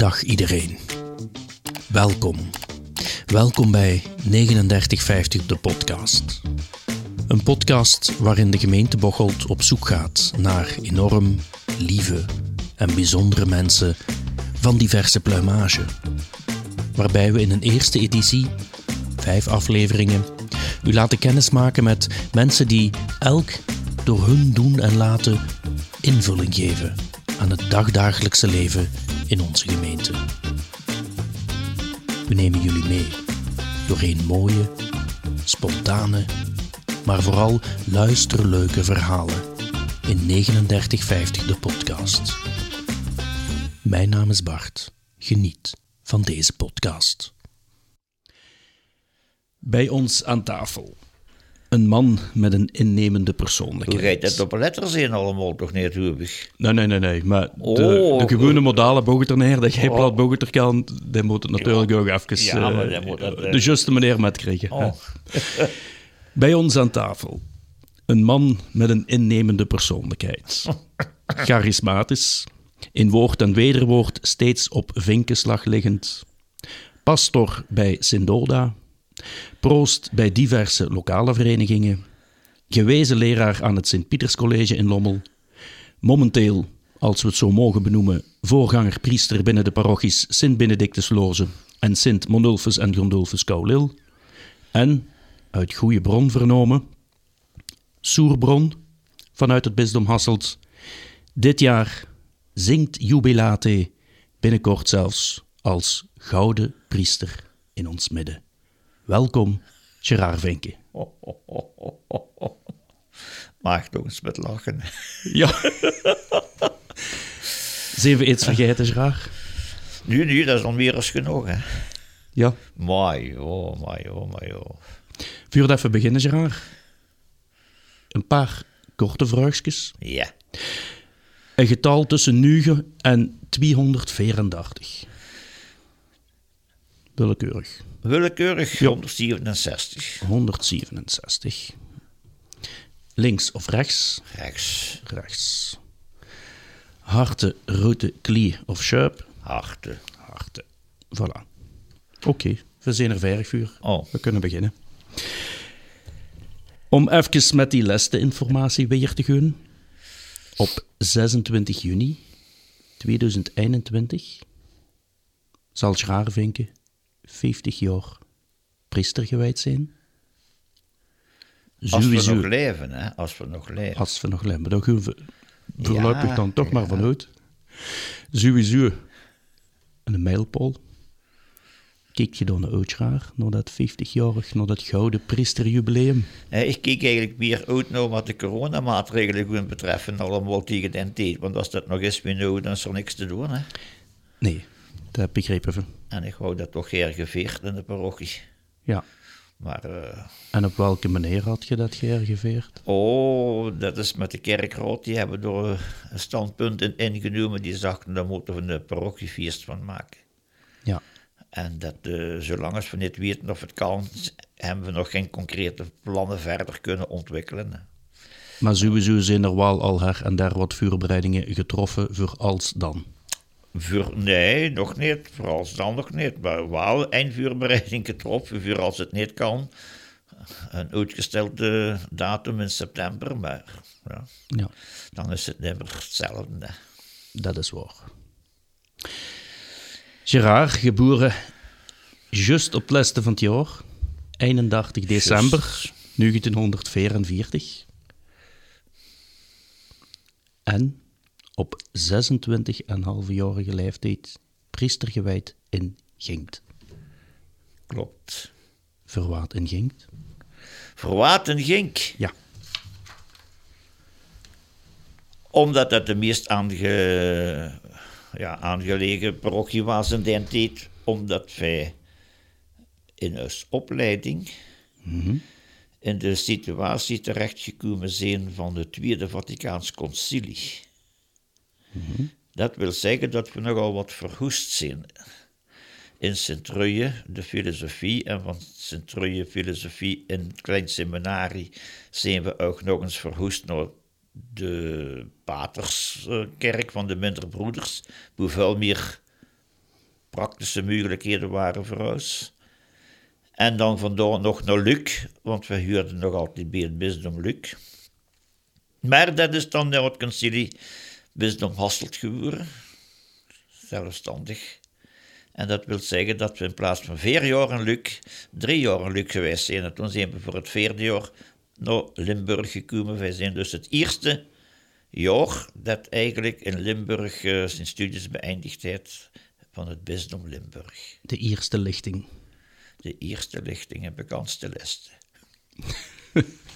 Dag iedereen. Welkom. Welkom bij 3950 de podcast. Een podcast waarin de gemeente Bocholt op zoek gaat naar enorm lieve en bijzondere mensen van diverse pluimage. Waarbij we in een eerste editie, vijf afleveringen, u laten kennismaken met mensen die elk door hun doen en laten invulling geven aan het dagdagelijkse leven in onze gemeente. We nemen jullie mee doorheen mooie, spontane, maar vooral luisterleuke verhalen in 3950 de podcast. Mijn naam is Bart. Geniet van deze podcast. Bij ons aan tafel. Een man met een innemende persoonlijkheid. rijdt dat op letters in allemaal toch niet? Nee, nee, nee, nee. Maar de, Oh, de gewone modale bogeterneer, dat jij Oh. plat bogeter kan, die moet het natuurlijk ook even Ja, maar eh, moet dat, eh, de juiste meneer met krijgen. Oh. Bij ons aan tafel. Een man met een innemende persoonlijkheid. Charismatisch. In woord en wederwoord steeds op vinkenslag liggend. Pastor bij Sindoda. Proost bij diverse lokale verenigingen. Gewezen leraar aan het Sint-Pieterscollege in Lommel. Momenteel, als we het zo mogen benoemen, voorganger priester binnen de parochies Sint-Benedictus Loze en Sint Monulfus en Gondolfus Kaulil. En, uit goede bron vernomen, Soerbron vanuit het bisdom Hasselt. Dit jaar zingt jubilate, binnenkort zelfs als gouden priester in ons midden. Welkom, Gerard Venke. Maak toch eens met lachen. Ja. We iets vergeten, Gerard? Nu, nu, dat is nog meer als genoeg, hè. Ja. Joh, maar joh, maar joh. Vuur dat even beginnen, Gerard. Een paar korte vraagjes. Ja, Een getal tussen 9 en 234. Willekeurig. Willekeurig 167. 167. Links of rechts? Rechts, Rechts. Harte, route, klie of schuip? harte. Harte. Voilà. Oké, we zijn er vijf vuur. Oh. We kunnen beginnen. Om even met die laatste informatie weer te gaan. Op 26 juni 2021 zal Schraarvinken 50 jaar priester gewijd zijn. Als we nog leven, hè. Als we nog leven. als we nog leven. Maar daar gaan we voorlopig Ja, dan toch maar ja. vanuit. Sowieso een mijlpaal. Kijk je dan Schraar, naar dat 50-jarig, naar dat gouden priesterjubileum? Hè, Ik kijk eigenlijk meer uit naar wat de coronamaatregelen gaan betreffen, allemaal tegen den tijd. Want als dat nog eens weer nou, dan is er niks te doen, hè. Nee, dat begreep ik even. En ik hou dat toch hergeveerd in de parochie. Ja. Maar... eh, En op welke manier had je dat geërgeveerd? Oh, dat is met de kerkraad. Die hebben er een standpunt in ingenomen. Die zagen, daar moeten we een parochiefeest van maken. Ja. En dat, eh, zolang als we niet weten of het kan, hebben we nog geen concrete plannen verder kunnen ontwikkelen. Maar sowieso zijn er wel al her en daar wat voorbereidingen getroffen voor als dan. Voor, nee, nog niet. Vooral dan nog niet. Maar wel eindvuurbereiding getroffen voor als het niet kan. Een uitgestelde datum in september, maar ja, Ja, dan is het niet meer hetzelfde. dat is waar. Gerard, geboren juist op het laatste van het jaar, 31 december 1944. En op 26,5-jarige leeftijd priester gewijd in Ginkt. Klopt. Verwaat in Ginkt? Verwaten Gink. Ja. Omdat dat de meest aange, ja, aangelegen parochie was in die tijd. Omdat wij in onze opleiding in de situatie terechtgekomen zijn van het Tweede Vaticaans Concilie. Dat wil zeggen dat we nogal wat verhoest zijn. In Sint-Truyen, de filosofie, en van Sint-Truyen filosofie in het klein seminarie zijn we ook nog eens verhoest naar de paterskerk van de Minderbroeders, Boevelmeer praktische mogelijkheden waren voor ons. En dan vandoor nog naar Luc, want we huurden nog altijd bij het bisdom Luc. Maar dat is dan het concilie bisdom Hasselt geworden, zelfstandig. En dat wil zeggen dat we in plaats van vier jaar in Luc, drie jaar in Luc geweest zijn. En toen zijn we voor het vierde jaar naar Limburg gekomen. Wij zijn dus het eerste jaar dat eigenlijk in Limburg uh, zijn studies beëindigd heeft van het bisdom Limburg. De eerste lichting. De eerste lichting en bekendste listen.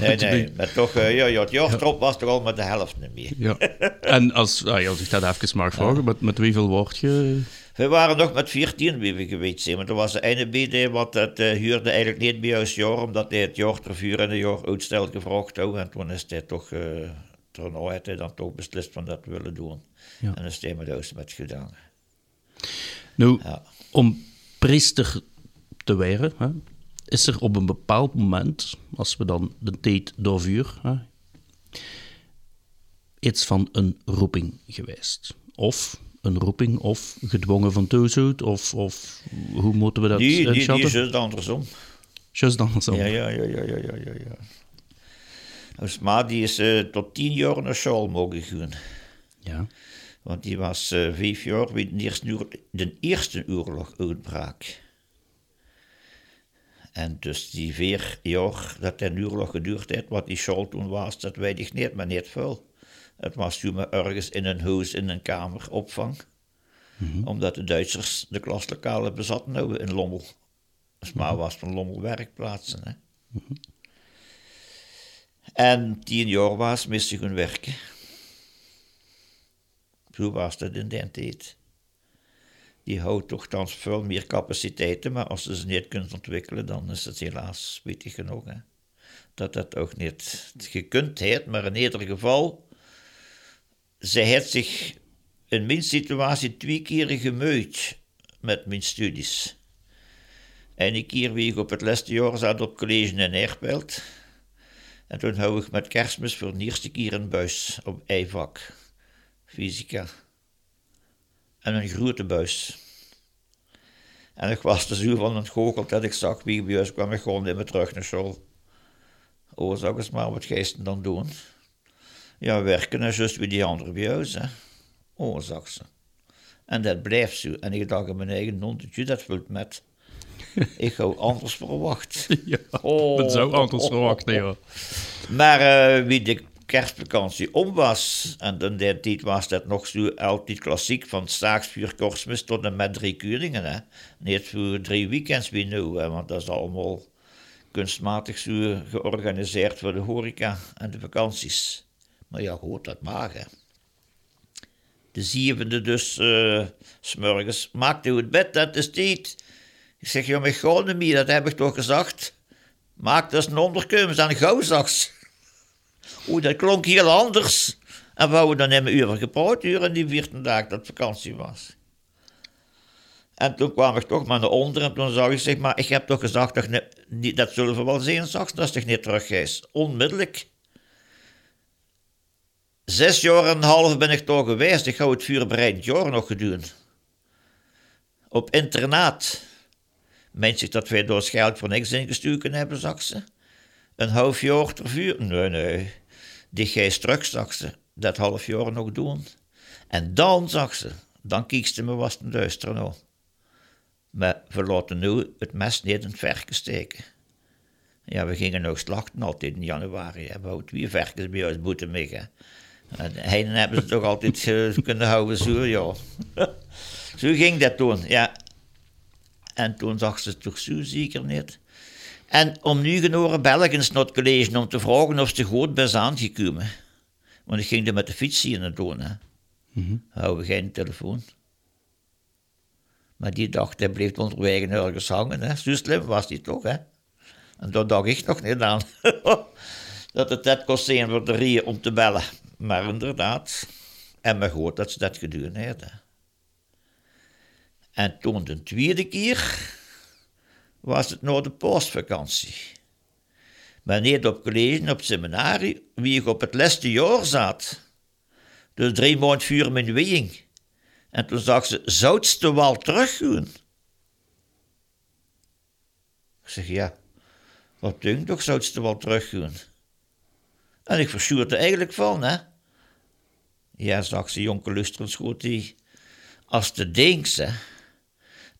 nee, nee, maar toch, uh, ja, ja, het jaar erop was toch al met de helft niet meer. ja. En als, ah, als ik dat even mag vragen, met, met hoeveel word je? We waren nog met 14 wie we geweest zijn, maar er was de ene BD wat het uh, huurde eigenlijk niet bij ons jaar, omdat hij het jaar en een jaar uitstel gevraagd had. En toen is hij toch, uh, toen had hij dan toch beslist van dat willen doen. Ja. En dan is hij met ons met gedaan. Nou, ja. om priester te worden, hè, is er op een bepaald moment, als we dan de tijd doorvuren, iets van een roeping geweest. Of een roeping, of gedwongen van thuis of, of hoe moeten we dat die, die, die is juist andersom. Juist andersom. Ja, ja, ja, ja, ja, ja, ja. ja. Dus die is uh, tot tien jaar naar school mogen gaan. Ja. Want die was uh, vijf jaar bij de eerste, de eerste oorlog uitbraak. En dus die vier jaar dat de oorlog geduurd heeft, wat die school toen was, dat weet ik niet, maar niet veel. Het was toen maar ergens in een huis, in een kamer, opvang. Mm Omdat de Duitsers de klaslokalen bezatten nou in Lommel. Dus maar was van Lommel werkplaatsen. Hè. Mm -hmm. En tien jaar was, miste hun werken. Zo was dat in die tijd. Die houdt toch veel meer capaciteiten, maar als ze ze niet kunnen ontwikkelen, dan is het helaas spijtig genoeg. Hè? Dat dat ook niet gekund heeft, maar in ieder geval, zij heeft zich in mijn situatie twee keer gemuid met mijn studies. En een keer wie ik op het laatste jaar zat op college in Erpelt. En toen hou ik met kerstmis voor de eerste keer een buis op eivak fysica. En een grote buis. En ik was er zo van het goochel dat ik zag wie ons kwam. Ik gewoon niet meer terug naar school. Oh, zag eens maar wat geesten dan doen. Ja, werken is juist wie die anderen bij ons. Hè. Oh, zag ze. En dat blijft zo. En ik dacht in mijn eigen nondetje, dat vult met. ik hou anders verwacht. Ja, oh, dat zou anders verwacht, ja. Maar uh, wie de kerstvakantie om was, en in die tijd was dat nog zo altijd klassiek, van staaksvuur Korsmis tot en met drie kuringen. Hè. Niet voor drie weekends wie nu, hè, want dat is allemaal kunstmatig zo georganiseerd voor de horeca en de vakanties. Maar ja, goed, dat mag. De zevende dus, uh, smorgens, maakte u het bed, dat is tijd. Ik zeg, ja, mijn gouden dat heb ik toch gezegd. Maak dus een onderkeumens aan gauwzachts. Oeh, dat klonk heel anders. En we hadden dan hebben uren gepraat, uren die vierde dag dat vakantie was. En toen kwam ik toch maar naar onder en toen zag ik, zeg maar, ik heb toch gezegd, dat, niet, dat zullen we wel zien, zag, dat is niet terug is. Onmiddellijk. Zes jaar en een half ben ik toch geweest. Ik hou het vuurbereid jaar nog gedaan. Op internaat. Zich dat wij door geld voor niks ingestuurd hebben, zag ze. Een half jaar ter vuur? Nee, nee. Die gij straks, zag ze, dat half jaar nog doen. En dan, zag ze, dan kiekste me was het duister nou. Maar we laten nu het mes niet in het verken steken. Ja, we gingen nog slachten altijd in januari. We hadden twee bij ons boeten liggen. En heiden hebben ze toch altijd kunnen houden, zo ja. zo ging dat toen, ja. En toen zag ze toch zo zeker niet. En om nu genoren Belgens naar het college om te vragen of ze goed bij aangekomen. Want ik ging er met de fiets hier naartoe. Hè. Mm -hmm. Houden geen telefoon. Maar die dacht, hij bleef onderweg ergens hangen. Hè. Zo slim was hij toch, hè. En daar dacht ik nog niet aan. dat het net kost zijn voor de rieën om te bellen. Maar inderdaad. En me goed dat ze dat gedaan hadden. En toen de tweede keer was het nog de postvakantie. Maar niet op college, op seminarie, wie ik op het laatste jaar zat. Dus drie maanden vuur mijn weging. En toen zag ze, zoutste wel teruggaan? Ik zeg, ja, wat denk toch, zoutste wel teruggaan? En ik er eigenlijk van, hè. Ja, zag ze, jonker lustrens goed, die, als de denkt, hè,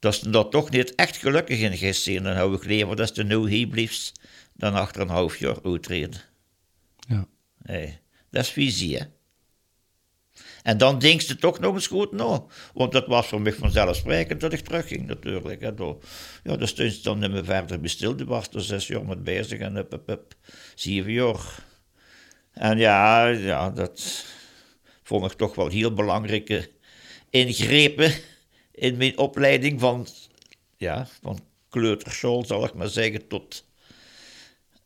dat ze dat toch niet echt gelukkig in gezien, dan hou ik liever dat ze nu hier blijft, dan achter een half jaar uitreden. Ja. Nee, dat is visie, hè. En dan denkt ze toch nog eens goed na. Want dat was voor mij vanzelfsprekend dat ik terugging natuurlijk. Hè. Door, ja, dus toen dan niet meer verder besteld. was er zes jaar met bezig en up, up, up, zeven jaar. En ja, ja, dat vond ik toch wel heel belangrijke ingrepen in mijn opleiding van, ja, van kleuterschool, zal ik maar zeggen, tot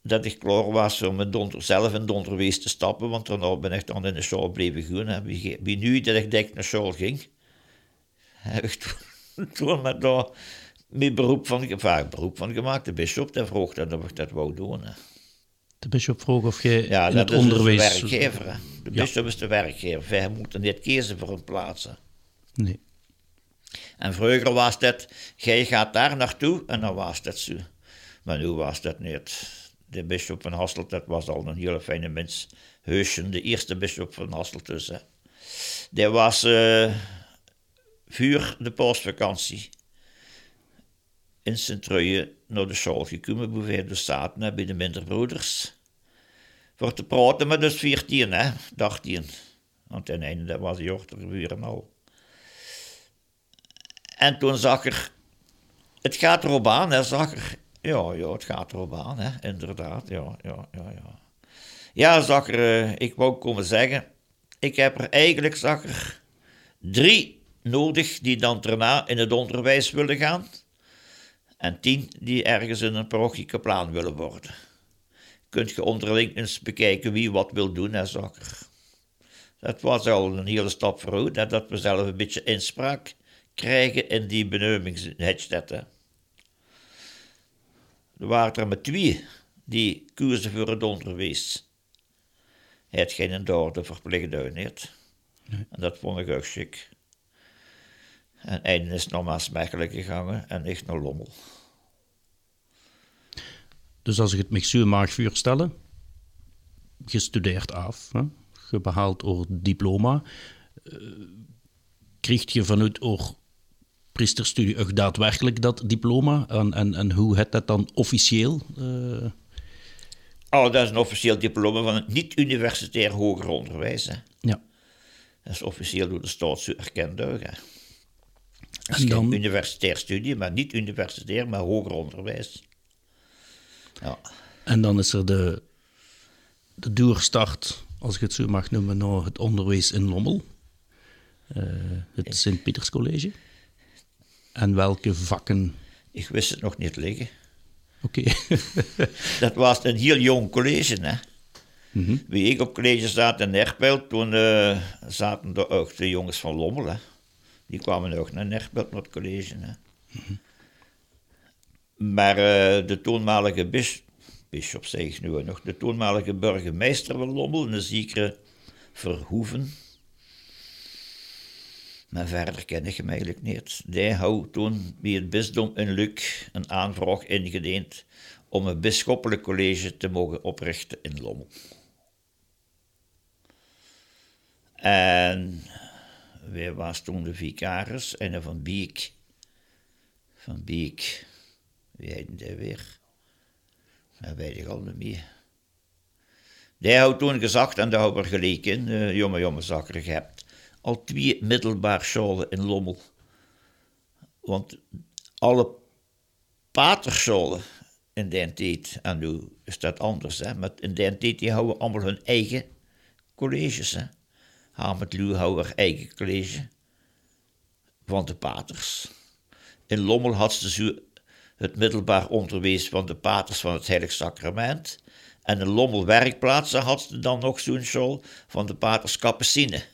dat ik klaar was om met donder, zelf in donderwees te stappen, want daarna ben ik dan in de school blijven gaan. wie, wie, nu dat ik denk naar school ging, heb ik toen, toen met daar mijn beroep van, beroep van gemaakt. De bisschop die vroeg dat ik dat wou doen. De bisschop vroeg of je ja, in het onderwijs... Ja, dat is de werkgever. De bisschop is de werkgever. Wij moeten niet kiezen voor een plaats. Nee. En vroeger was dat, jij gaat daar naartoe en dan was dat zo. Maar nu was dat niet de bisschop van Hasselt, dat was al een hele fijne mens. Heusjen, de eerste bisschop van Hasselt dus. Hè. Die was uh, vuur de paasvakantie in Sint-Truijen naar de school gekomen, bij de Staten, bij de minderbroeders. Voor te praten met dus 14, hè, dacht hij. Want ten einde dat was hij buren al. En toen zag er, het gaat erop aan, hè, zag er ja, ja, het gaat erop aan, hè? inderdaad. Ja, ja, ja, ja. Ja, zag er, uh, ik wou komen zeggen, ik heb er eigenlijk, zag er, drie nodig die dan daarna in het onderwijs willen gaan. En tien die ergens in een parochie plan willen worden. Kunt je onderling eens bekijken wie wat wil doen, hè, zag er. Dat was al een hele stap vooruit, hè, dat we zelf een beetje inspraak krijgen in die benoemingshedstetten. Er waren er maar twee die kozen voor het onderwijs. Hij had geen derde verplicht niet. En dat vond ik ook chic. En einde is nog maar smekkelijk gegaan en echt naar Lommel. Dus als ik het me zo mag voorstellen, gestudeerd af, hè? je behaalt oor diploma, uh, krijg je vanuit oor priesterstudie ook daadwerkelijk dat diploma? En, en, en hoe het dat dan officieel? Uh... Oh, dat is een officieel diploma van het niet-universitair hoger onderwijs. Hè. Ja. Dat is officieel door de staat zo erkend ook. Hè. Dat is dan... universitair studie, maar niet universitair, maar hoger onderwijs. Ja. En dan is er de, de doorstart, als ik het zo mag noemen, naar het onderwijs in Lommel. Uh, het Sint-Pieters College. En welke vakken? Ik wist het nog niet liggen. Oké. dat was een heel jong college, hè. Mm Wie ik op college zat in Nerpelt, toen uh, zaten er ook de jongens van Lommel, hè. Die kwamen ook naar Nerpelt, naar het college, hè. Mhm. Maar uh, de toenmalige bis, bisschop, zeg ik nu nog, de toenmalige burgemeester van Lommel, een zekere Verhoeven, maar verder ken ik hem eigenlijk niet. Die had toen bij het bisdom in Luc een aanvraag ingediend om een bisschoppelijk college te mogen oprichten in Lommel. En wie was toen de vicaris? En van Biek. Van Biek. Wie heette die weer? Dat weet ik al niet meer. Die had toen gezegd, en daar hebben we gelijk in, uh, jonge, jonge zakken hebt al twee middelbaar scholen in Lommel. Want alle paterscholen in de tijd, en nu is dat anders, hè, maar in de tijd die houden allemaal hun eigen colleges. Hè. Haar eigen college van de paters. In Lommel had ze het middelbaar onderwijs van de paters van het Heilig Sacrament. En in Lommel werkplaatsen had ze dan nog zo'n school van de paters Capucine.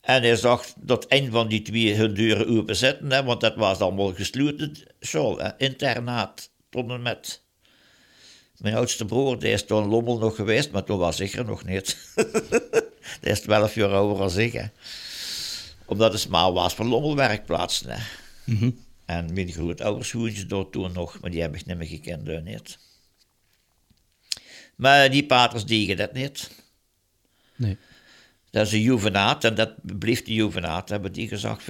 En hij zag dat een van die twee hun deuren openzetten, hè, want dat was allemaal gesloten school, hè, internaat, tot en met. Mijn oudste broer, die is toen Lommel nog geweest, maar toen was ik er nog niet. die is twaalf jaar ouder als ik. Hè. Omdat het maar was voor lommelwerkplaatsen. Hè. En mijn grootouders woonden door toen nog, maar die heb ik niet meer gekend, niet. Maar die paters deden dat niet. Nee. Dat is een juvenaat en dat bleef de juvenaat, hebben die gezegd.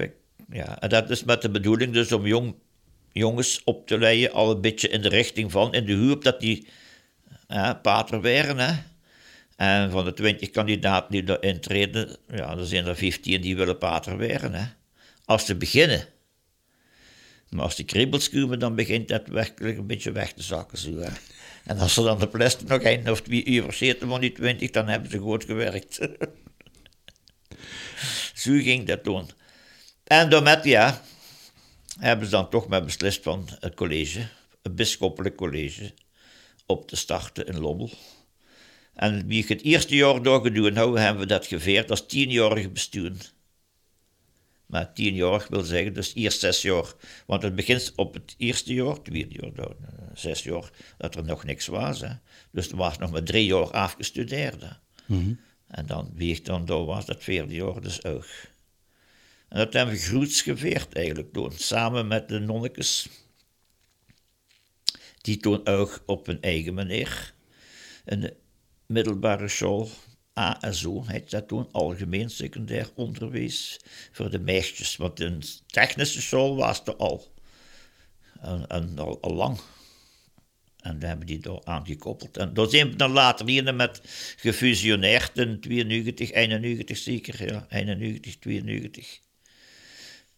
Ja, en dat is met de bedoeling dus om jong, jongens op te leiden, al een beetje in de richting van, in de hoop dat die hè, pater werden. Hè. En van de twintig kandidaten die erin treden, ja, er zijn er 15 die willen pater werden. Hè. Als ze beginnen. Maar als die kriebels komen, dan begint dat werkelijk een beetje weg te zakken. Zo, hè. En als ze dan de plastic nog één of twee uur zitten van die twintig, dan hebben ze goed gewerkt. Zo ging dat toen. En daarmet, ja, hebben ze dan toch maar beslist van het college, het bisschoppelijk college, op te starten in Lommel. En wie ik het eerste jaar doorgedaan hou, hebben we dat geveerd als tienjarig bestuur. Maar tien jaar wil zeggen, dus eerst zes jaar. Want het begint op het eerste jaar, tweede jaar, eh, zes jaar, dat er nog niks was. Hè. Dus er was nog maar drie jaar afgestudeerd. hè. En dan, wie ik dan door was, dat vierde jaar dus ook. En dat hebben we groots geveerd eigenlijk toen, samen met de nonnekes. Die toen ook op hun eigen manier de middelbare school ASO, heet dat toen, Algemeen Secundair Onderwijs voor de meisjes. Want een technische school was er al. En, en al, al lang. En daar hebben die daar aangekoppeld. En daar zijn we dan later hier met gefusioneerd in 92, 91 zeker, ja, 91, 92.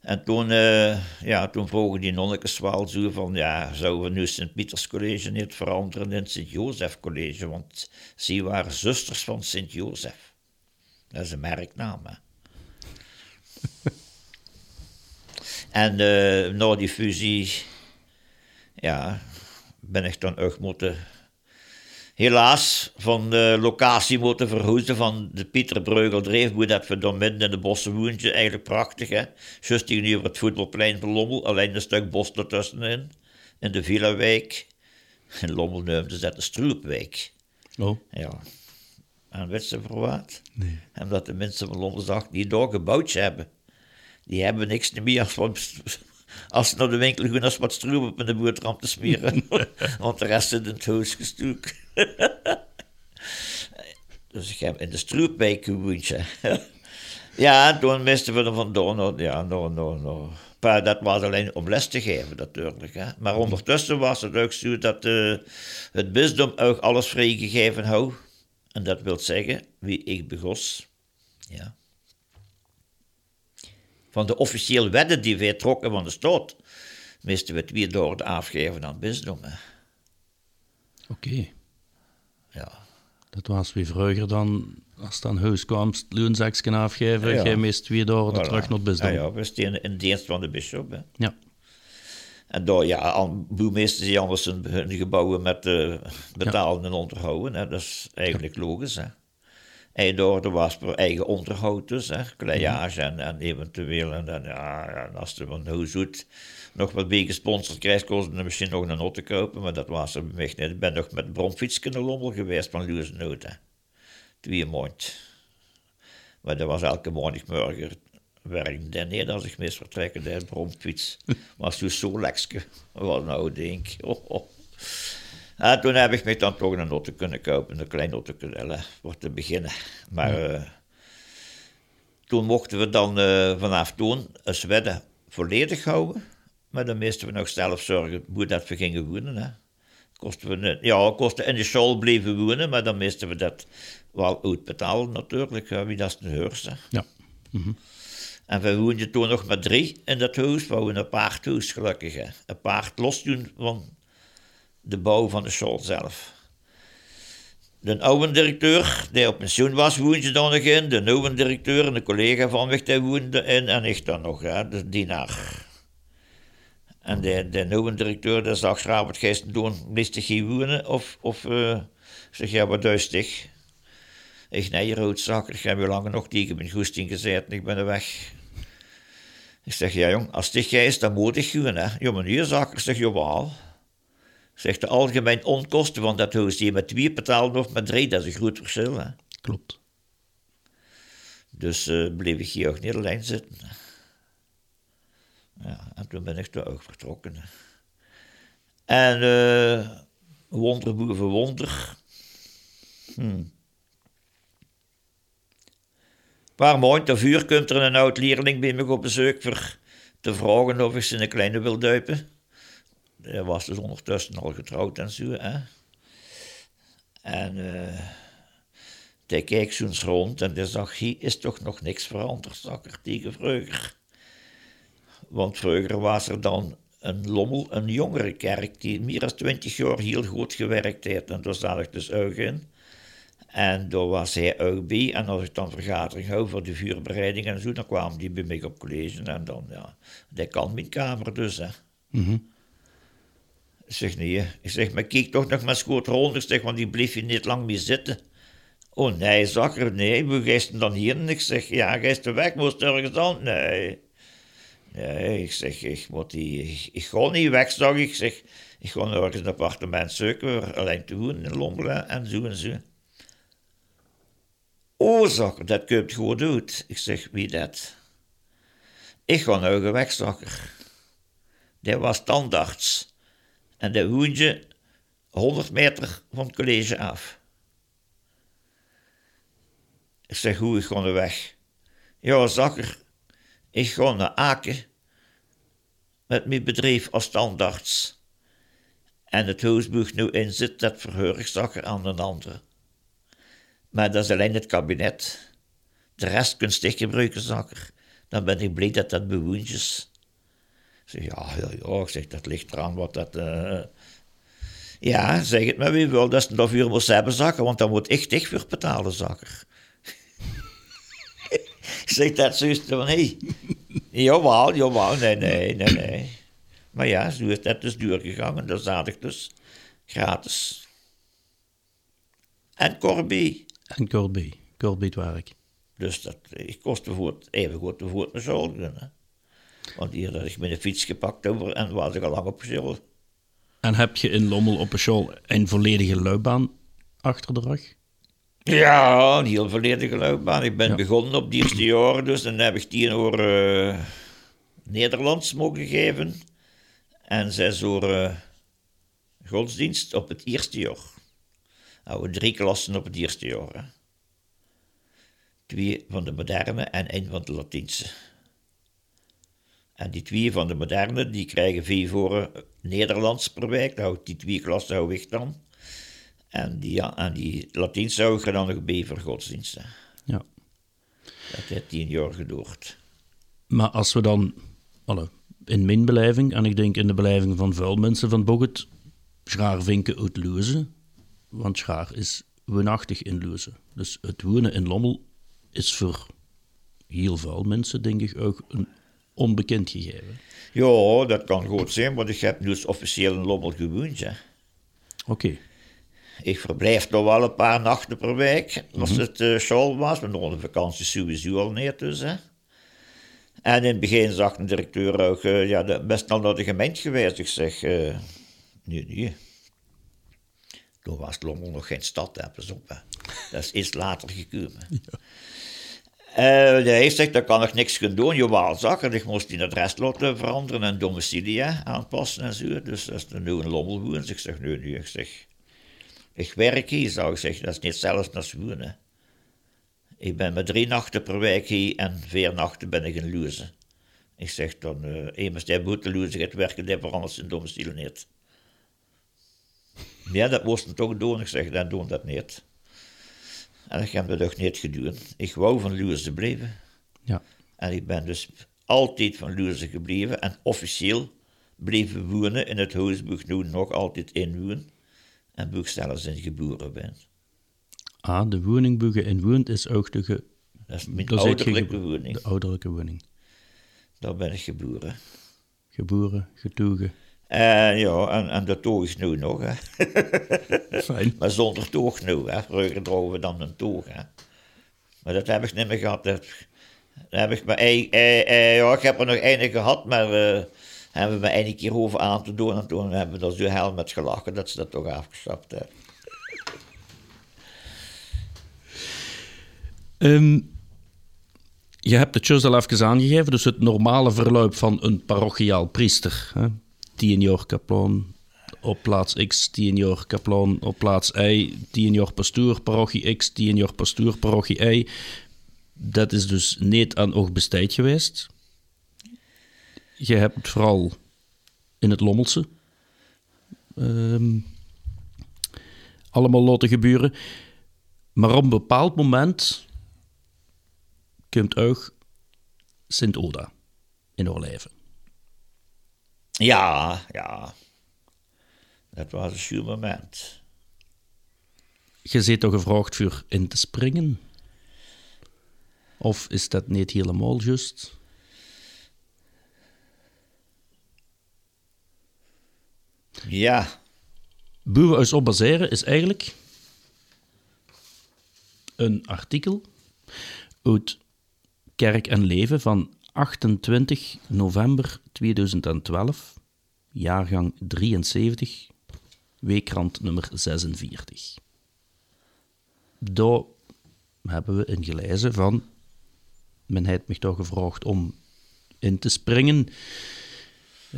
En toen, eh, ja, toen vroegen die nonnekes wel zo van, ja, zouden we nu Sint-Pieters College niet veranderen in Sint-Jozef College? Want ze waren zusters van Sint-Jozef. Dat is een merknaam, hè. en eh, na die fusie, ja, ben ik dan ook moeten, helaas, van de locatie moeten verhuizen van de Pieter Breugeldreef, hoe dat we dan midden in de bossen woontje, eigenlijk prachtig, hè. Juist tegenover het voetbalplein van Lommel, alleen een stuk bos ertussenin, in de Villawijk. In Lommel noemden ze dat de Stroepwijk. Oh, Ja. En weet ze voor wat? nee. Omdat de mensen van Londen zag die daar gebouwd hebben. Die hebben niks meer wat, als ze naar de winkel gaan als wat stroop op in de boterham te smeren. Want de rest zit in het huis gestoek. dus ik heb in de stroopwijk gewoond. ja. ja, en toen misten we er vandoor. naar- Ja, no, no, no. Maar dat was alleen om les te geven natuurlijk. Hè. Maar ondertussen was het ook zo dat eh, het bisdom ook alles vrijgegeven hou. En dat wil zeggen, wie ik begos, ja. Van de officiële wetten die wij trokken van de staat, moesten we het weer door afgeven aan het bisdom. hè. Oké. Ja. Dat was weer vroeger dan, als het aan huis kwam, loonzaksken afgeven, Ja. jij mist weer door Voilà. terug naar het bisdom. Ja, ja, we staan in dienst van de bisschop. hè. Ja. En daar, ja, al- boelmeesters die anders hun, hun gebouwen met eh, betalen en onderhouden. Hè. Dat is eigenlijk logisch. Hè. En door er was voor eigen onderhoud dus, hè. kleiage en, en eventueel. En, dan, ja, en als van hoe zoet nog wat bij gesponsord krijgt, kost het misschien nog een auto kopen. Maar dat was er bij mij niet. Ik ben nog met bromfietsje naar Lommel geweest van hè. Twee maanden. Maar dat was elke maandagmorgen werken daar niet als ik mis vertrekken, de bromfiets. Was toen zo lekker. Wat nou denk ik. Oh, oh. En toen heb ik me dan toch een auto kunnen kopen, een klein auto kunnen, voor te beginnen. Maar eh, toen mochten we dan eh, vanaf toen een Zweden volledig houden. Maar dan moesten we nog zelf zorgen hoe dat we gingen wonen. Hè. Kosten we, ja, kosten in de school bleven wonen, maar dan moesten we dat wel uitbetalen natuurlijk, hè, wie dat is de heurste. Ja. En we woonden toen nog met drie in dat huis. We woonden een paardhuis, gelukkig. Hè. Een paard los doen van de bouw van de school zelf. De oude directeur, die op pensioen was, woonde dan nog in. De nieuwe directeur en de collega van mij, die woonde in. En ik dan nog, hè, de dienaar. En de, de nieuwe directeur, die zag graag wat gisteren doen. Moest hij wonen? Of, of ik zeg, ja, wat duistig. Ik nee, roodzak, ik heb je lang nog tegen mijn goesting gezet en ik ben er weg. Ik zeg, ja jong, als dit jij is, dan moet ik gaan, hè. Ja, meneer, zak, ik zeg, jawel. Ik zeg, de algemeen onkosten van dat huis, die je met twee betalen of met drie, dat is een groot verschil, hè. Klopt. Dus uh, bleef ik hier ook niet alleen zitten. Ja, en toen ben ik daar ook vertrokken. En uh, wonder boven wonder. Hmm. Een paar maanden of uur komt er een oud leerling bij me op bezoek voor te vragen of ik zijn kleine wil duipen. Hij was dus ondertussen al getrouwd en zo. Hè? En uh, hij keek zo eens rond en hij zag, hier is toch nog niks veranderd, zag er tegen vroeger. Want vroeger was er dan een lommel, een jongere kerk, die meer dan twintig jaar heel goed gewerkt heeft. En daar zat ik dus ook in. En daar was hij ook bij. En als ik dan vergadering hou voor de vuurbereiding en zo, dan kwamen die bij mij op college. En dan, ja, dat kan mijn kamer dus, hè. Ik zeg, nee. Ik zeg, maar kijk toch nog maar schoot zeg, want die bleef je niet lang meer zitten. Oh nee, zakker, nee. We gisten dan hier. En ik zeg, ja, gisten weg, moest ergens dan? Nee. Nee, ik zeg, ik, moet die, ik, ik ga niet weg, zag ik. zeg, ik ga ergens een appartement zoeken, alleen wonen in Lommelen en zo en zo. Oh, zakker, dat komt goed uit. Ik zeg, wie dat? Ik ga nou weg, zakker. Dat was tandarts. En dat woonde 100 meter van het college af. Ik zeg, hoe, ik er weg. Ja, zakker, ik ga naar Aken met mijn bedrijf als tandarts. En het huisboek nu in zit, dat verheur ik zakker aan een andere. Maar dat is alleen het kabinet. De rest kunt je gebruiken, zakker. Dan ben ik blij dat dat bewoontjes. Zeg, ja, ik zeg, dat ligt eraan wat dat... Uh... Ja, zeg het maar wie wil, dat is een half uur moet hebben, zakken, want dan moet ik dicht voor betalen, zakker. ik zeg dat zoiets van, hé, hey, jawel, jawel, nee, nee, nee, nee. Maar ja, zo is dat dus duur gegaan, dat zat ik dus gratis. En Corby. En Corby, Corby het werk. Dus dat, ik kostte voor het, even goed voor mijn Want hier had ik mijn fiets gepakt over en was ik al lang op school. En heb je in Lommel op een school een volledige loopbaan achter de rug? Ja, een heel volledige loopbaan. Ik ben begonnen op die eerste jaar, dus dan heb ik tien jaar uh, Nederlands mogen geven. En zes jaar uh, godsdienst op het eerste jaar. Nou, drie klassen op het eerste jaar. Twee van de moderne en één van de Latijnse. En die twee van de moderne, die krijgen vier voor Nederlands per week. Nou, die twee klassen hou ik dan. En die, ja, en die Latijnse hou ik dan nog bij voor godsdiensten. Ja. Dat heeft tien jaar geduurd. Maar als we dan, alle, in mijn beleving, en ik denk in de beleving van veel mensen van Boget, schaar vinken uit Leuzen, want Schaar is woonachtig in Leuzen. Dus het wonen in Lommel is voor heel veel mensen, denk ik, ook een onbekend gegeven. Ja, dat kan goed zijn, want ik heb dus officieel in Lommel gewoond. Oké. Ik verblijf nog wel een paar nachten per week, als mhm. het uh, school was. Nog de vakantie sowieso al neer. Hè. En in het begin zag de directeur ook, uh, ja, best al naar de gemeente geweest. Ik zeg, uh, nee, nee. Toen was Lommel nog geen stad, op. Hè. Dat is iets later gekomen. Ja. Uh, hij zegt, daar kan ik niks gaan doen. Jawel, zag ik moest die adres laten veranderen en domicilie aanpassen en zo. Dus dat is nu een lommel Dus ik zeg, nee, ik zeg, ik werk hier, zou ik zeggen. Dat is niet zelfs als wonen. Ik ben met drie nachten per week hier en vier nachten ben ik in Luze. Ik zeg dan, uh, eenmaal die moet Luze gaat werken, die verandert zijn domicilie niet. Ja, dat moesten toch doen. Ik zeg, dan doen dat niet. En ik heb dat ook niet gedaan. Ik wou van Luurse blijven. Ja. En ik ben dus altijd van Luurse gebleven en officieel bleven wonen in het huis nu nog altijd inwonen. En Boeksteller zijn geboren ben. Ah, de woning in woont is ook de... Ge... Dat is mijn ouderlijke woning. De ouderlijke woning. Daar ben ik geboren. Geboren, getogen. En ja, en, en dat toog is nu nog. Hè. Fijn. maar zonder toog nu. Hè. Vroeger droegen we dan een toog. Hè. Maar dat heb ik niet meer gehad. Dat, heb ik maar een, eh, eh, ja, ik heb er nog één gehad, maar uh, hebben we me één keer over aan te doen. En toen hebben we er zo hel met gelachen dat ze dat toch afgestapt hebben. Um, Je hebt het juist al even aangegeven, dus het normale verloop van een parochiaal priester. Hè? Tien jaar kaplan op plaats X, tien jaar kaplan op plaats Y, tien jaar pastoor, parochie X, tien jaar pastoor, parochie Y. Dat is dus niet aan oog besteed geweest. Je hebt vooral in het Lommelse ehm, allemaal laten gebeuren. Maar op een bepaald moment komt ook Sint-Oda in Oorleven. Ja, ja. Dat was een zuur moment. Je zit toch gevraagd voor in te springen? Of is dat niet helemaal juist? Ja. Hoe we ons op baseren is eigenlijk een artikel uit Kerk en Leven van 28 november 2012, jaargang 73, weekrand nummer 46. Daar hebben we in gelezen van, men heeft me toch gevraagd om in te springen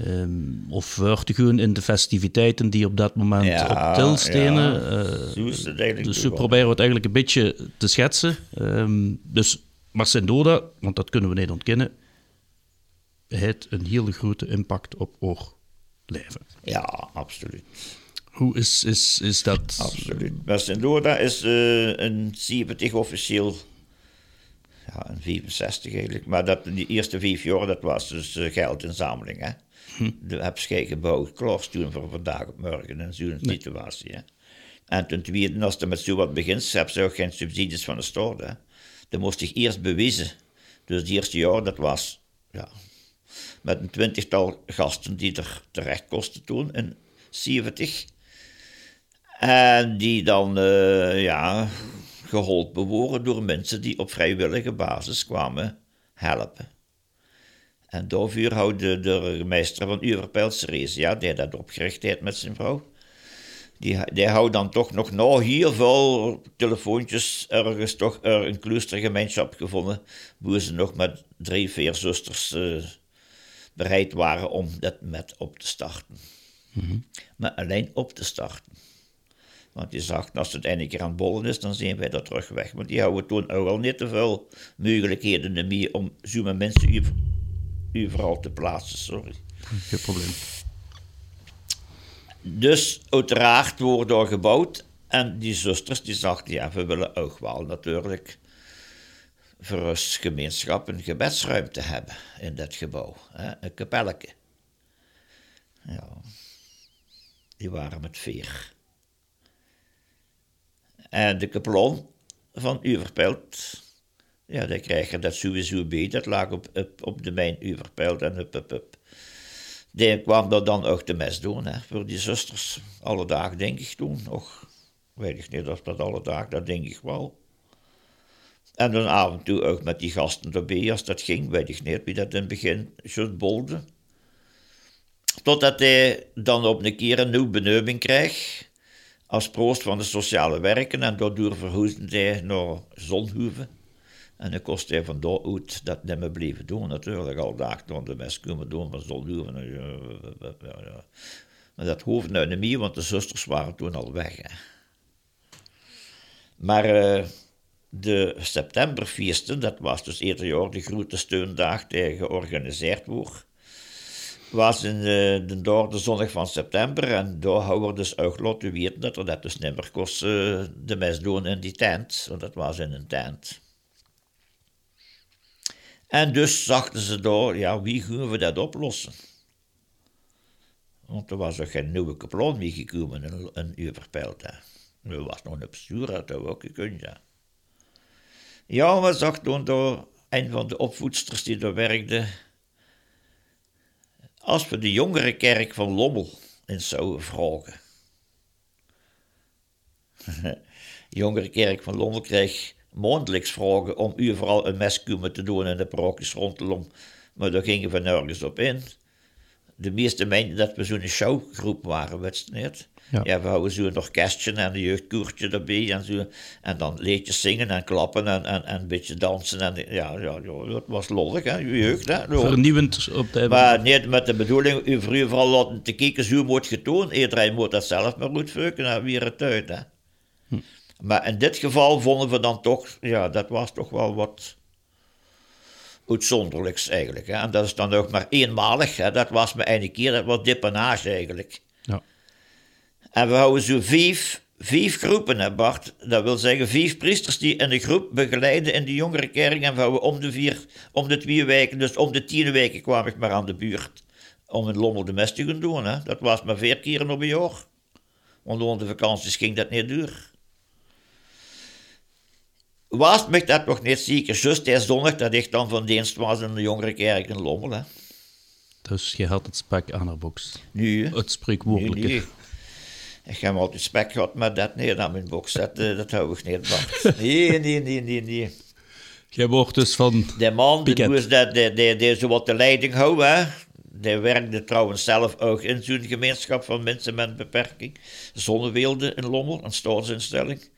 um, of voor te gaan in de festiviteiten die op dat moment Ja, op til stenen. ja. Eh, dus we proberen het eigenlijk een beetje te schetsen. Ehm, dus Marcendoda, want dat kunnen we niet ontkennen, heeft een hele grote impact op oorleven. Ja, absoluut. Hoe is, is, is dat? Absoluut. Sint-Oda is eh, een 70 officieel. Ja, een 65 eigenlijk. Maar dat, die eerste vijf jaar, dat was dus eh, geldinzameling. Hè? De heb je gebouwd, klaar toen voor vandaag op morgen in zo'n situatie. Hè? En ten tweede, als je met zo wat begint, heb je ook geen subsidies van de staat. Hè? Dan moest je eerst bewijzen. Dus het eerste jaar, dat was ja, met een twintigtal gasten die er terecht kosten toen in 70. En die dan eh, ja, geholpen worden door mensen die op vrijwillige basis kwamen helpen. En daarvoor houdt de, meester van Uverpijl, Ceresia, die dat opgericht heeft met zijn vrouw, die, die houdt dan toch nog na heel veel telefoontjes ergens toch een kloostergemeenschap gevonden, waar ze nog met drie, vier zusters eh, bereid waren om dat met op te starten. Maar alleen op te starten. Want je zag, als het een keer aan het bollen is, dan zijn wij er terug weg. Want die houden toen ook al niet te veel mogelijkheden meer om zo'n mensen u- overal te plaatsen. Sorry. Geen probleem. Dus uiteraard wordt er gebouwd. En die zusters die dachten, ja, we willen ook wel natuurlijk voor ons gemeenschap een gebedsruimte hebben in dat gebouw. Hè? Een kapelletje. Ja, die waren met vier. En de kapelon van Uverpelt, ja, die krijgen dat sowieso bij. Dat lag op, op, de mijn Uverpelt en up, up, up. Die kwam er dan ook de mes doen, hè, voor die zusters. Alle dagen, denk ik toen nog. Weet ik niet of dat alle dagen, dat denk ik wel. En dan af en toe ook met die gasten erbij, als dat ging, weet ik niet wie dat in het begin zo bolde. Totdat hij dan op een keer een nieuwe benuming kreeg, als proost van de sociale werken, en daardoor verhuisde hij naar Zonhoeven. En dan kost hij van daar uit dat niet meer blijven doen, natuurlijk, al dagen door de mes komen doen van Zonhoeven. en, ja, ja, ja. Maar dat hoefde nou niet meer, want de zusters waren toen al weg. Hè. Maar eh, de septemberfeesten, dat was dus ieder jaar de grote steundag die georganiseerd wordt, was in de, de derde zondag van september. En daar houden we dus ook laten weten dat er dat dus niet meer kost eh, de mes doen in die tent. Want dat was in een tent. En dus zachten ze daar, ja, wie gaan we dat oplossen? Want er was ook geen nieuwe kaplan meer gekomen in, Uverpelt. hè. Er was nog een bestuur, dat ook gekund, ja. Ja, we zag toen door een van de opvoedsters die daar werkte, als we de jongere kerk van Lommel eens zouden vragen. de jongere kerk van Lommel kreeg maandelijks vragen om u vooral een meskumen te doen in de parochies rondom, maar daar gingen we nergens op in. de meeste mensen dat we zo'n showgroep waren, weet je niet? Ja. Ja. we houden zo'n orkestje en een jeugdkoertje erbij en zo. En dan liedjes zingen en klappen en, en, en een beetje dansen. En, ja, ja, ja, dat was lollig, hè, je jeugd. Hè? Vernieuwend op de... Maar niet met de bedoeling, u u vooral laten te kijken, zo moet getoond. Iedereen moet dat zelf maar goed veuken en weer het uit. Hè. Maar in dit geval vonden we dan toch, ja, dat was toch wel wat uitzonderlijks eigenlijk. Hè. En dat is dan ook maar eenmalig. Hè. Dat was maar één keer, dat was depanage eigenlijk. En we houden zo vijf, vijf groepen, hè Bart. Dat wil zeggen vijf priesters die in de groep begeleiden in de jongere kerk. En we houden om de vier, om de twee weken, dus om de tien weken kwam ik maar aan de buurt. Om een lommel de mes te gaan doen. Hè. Dat was maar vier keer op een jaar. Want onder de vakanties ging dat niet door. Was me dat nog niet zeker, juist die zondag dat ik dan van dienst was in de jongere kerk in Lommel. Hè. Dus je had het spek aan haar box. Nu. Het spreekwoordelijke. nee. Ik heb altijd spek gehad met dat neer aan mijn box. Dat, eh, dat hou ik niet van. Nee, nee, nee, nee, nee. Jij wordt dus van... De man die moest dat, die, die, die zo wat de leiding houden. hè. Die werkte trouwens zelf ook in zo'n gemeenschap van mensen met een beperking. Zonneweelde in Lommel, een staatsinstelling.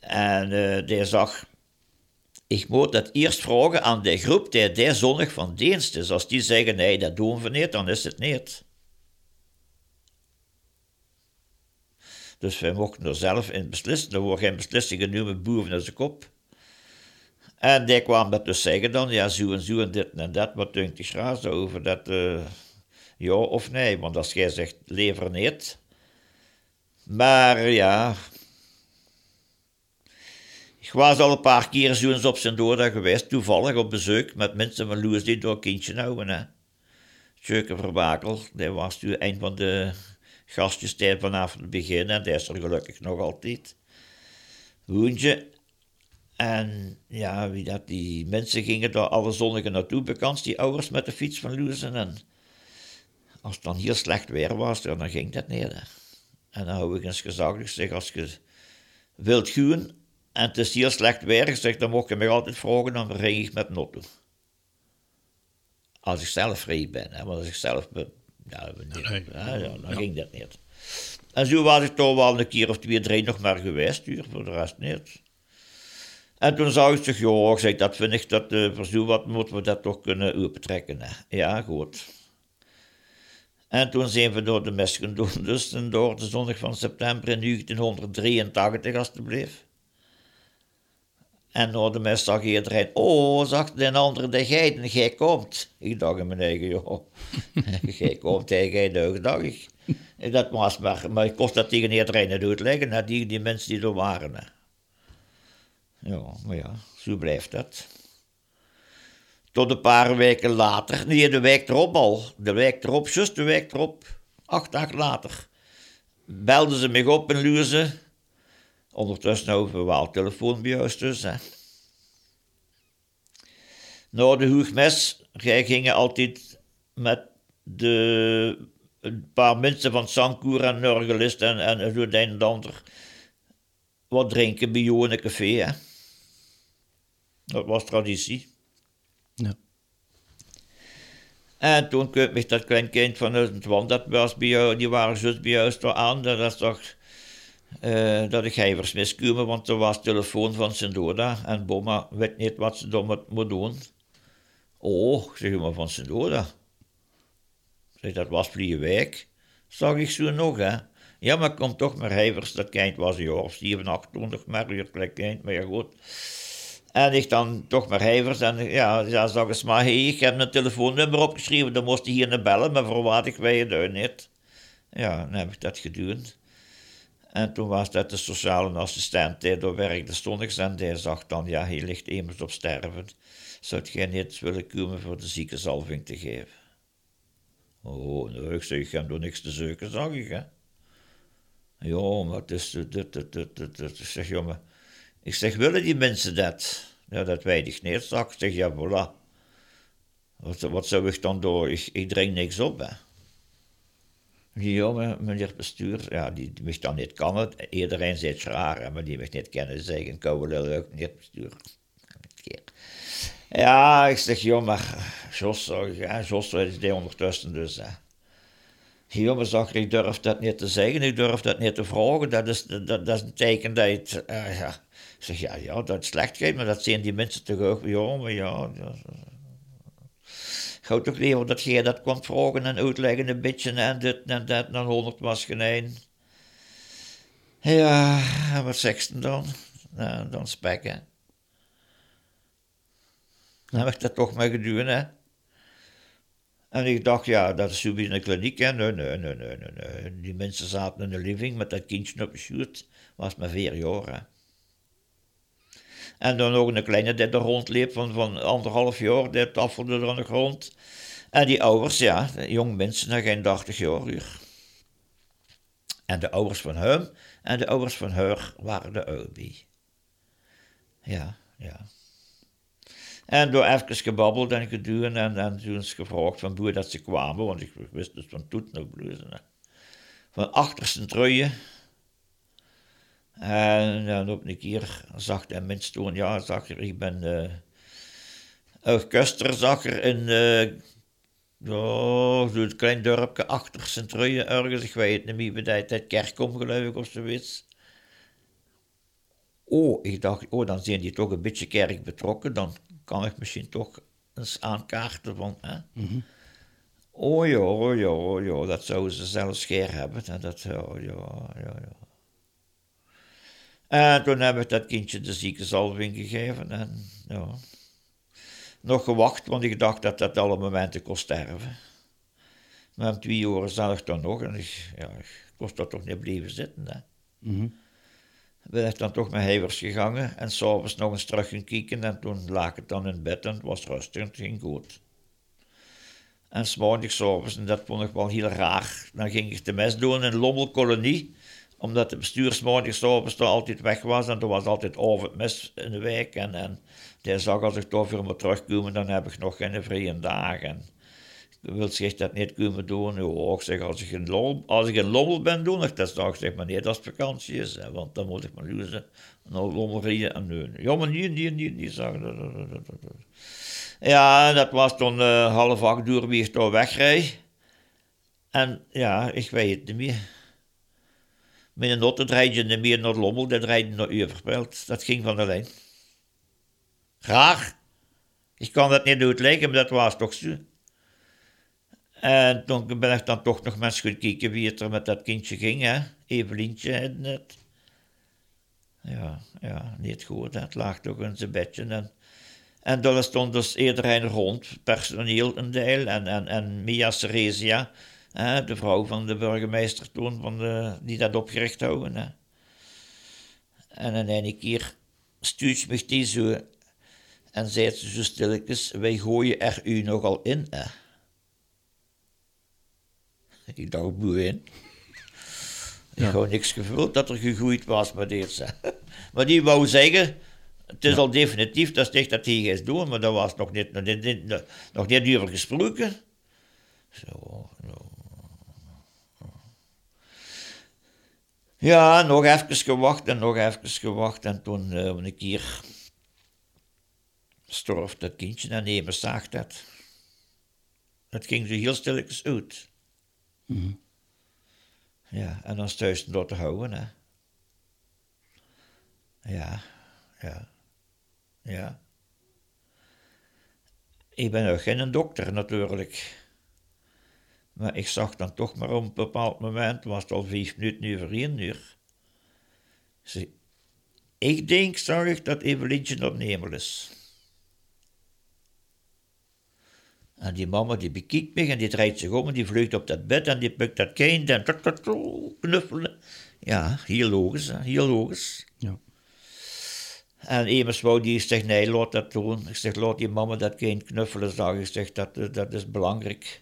En eh, die zag, ik moet dat eerst vragen aan die groep die die zonnig van dienst is. Als die zeggen, nee, dat doen we niet, dan is het niet. Dus wij mochten er zelf in beslissen. Er worden geen beslissingen genomen boven zijn kop. En die kwam dat dus zeggen dan, ja, zo en zo en dit en dat, wat denkt die schraas over dat, eh, ja of nee, want als jij zegt, lever niet. Maar ja, ik was al een paar keer zo eens op zijn doordag geweest, toevallig op bezoek, met mensen van Loes die door kindje houden, hè. Tjeuke Verbakel, die was toen een van de gastjes die vanaf het begin, en die is er gelukkig nog altijd. Hoentje, en ja, wie dat, die mensen gingen daar alle zonnigen naartoe, bekend, die ouders met de fiets van Loezen. En als het dan heel slecht weer was, dan ging dat hè. En dan hou ik eens gezegd, ik zeg, als je wilt gaan en het is heel slecht weer, zeg, dan mocht je mij altijd vragen, dan ring ik met Notto. Als ik zelf vrij ben, hè, want als ik zelf ben, ja, niet, Nee. ja, ja, dan ging dat niet. En zo was ik toch wel een keer of twee, drie nog maar geweest, hier, voor de rest niet. En toen zag ik zich, ik zeg, dat vind ik, dat uh, voor zo wat moeten we dat toch kunnen opentrekken. hè. Ja, goed. En toen zijn we door de mes doen, dus door de zondag van september in 1983, alstublieft. En door de mes zag iedereen, oh, zag de andere de geiten, jij komt. Ik dacht in mijn eigen, joh, jij komt, hij jij ook, dacht ik. En dat was maar, maar ik kost dat tegen iedereen niet uitleggen, hè, die, die mensen die er waren. Ja, maar ja, zo blijft dat. Tot een paar weken later, nee, de week erop al, de week erop, juist de week erop, acht dagen later, belden ze me op in Luze. Ondertussen hebben we wel telefoon bij dus, hè. Na de hoegmes, jij gingen altijd met de, een paar mensen van Sankoer en Nurgelist en, en zo het een ander wat drinken bij jou in een café, hè. Dat was traditie. Ja. En toen kwam ik dat klein kind van het want dat was bij jou, die waren zus bij jou aan, dat is toch eh, dat ik gijvers miskomen, want er was telefoon van Sendoda en Boma weet niet wat ze dan moet, doen. Oh, zeg maar van Sendoda. Zeg, dat was Vliegenwijk. Zag ik zo nog, hè. Ja, maar kom toch maar Hijvers, dat kind was een jaar of 7, 28, maar klein kind, maar ja goed. En ik dan toch maar Hijvers en ja, ja zag eens maar, hey, ik heb een telefoonnummer opgeschreven, dan moest hij hier naar bellen, maar voor wat ik uit niet. Ja, dan heb ik dat gedaan. En toen was dat de sociale assistent die daar werkte zondags en die zag dan, ja, hij ligt immers op sterven. Zou jij niet willen komen voor de ziekenzalving te geven? Oh, nou, ik zeg, ik heb door niks te zoeken, zag ik, hè. Ja, maar het is, dit. Ik zeg, maar... Ik zeg, willen die mensen dat? Ja, dat weet ik niet. Zag. Ik zeg, ja, voilà. Wat, wat zou ik dan doen? Ik, ik drink niks op, hè. Ja, maar meneer bestuur, ja, die, die dan niet kennen. Iedereen zegt raar, maar die mich niet kennen, zeggen, koude ook niet bestuur. Ja, ik zeg, joh, maar Jos, ja, Jos is die ondertussen dus. Hè. Jongen, ik durf dat niet te zeggen, ik durf dat niet te vragen. Dat is, dat, dat is een teken dat het, uh, ja. Ik zeg, ja, ja, dat is slecht maar dat zien die mensen toch ook. Ja, maar ja. Ik hou toch liever dat je dat komt vragen en uitleggen een beetje en dit en dat, dan honderd was geen Ja, wat zegt ze dan? Nou, dan spekken. Dan ik dat toch maar gedaan, hè. En ik dacht, ja, dat is zo in de kliniek. Hè. Nee, nee, nee, nee, nee, Die mensen zaten in de living met dat kindje op de schuurt. Was maar vier jaar. Hè. En dan nog een kleine die er rondliep van, van anderhalf jaar. Die tafelde er aan de grond. En die ouders, ja, jong mensen, nog geen 80 jaar. En de ouders van hem en de ouders van haar waren de Obi. Ja, ja. En door even gebabbeld en geduwen en, en toen is gevraagd van hoe dat ze kwamen, want ik wist dus van toet nog bluzen. Van achter zijn truien. En dan op een keer zag hij mensen toen, ja, zag er, ik ben uh, zag er in, uh, zo'n klein dorpje achter truien ergens, ik weet niet meer, bij dat kerkom geloof ik of zoiets. Oh, ik dacht, oh, dan zijn die toch een beetje kerk betrokken, dan kan ik misschien toch eens aankaarten van. Hè? Mm Oh ja, oh ja, oh ja, dat zouden ze zelfs scheer hebben. En dat, oh ja, ja, ja. En toen heb ik dat kindje de ziekenzalving gegeven en ja, nog gewacht, want ik dacht dat dat alle momenten kon sterven. Maar om twee uur zag ik dan nog en ik, ja, ik kost dat toch niet blijven zitten. Hè. Mm ben ik dan toch met hevers gegaan en s'avonds nog eens terug gaan kijken en toen lag ik dan in bed en het was rustig en het ging goed. En s'morgens s'avonds, en dat vond ik wel heel raar, dan ging ik de mes doen in Lommelkolonie, omdat de er altijd weg was en er was altijd over het mes in de wijk en, en zag als ik toch weer moet terugkomen, dan heb ik nog geen vrije dagen wil zich dat niet kunnen doen. Ik zeg, als ik een, als ik een lommel ben doen, ik dat zeg, zeg maar niet dat het vakantie is, hè, want dan moet ik maar luzen. Nou, lommel rijden en nee. Ja, maar niet, niet, niet, niet zeggen. Ja, dat was toen uh, half acht uur wie ik door wegrijd. En ja, ik weet het niet meer. Mijn notte draait je niet meer naar Lommel, dat draait naar Uverpelt. Dat ging van de lijn. Graag. Ik kan dat niet uitleggen, maar dat was toch zo. En toen ben ik dan toch nog mensen gaan kijken wie het er met dat kindje ging, hè. Evelientje en het. Ja, ja, niet goed. Het lag toch in zijn bedje. En, en stond dus iedereen rond, personeel een deel, en, en, en Mia Ceresia, hè, de vrouw van de burgemeester toen, van de, die dat opgericht houden. Hè. En in een keer stuurt me die zo en zei ze zo stilletjes, wij gooien er u nogal in, hè. Ik dacht, boeien. Ik ja. gewoon niks gevoeld dat er gegroeid was met deze. Maar die wou zeggen, het is al definitief, dat is echt dat hij is doen, maar daar was nog niet, nog niet, nog niet over gesproken. Zo, Ja, nog even gewacht en nog even gewacht. En toen, uh, een keer, storf dat kindje en nemen zag dat. Het ging zo heel stilletjes uit. Mhm. Ja, en dan thuis door te houden, hè. Ja, ja, ja. Ik ben ook geen dokter natuurlijk. Maar ik zag dan toch maar op een bepaald moment, was het al vijf minuten over één uur. Ik denk, zag ik, dat Evelientje op Nemel is. En die mama die bekijkt me en die draait zich om en die vlucht op dat bed en die pukt dat kind en knuffelen. Ja, heel logisch, heel logisch. Ja. En immers wou die zegt, nee, laat dat doen. Ik zeg, laat die mama dat kind knuffelen, zag ik. zeg, dat, dat is belangrijk.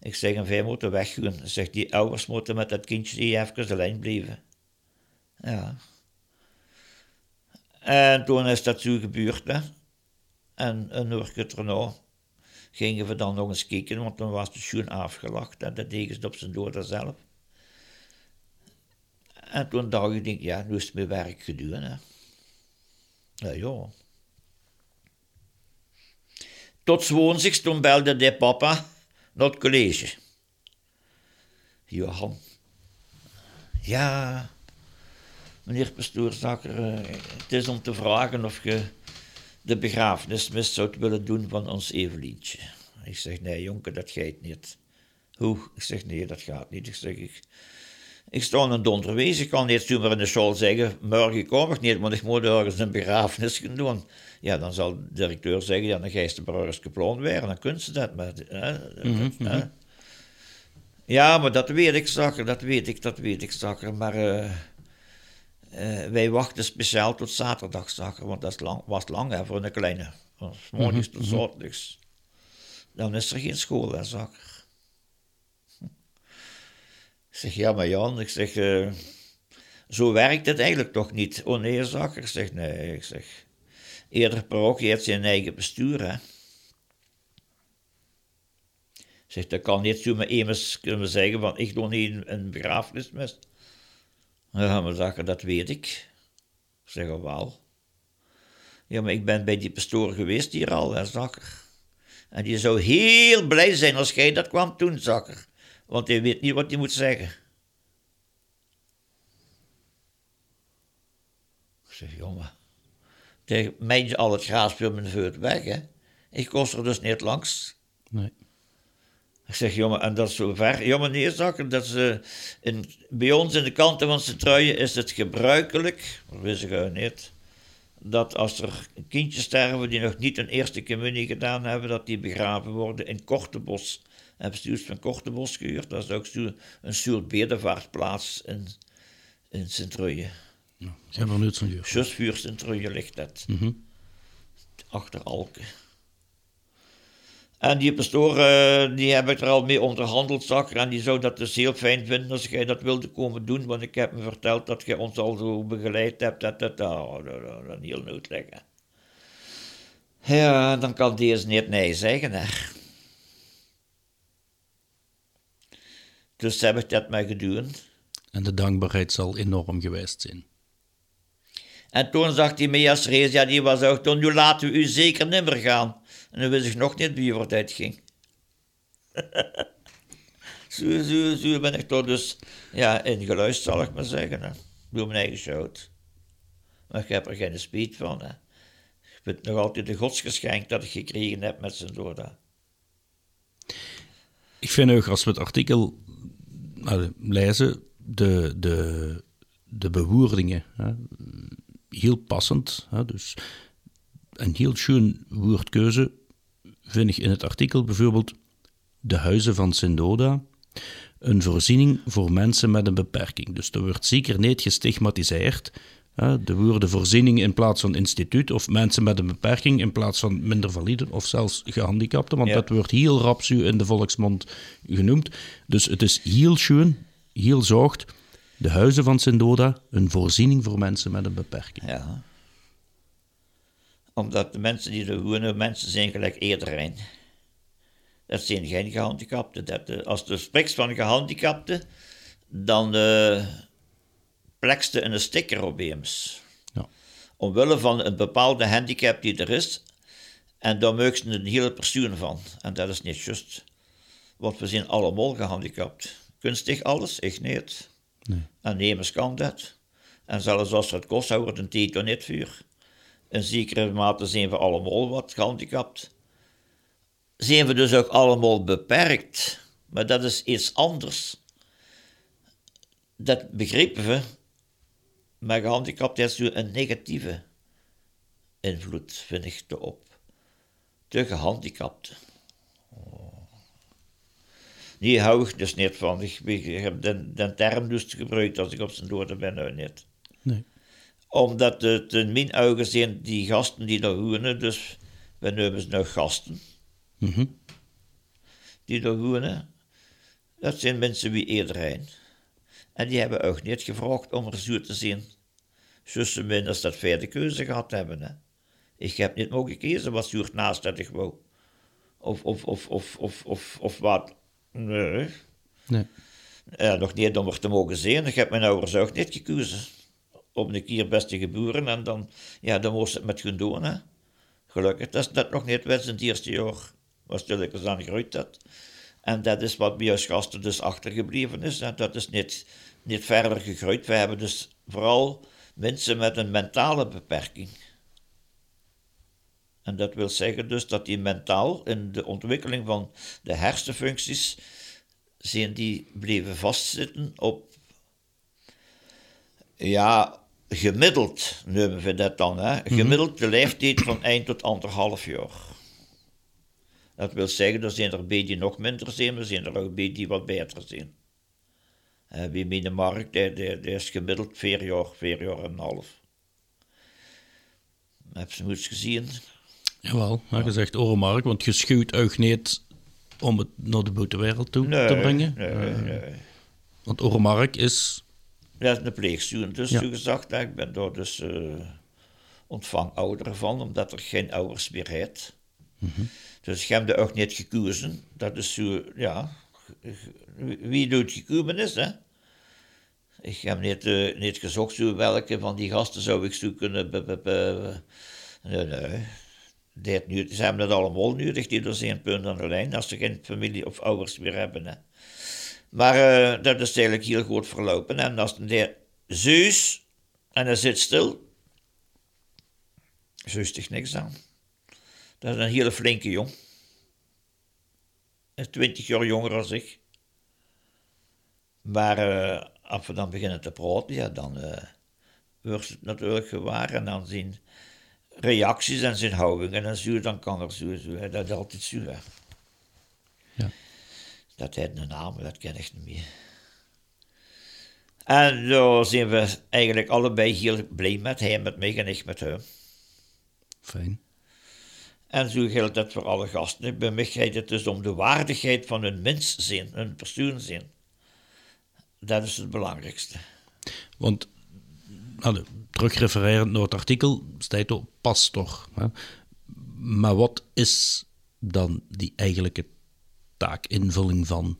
Ik zeg, en wij moeten weggaan. Zeg, die ouders moeten met dat kindje even alleen blijven. Ja. En toen is dat zo gebeurd, hè. En een uur erna gingen we dan nog eens kijken, want dan was de schoen afgelacht en dat deden ze op zijn dood zelf. En toen dacht ik, ja, nu is het mijn werk gedaan. Hè. Ja, ja. tot woensdags, toen belde de papa naar het college. Johan. Ja, meneer pastoorzakker, eh, het is om te vragen of je de begrafenismis zou willen doen van ons Evelientje. Ik zeg, nee jonker, dat gaat niet. Hoe? Ik zeg, nee, dat gaat niet. Ik zeg, ik, ik sta een donderwees, ik kan niet zomaar in de school zeggen, morgen kom ik niet, want ik moet ergens een begrafenis gaan doen. Ja, dan zal de directeur zeggen, ja, dan ga je de burgers gepland werden, dan kunnen ze dat. Maar, hè, Mhm, hè. Ja, maar dat weet ik, zakker, dat weet ik, dat weet ik, zakker. Maar eh, eh, wij wachten speciaal tot zaterdag, zakker, want dat is lang, was lang hè, voor een kleine. Van morgens tot zaterdags. Dan is er geen school, hè, zakker. Zeg, ja, maar Jan, ik zeg, eh, zo werkt het eigenlijk toch niet? Oh nee, zakker. Ik zeg, nee, ik zeg, eerder parochie heeft zijn eigen bestuur, hè. Ik zeg, dat kan niet zo met immers kunnen zeggen van, ik doe niet een, een begrafenismis. Ja, maar zakker, dat weet ik. Ik zeg, oh, wel. Ja, maar ik ben bij die pastoor geweest hier al, hè, zakker. En die zou heel blij zijn als jij dat kwam doen, zakker. Want hij weet niet wat hij moet zeggen. Ik zeg, jongen, tegen mij al het gras bij mijn voet weg, hè. Ik kost er dus niet langs. Nee. Ik zeg, jongen, en dat is zo ver. Jongen, nee, zakken, dat is, eh, in, bij ons in de kanten van zijn truien is het gebruikelijk, dat wist ik niet, dat als er kindjes sterven die nog niet een eerste communie gedaan hebben, dat die begraven worden in Kortebos. Hebben ze van Kortebos gehuurd. Dat is ook zo een soort bedevaartplaats in, in Sint-Truiden. Ja, ik heb nooit van gehoord. Just voor Sint-Truiden ligt dat. Mhm. Achter Alken. En die pastoor, eh, die heb ik er al mee onderhandeld, zakker. En die zou dat dus heel fijn vinden als jij dat wilde komen doen. Want ik heb me verteld dat je ons al zo begeleid hebt. Dat, dat, dat, oh, dat, heel uitleggen. Ja, dan kan deze niet nee zeggen, hè. Dus heb ik dat maar gedaan. En de dankbaarheid zal enorm geweest zijn. En toen zag die Meas Rees, ja, die was ook toen, nu laten we u zeker nimmer gaan. En dan wist ik nog niet wie voor tijd ging. zo, zo, zo ben ik toch dus ja, ingeluisterd, zal ik maar zeggen. Hè. Door mijn eigen schoot. Maar ik heb er geen spijt van. Hè. Ik vind nog altijd de godsgeschenk dat ik gekregen heb met zijn doda. Ik vind ook, als we het artikel nou, lezen, de, de, de bewoordingen heel passend. Dus een heel schoon woordkeuze vind ik in het artikel bijvoorbeeld de huizen van Sindoda, een voorziening voor mensen met een beperking. Dus er wordt zeker niet gestigmatiseerd. De woorden voorziening in plaats van instituut, of mensen met een beperking in plaats van minder valide of zelfs gehandicapten, want Ja. dat wordt heel rapsu in de volksmond genoemd. Dus het is heel schoon, heel zacht. De huizen van Sindoda, een voorziening voor mensen met een beperking. Ja. Omdat de mensen die er wonen, mensen zijn gelijk iedereen. Dat zijn geen gehandicapten. Dat, eh, als je spreekt van gehandicapten, dan eh plekste een sticker op eens. Ja. Omwille van een bepaalde handicap die er is. En daar maken ze een hele persoon van. En dat is niet juist. Want we zijn allemaal gehandicapt. Kunstig alles, ik niet. Nee. En nemens kan dat. En zelfs als het kost, houdt een titel niet vuur. In zekere mate zijn we allemaal wat gehandicapt. Zijn we dus ook allemaal beperkt. Maar dat is iets anders. Dat begrijpen we. Maar gehandicapt heeft zo een negatieve invloed, vind ik, erop. De gehandicapte. Die hou ik dus niet van. Ik, heb de, term dus gebruikt als ik op zijn dood ben, nou niet. Nee. Omdat het in mijn ogen zijn die gasten die daar wonen, dus we noemen ze nou gasten, Mhm. die daar wonen, dat zijn mensen wie iedereen. En die hebben ook niet gevraagd om er zo te zien. Zussen min als dat wij de keuze gehad hebben. Hè. Ik heb niet mogen kiezen wat soort naast dat ik wou. Of, of, of, of, of, of, of wat. Nee. Nee. Ja, nog niet om er te mogen zien. Ik heb mijn ouders ook niet gekozen. Op een keer beste geboren en dan, ja, dan moest het met gaan doen. Hè. Gelukkig, dat is net nog niet wist in het eerste jaar. Was stilletjes aan gegroeid dat. En dat is wat bij ons gasten dus achtergebleven is. En dat is niet, niet verder gegroeid. We hebben dus vooral mensen met een mentale beperking. En dat wil zeggen dus dat die mentaal in de ontwikkeling van de hersenfuncties zijn die bleven vastzitten op ja, gemiddeld noemen we dat dan. Hè? Gemiddeld de leeftijd van 1 tot anderhalf jaar. Dat wil zeggen, er zijn er bij die nog minder zijn, er zijn er ook bij die wat beter zijn. Uh, bij mijn markt, dat is gemiddeld 4 jaar, 4 jaar en een half. Heb je het gezien? Jawel, maar ja. gezegd Orenmark, want je schuwt ook niet om het naar de buitenwereld toe te brengen. Nee, uh, nee. Want Orenmark is... Dat is een pleegstuur, dus ja. gezegd. Ik ben daar dus uh, ontvang ouderen van, omdat er geen ouders meer heeft. Mm -hmm. Dus ik heb er ook niet gekozen. Dat is zo, ja... Wie doet gekomen hè? Ik heb niet, uh, niet gezocht zo welke van die gasten zou ik zo kunnen... Nee, nee nu, ze hebben dat allemaal nodig, die door één punt aan de lijn, als ze geen familie of ouders meer hebben. Hè. Maar uh, dat is eigenlijk heel goed verlopen. En als de zus en hij zit stil, zus zich niks aan. Dat is een hele flinke jong. Twintig jaar jonger dan ik. Maar uh, als we dan beginnen te praten, ja, dan uh, wordt het natuurlijk gewaar en dan zien reacties en zijn houding. En zo, dan kan er zo, zo dat is altijd zo. Hè. Ja. Dat heeft een naam, dat ken ik niet meer. En daar zijn we eigenlijk allebei heel blij met, hij met mij en ik met hem. Fijn. En zo geldt dat voor alle gasten. Bij mij gaat het dus om de waardigheid van hun mens zijn, hun persoon zijn. Dat is het belangrijkste. Want nou, terugrefererend naar het artikel, staat op pastor. Hè? Maar wat is dan die eigenlijke taakinvulling van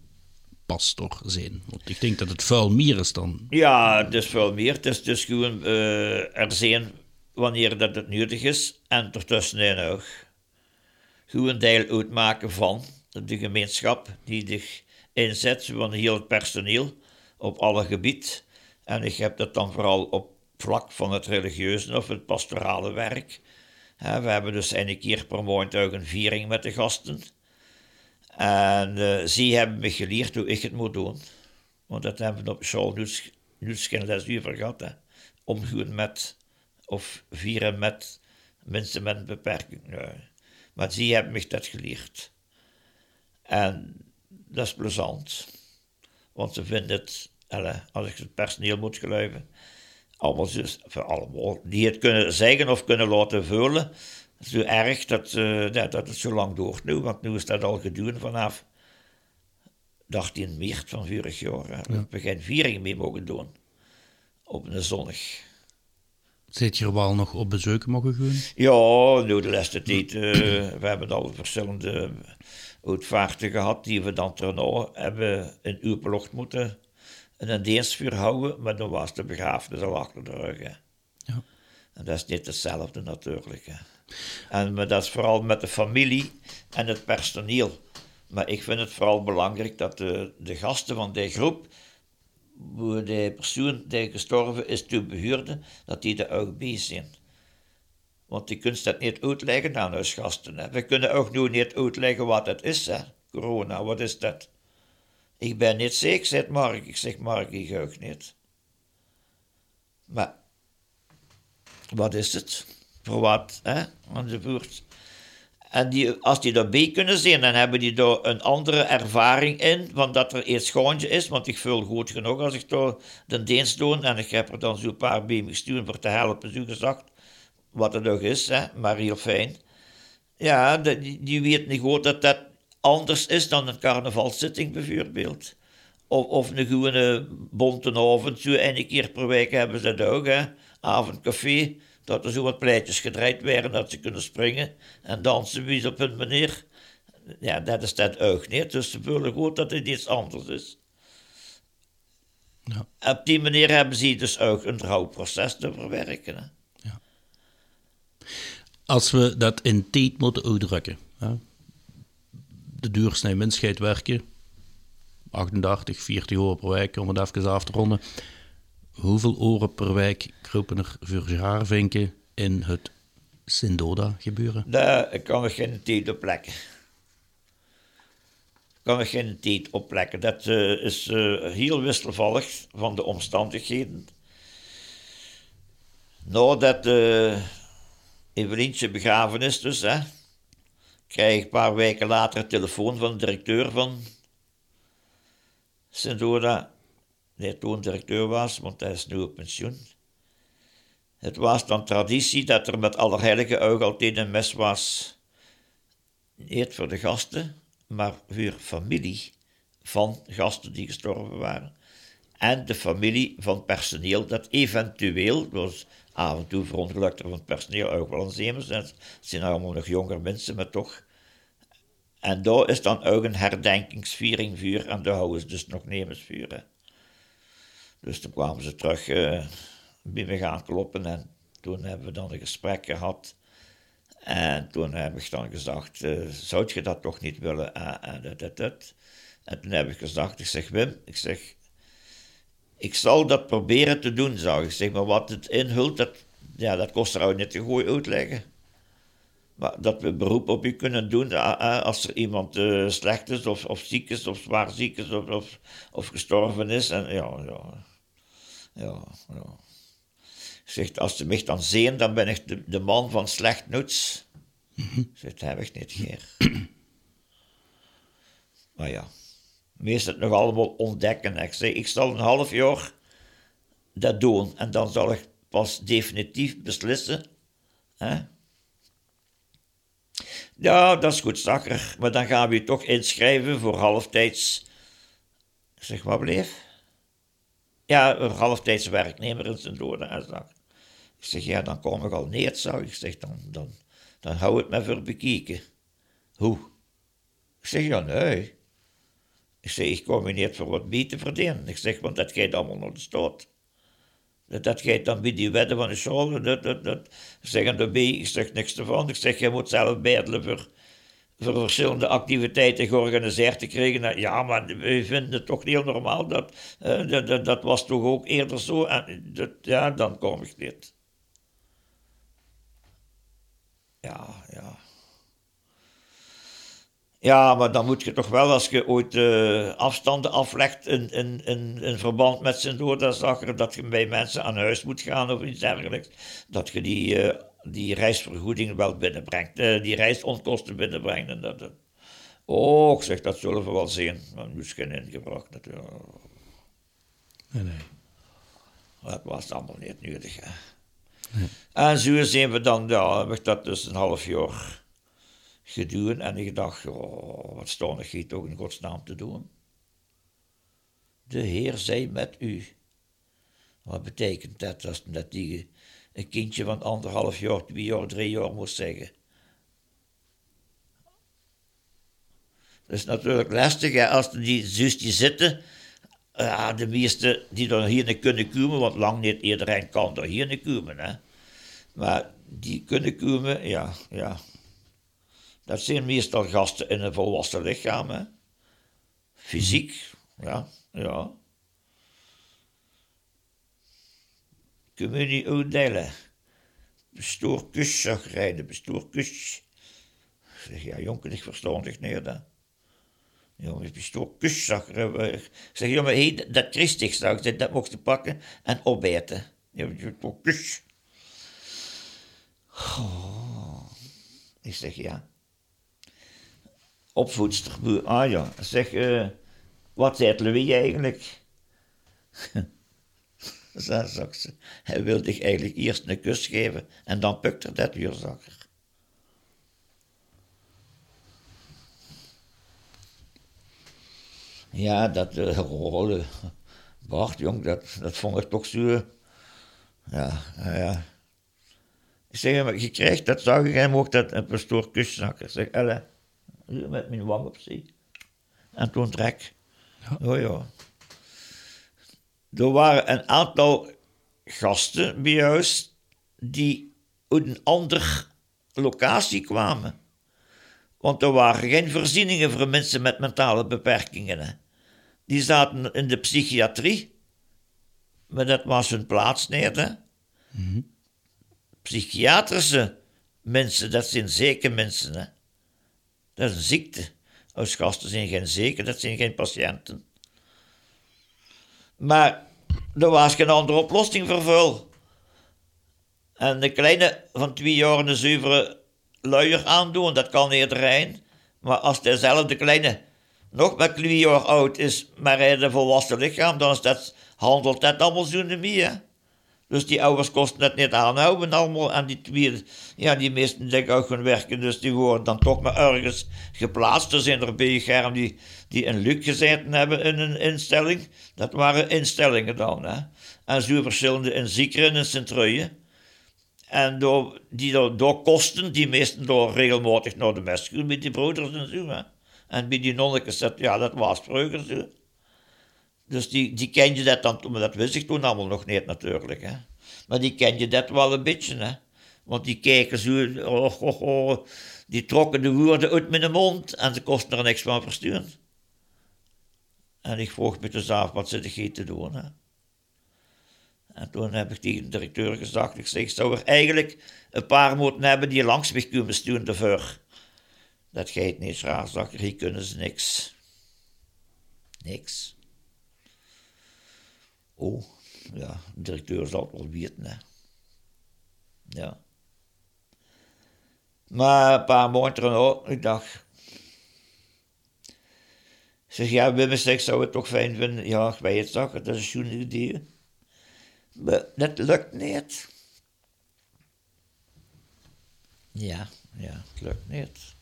pastor zijn? Want ik denk dat het vuil meer is dan. Ja, het is vuil meer. Het is dus gewoon uh, er zijn wanneer dat het nodig is en ertussenin ook. Gewoon deel uitmaken van de gemeenschap die zich inzet van heel het personeel op alle gebied. En ik heb dat dan vooral op vlak van het religieuze of het pastorale werk. we hebben dus een keer per maand ook een viering met de gasten. En uh, zij hebben me geleerd hoe ik het moet doen. Want dat hebben we op school nu geen les over gehad. Met, of vieren met mensen met een beperking. Maar zij hebben me dat geleerd. En dat is plezant. Want ze vinden het, als ik het personeel moet geloven, allemaal, voor allemaal die het kunnen zeggen of kunnen laten voelen. Zo erg dat, uh, dat, het zo lang doort nu, want nu is dat al gedaan vanaf 18 maart van vorig jaar. Ja. Geen viering mee mogen doen op een zonnig. Zit je er wel nog op bezoek mogen gaan? Ja, nu de laatste tijd. Uh, we hebben al verschillende uitvaarten gehad die we dan daarna hebben in Uurpelocht moeten een dienstvuur houden, maar dan was de begrafenis al achter de rug. Hè. Ja. En dat is niet hetzelfde natuurlijk. Hè. En maar dat is vooral met de familie en het personeel. Maar ik vind het vooral belangrijk dat de, de gasten van die groep, de persoon die gestorven is toebehoorde, dat die er ook bij zijn. Want die kunt dat niet uitleggen aan ons gasten. Hè. We kunnen ook nu niet uitleggen wat het is, hè. corona, wat is dat? Ik ben niet zeker, zegt Mark. Ik zeg, Mark, ik ook niet. Maar, wat is het? Voor wat, hè? Enzovoort. En die, als die daarbij kunnen zijn, dan hebben die daar een andere ervaring in, van dat er iets schoontje is, want ik voel goed genoeg als ik daar de dienst doe, en ik heb er dan zo'n paar gestuurd voor te helpen, zo gezegd, wat het ook is, hè? maar heel fijn. Ja, die, die weten niet goed dat dat anders is dan een carnavalszitting bijvoorbeeld. Of, of een gewone bonte avond, zo een keer per week hebben ze dat ook, hè. avondcafé, dat er zo wat pleitjes gedraaid werden, dat ze kunnen springen en dansen wie op hun manier. Ja, dat is dat ook niet, dus ze voelen goed dat het iets anders is. Ja. Op die manier hebben ze dus ook een rouwproces te verwerken. Ja. Als we dat in tijd moeten uitdrukken. Hè? De duursnee mensheid werken. 38, 40 uur per week, om het even af te ronden. Hoeveel oren per week kropen er voor jaarvinken in het Sindoda gebeuren? Daar kan ik geen tijd op plekken. Kan ik geen tijd op plekken. Dat eh, is eh, heel wisselvallig van de omstandigheden. Nadat uh, Evelientje begraven is, dus, hè, krijg ik een paar weken later een telefoon van de directeur van Sindoda die toen directeur was, want hij is nu op pensioen. Het was dan traditie dat er met Allerheilige ook altijd een mes was. Niet voor de gasten, maar voor familie van gasten die gestorven waren. En de familie van personeel dat eventueel, dus af en toe verongelukte van het personeel ook wel een zeemers. Het zijn allemaal nog jonger mensen, maar toch. En daar is dan ook een herdenkingsviering vuur en daar houden ze dus nog nemensvuren. Dus toen kwamen ze terug uh, bij me gaan kloppen en toen hebben we dan een gesprek gehad. En toen heb ik dan gezegd, uh, zou je dat toch niet willen? En, dat, dat, dat. en toen heb ik gezegd, ik zeg Wim, ik zeg, ik zal dat proberen te doen, zou ik. zeg, maar wat het inhult, dat, ja, dat kost er ook niet te goed uitleggen. Maar dat we beroep op u kunnen doen als er iemand uh, slecht is, of, of ziek is, of zwaar ziek is, of, of, of gestorven is. En ja, ja. Ja, ja. Zegt, als ze mij dan zien, dan ben ik de, de man van slecht nuts. Mm Zegt, heb ik niet, Geer. maar ja, meestal het nog allemaal ontdekken. Ik zeg, ik zal een half jaar dat doen en dan zal ik pas definitief beslissen. Hè? Ja, dat is goed, zakker. Maar dan gaan we je toch inschrijven voor halftijds. Zeg, wat bleef? Ja, een halftijdse werknemer in zijn doornaanslag. Ik zeg, ja, dan kom ik al neer, zou ik. zeg, dan, dan, dan hou het me voor bekijken. Hoe? Ik zeg, ja, nee. Ik zeg, ik kom hier niet voor wat mee te verdienen. Ik zeg, want dat gaat allemaal naar de stoot. Dat, dat dan bij die wetten van de school. Dat, dat, dat. Zeggen erbij, ik zeg niks ervan. Ik zeg, je moet zelf bedelen voor voor verschillende activiteiten georganiseerd te krijgen. Nou, ja, maar we vinden het toch heel normaal. Dat, uh, dat, dat, dat, was toch ook eerder zo. En dat, ja, dan kom ik dit. Ja, ja. Ja, maar dan moet je toch wel, als je ooit uh, afstanden aflegt in, in, in, in verband met zijn doordagszaken, dat je bij mensen aan huis moet gaan of iets dergelijks, dat je die uh, die reisvergoeding wel binnenbrengt, uh, die reisonkosten binnenbrengt. En dat, oh, zeg, dat zullen we wel zien. Maar nu is geen ingebracht natuurlijk. Nee, nee. Dat was allemaal niet nodig. Hè. Nee. En zo zijn we dan, ja, heb ik dat dus een half jaar gedaan. En ik dacht, wat staan ik toch in godsnaam te doen? De Heer zij met u. Wat betekent dat? Dat, dat die een kindje van anderhalf jaar, twee jaar, drie jaar moest zeggen. Dat is natuurlijk lastig hè, als die zusje zitten. Ja, de meesten die er hier niet kunnen komen, want lang niet iedereen kan er hier niet komen. Hè. Maar die kunnen komen, ja, ja. Dat zijn meestal gasten in een volwassen lichaam. Hè. Fysiek, ja, ja. Communie uitdelen. Bestoorkus zag rijden, bestoorkus. Ik zeg, ja, jongen, ik zich neer dan. Jongens, bestoorkus zag Ik zeg, jongen, hey, dat christig zag dat mocht je pakken en opeten. Ja, bestoorkus. Oh. Ik zeg, ja. Opvoedster, ah ja. Zeg, uh, wat zei Louis eigenlijk? zei ze. Hij wilde eigenlijk eerst een kus geven en dan pukte dat zakker. Ja, dat uh, Bart, jong, dat, dat vond ik toch zo. Ja, ja. Ik zeg je krijgt dat, zag ik hem ook, dat een pastoor kuszakker. Ik zeg, Elle, met mijn wang op zee. En toen trek. Ja. Oh ja. Er waren een aantal gasten bij huis die uit een ander locatie kwamen. Want er waren geen voorzieningen voor mensen met mentale beperkingen. Hè. Die zaten in de psychiatrie. Maar dat was hun plaats niet. Hè. Psychiatrische mensen, dat zijn zeker mensen. Hè. Dat is een ziekte. Als gasten zijn geen zeker, dat zijn geen patiënten. Maar er was geen andere oplossing voor. En de kleine van twee jaar een zuivere luier aandoen, dat kan iedereen. Maar als dezelfde kleine nog maar twee jaar oud is, maar hij een volwassen lichaam, dan is dat, handelt dat allemaal zo niet. Dus die ouders kosten het niet aanhouden allemaal. En die twee, ja, die meesten denken ook gaan werken, dus die worden dan toch maar ergens geplaatst. Er zijn er bij die, die in Luc gezeten hebben in een instelling. Dat waren instellingen dan. Hè. En zo verschillende in Ziekeren en Sint-Truijen. En door, die door, kosten, die meesten door regelmatig naar de mes met die broeders en zo. Hè. En bij die nonnetjes, ja, dat was vroeger zo. Dus die, die ken je dat dan, maar dat wist ik toen allemaal nog niet natuurlijk. Hè. Maar die ken je dat wel een beetje. Hè. Want die kijken zo, oh, oh, oh, die trokken de woorden uit mijn mond en ze kosten er niks van versturen. En ik vroeg me dus af, wat zit ik te doen? Hè. En toen heb ik tegen de directeur gezegd, ik zeg, zou er eigenlijk een paar moeten hebben die langs me kunnen sturen ervoor. Dat gaat niet raar, zag hier kunnen ze niks. Niks. Oh, ja, de directeur zal het wel weten, hè. Ja. Maar een paar maanden erna, ik dacht... Zeg, ja, Wim, ik zou het toch fijn vinden. Ja, ik weet het zag, dat is een goed idee. Maar dat lukt niet. Ja, ja, het lukt niet.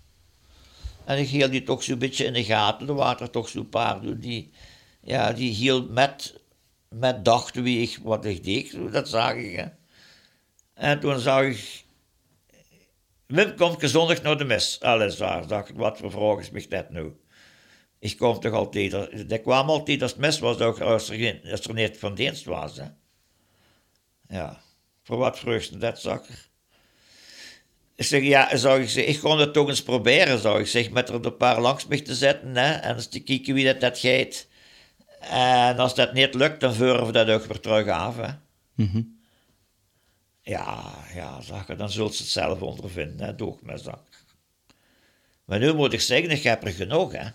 En ik hield die toch zo'n beetje in de gaten. Er waren er toch zo'n paar die, ja, die hield met, met dachten wie ik, wat ik deed. Dat zag ik. Hè. En toen zag ik, Wim komt gezondig naar de mis. Alles waar. Dacht ik, wat voor vraag is mij nu? Ik kom toch altijd, ik kwam altijd als het mis was, ook als er, als er niet van dienst was. Hè. Ja, voor wat vreugde dat zag ik. Zeg, ja, zou ik zeggen, ik kon het toch eens proberen, zou ik zeggen, met er een paar langs me te zetten, hè, en eens te kijken wie dat, dat gaat. En als dat niet lukt, dan vuren we dat ook weer terug af, hè. Ja, ja, zag ik, dan zult ze het zelf ondervinden, hè, doe ik me zak. Maar nu moet ik zeggen, ik heb er genoeg, hè.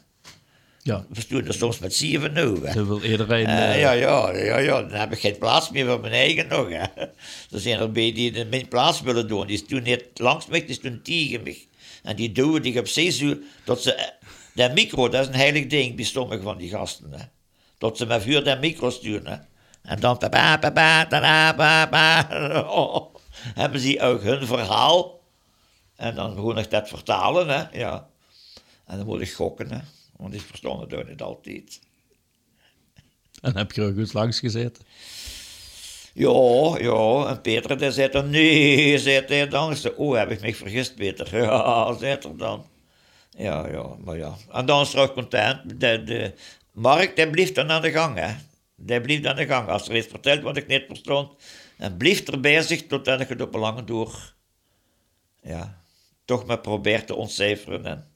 Ja, We doen soms met zeven nu, hè. wil iedereen... Eh, eh, ja, ja, ja, ja, dan heb ik geen plaats meer voor mijn eigen nog. Hè. Er zijn er bij die mijn plaats willen doen. Die doen niet langs mij, die doen tegen mij. En die doen die op zee zo, tot ze... eh, Dat micro, dat is een heilig ding bij sommige van die gasten. Hè. Tot ze met vuur dat micro sturen. En dan... Papa, papa, tada, papa, oh, hebben ze ook hun verhaal. En dan moet ik dat vertalen, hè. Ja. En dan moet ik gokken, hè. Want ik verstond het niet altijd. En heb je er goed langs gezeten? Ja, ja, en Peter die zei dan, nee, zei hij dan. Oh, heb ik me vergist, Peter. Ja, zei er dan. Ja, ja, maar ja. En dan is hij content. De, de Mark, die blijft dan aan de gang, hè. Die blijft aan de gang. Als er iets vertelt wat ik niet verstond, en blijft er bezig totdat ik het op een lange door, ja, toch maar probeert te ontcijferen. En,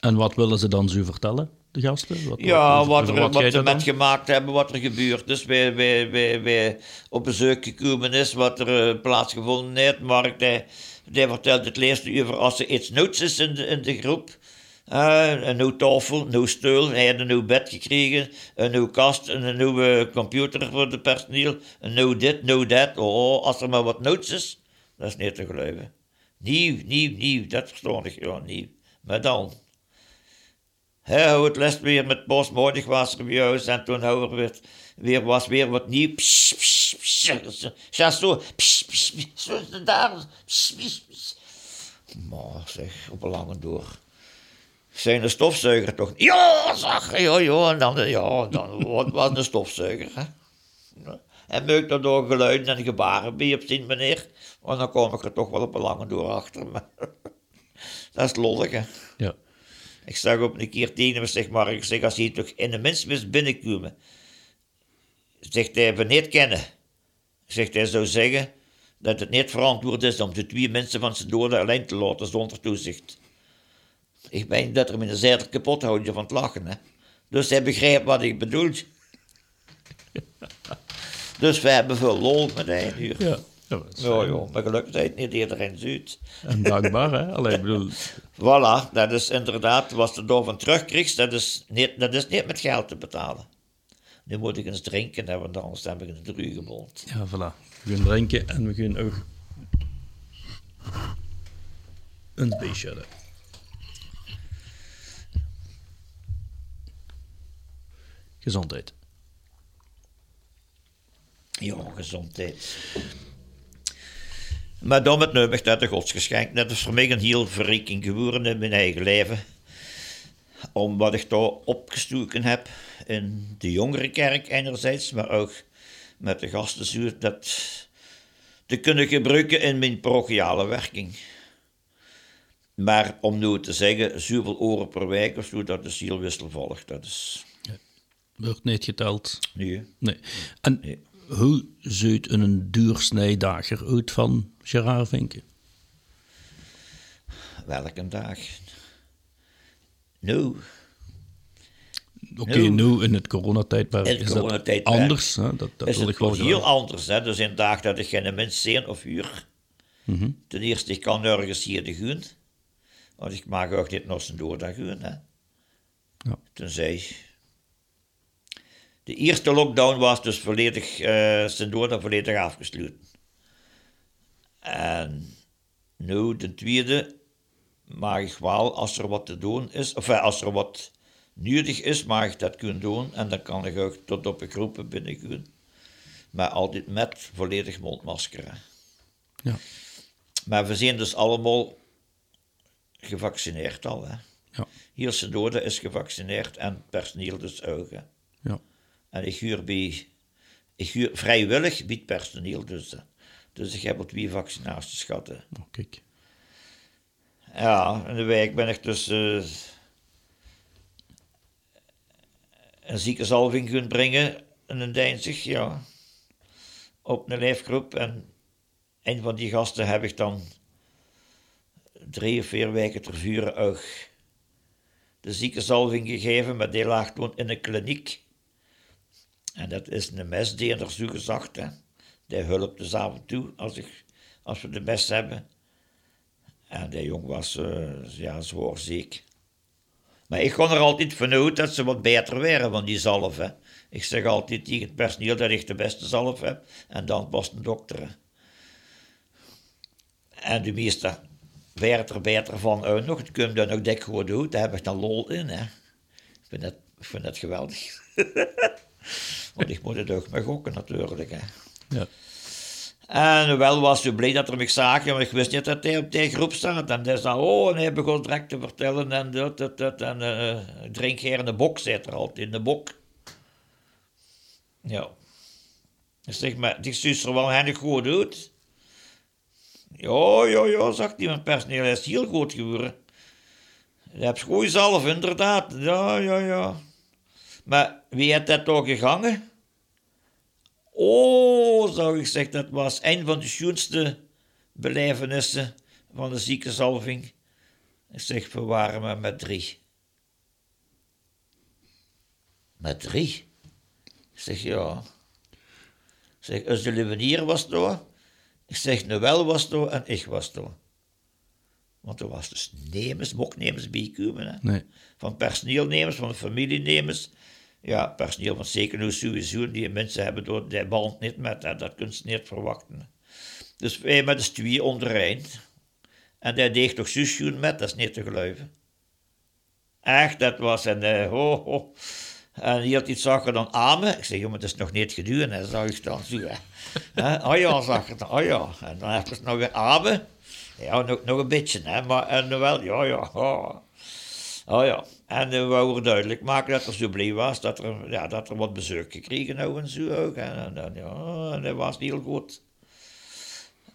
En wat willen ze dan zo vertellen, de gasten? Wat, Ja, wat, er, wat ze met gemaakt hebben, wat er gebeurd is, bij, bij, bij, bij, op bezoek gekomen is, wat er eh, plaatsgevonden heeft. Mark, die, die vertelt het eerste uur als er iets nieuws is in de, in de groep. Een nieuwe tafel, een nieuw stoel, hij had een nieuw bed gekregen, een nieuwe kast, en een nieuwe computer voor het personeel, een nieuw dit, nieuw dat. Oh, als er maar wat nieuws is, dat is niet te geloven. Nieuw, nieuw, nieuw, dat verstond ik, ja, nieuw. Maar dan... Hij hoe het les weer met postmoedig was er bij ons en toen hou er weer, weer, was weer wat nieuw. Pss, pss, pss, ja, zo. Pss, pss, pss, daar. Pss, pss, pss. Maar zeg, op een lange door. Zijn de stofzuiger toch? Ja, zag ja, ja. En dan, ja, dan wat was een stofzuiger. Hè? En meuk daardoor geluiden en gebaren bij op zien meneer. Want dan kom ik er toch wel op een lange door achter. Maar dat is lollig, hè. Ja. Ik zag op een keer tegen hem, zeg maar, ik zeg, als hij toch in de wist binnenkomen, zegt hij, we niet kennen. Zegt hij, zou zeggen, dat het niet verantwoord is om de twee mensen van zijn doden alleen te laten zonder toezicht. Ik ben dat er met een zijde kapot houden van het lachen. Hè. Dus hij begrijpt wat ik bedoel. dus we hebben veel lol met één uur. Ja. Ja, Ja, joh, maar gelukkig is het niet iedereen zoet. En dankbaar, hè? Allee, ik bedoel, Voilà, dat is inderdaad, wat je daarvan terugkrijgt, dat is, niet, dat is niet met geld te betalen. Nu moet ik eens drinken, hè, want anders heb ik een drugenbond. ja, voilà. We gaan drinken en we gaan ook een beetje hebben. Gezondheid. Ja, gezondheid. Maar dan met nummer dat de godsgeschenk. Dat is voor mij een heel verrijking geworden in mijn eigen leven. Om wat ik daar opgestoken heb in de jongere kerk enerzijds, maar ook met de gastenzuur, dat te kunnen gebruiken in mijn parochiale werking. Maar om nu te zeggen, zoveel oren per week of zo, dat is heel wisselvallig. Dat is Wordt niet geteld. nu. Nee. En Nee. hoe ziet een duursnijdager uit van Gerard Vinken? Welke dag? Nu. Oké, Nou. nu in het coronatijdperk In het is coronatijdperk dat anders. Hè? Dat, dat is wil ik wel wel heel graag. anders. Hè? Dus in dag dat ik geen mens zin of uur. Mhm. Ten eerste, ik kan nergens hier de gaan. Want ik mag ook niet naar zijn doordag gaan. Hè? Ja. Tenzij... De eerste lockdown was dus volledig, eh zijn doordag volledig afgesloten. En nu, de tweede, mag ik wel, als er wat te doen is, of eh, als er wat nodig is, mag ik dat kunnen doen. En dan kan ik ook tot op een groepen binnen gaan. Maar altijd met volledig mondmasker. hè. Ja. Maar we zijn dus allemaal gevaccineerd al. Hè? Ja. Hier doden is gevaccineerd en personeel dus ook. Hè? En ik huur bij, ik huur vrijwillig biedt personeel dus. Dus ik heb al twee vaccinaties gehad. Oh, kijk. Ja, in de week ben ik dus eh, een ziekenzalving gaan brengen in een Deinzig, ja. Op een leefgroep. En een van die gasten heb ik dan drie of vier weken ter vuren ook de ziekenzalving gegeven, maar die lag toen in een kliniek. En dat is een mes die zo gezegd, hè. Die hulp dus af en toe als, ik, als we de mes hebben. En die jong was eh, ja, zwaar ziek. Maar ik kon er altijd vanuit dat ze wat beter waren van die zalf. Ik zeg altijd tegen het personeel dat ik de beste zalf heb. En dan was een dokter. En de meeste werden er beter van uit nog. Komt dan ook dik goed uit. Daar heb ik dan lol in. Hè. Ik, vind dat, ik vind dat geweldig. Want ik moet het ook maar gokken natuurlijk. Hè. Ja. En wel was hij blij dat er mij zag, maar ik wist niet dat hij op die groep staat. En hij zei, oh, en hij begon direct te vertellen en dat, dat, dat. En ik drink hier in de bok, zit er altijd, in de bok. Ja. Ik zeg, maar die ziet er wel hennig goed uit. Ja, ja, ja, zegt hij, mijn personeel is heel goed geworden. Je hebt goede zalf, inderdaad. Ja, ja, ja. Maar wie heeft dat toch gegangen? Oh, zou ik zeggen, dat was een van de schoonste belevenissen van de ziekenzalving. Ik zeg, we waren met drie. Met drie? Ik zeg, ja. Ik zeg, als de Levenier was daar. Ik zeg, Noël was daar en ik was daar. Want er was dus nemers, moknemers bijkomen. Hè? Nee. Van personeelnemers, van familienemers. Ja, personeel van zeker nu sowieso. Die mensen hebben door die band niet met. Hè? Dat kun je niet verwachten. Dus wij met de twee ondereen. En die deed toch zusjoen met, dat is niet te geloven. Echt, dat was een eh, ho, ho. En hier iets zag er dan me. Ik zeg, jongen, dat is nog niet gedaan. En zag ik dan zo. Hè. Hè? Oh ja, zag dan. Oh ja. En dan heb ik nog weer aan me. Ja, nog, nog een beetje, hè. Maar en wel, ja, ja. Oh, oh ja. En we wouden duidelijk maken dat er zo blij was. Dat er, ja, dat er wat bezoek gekregen nou en zo ook. En, en, dan, ja, en dat was heel goed.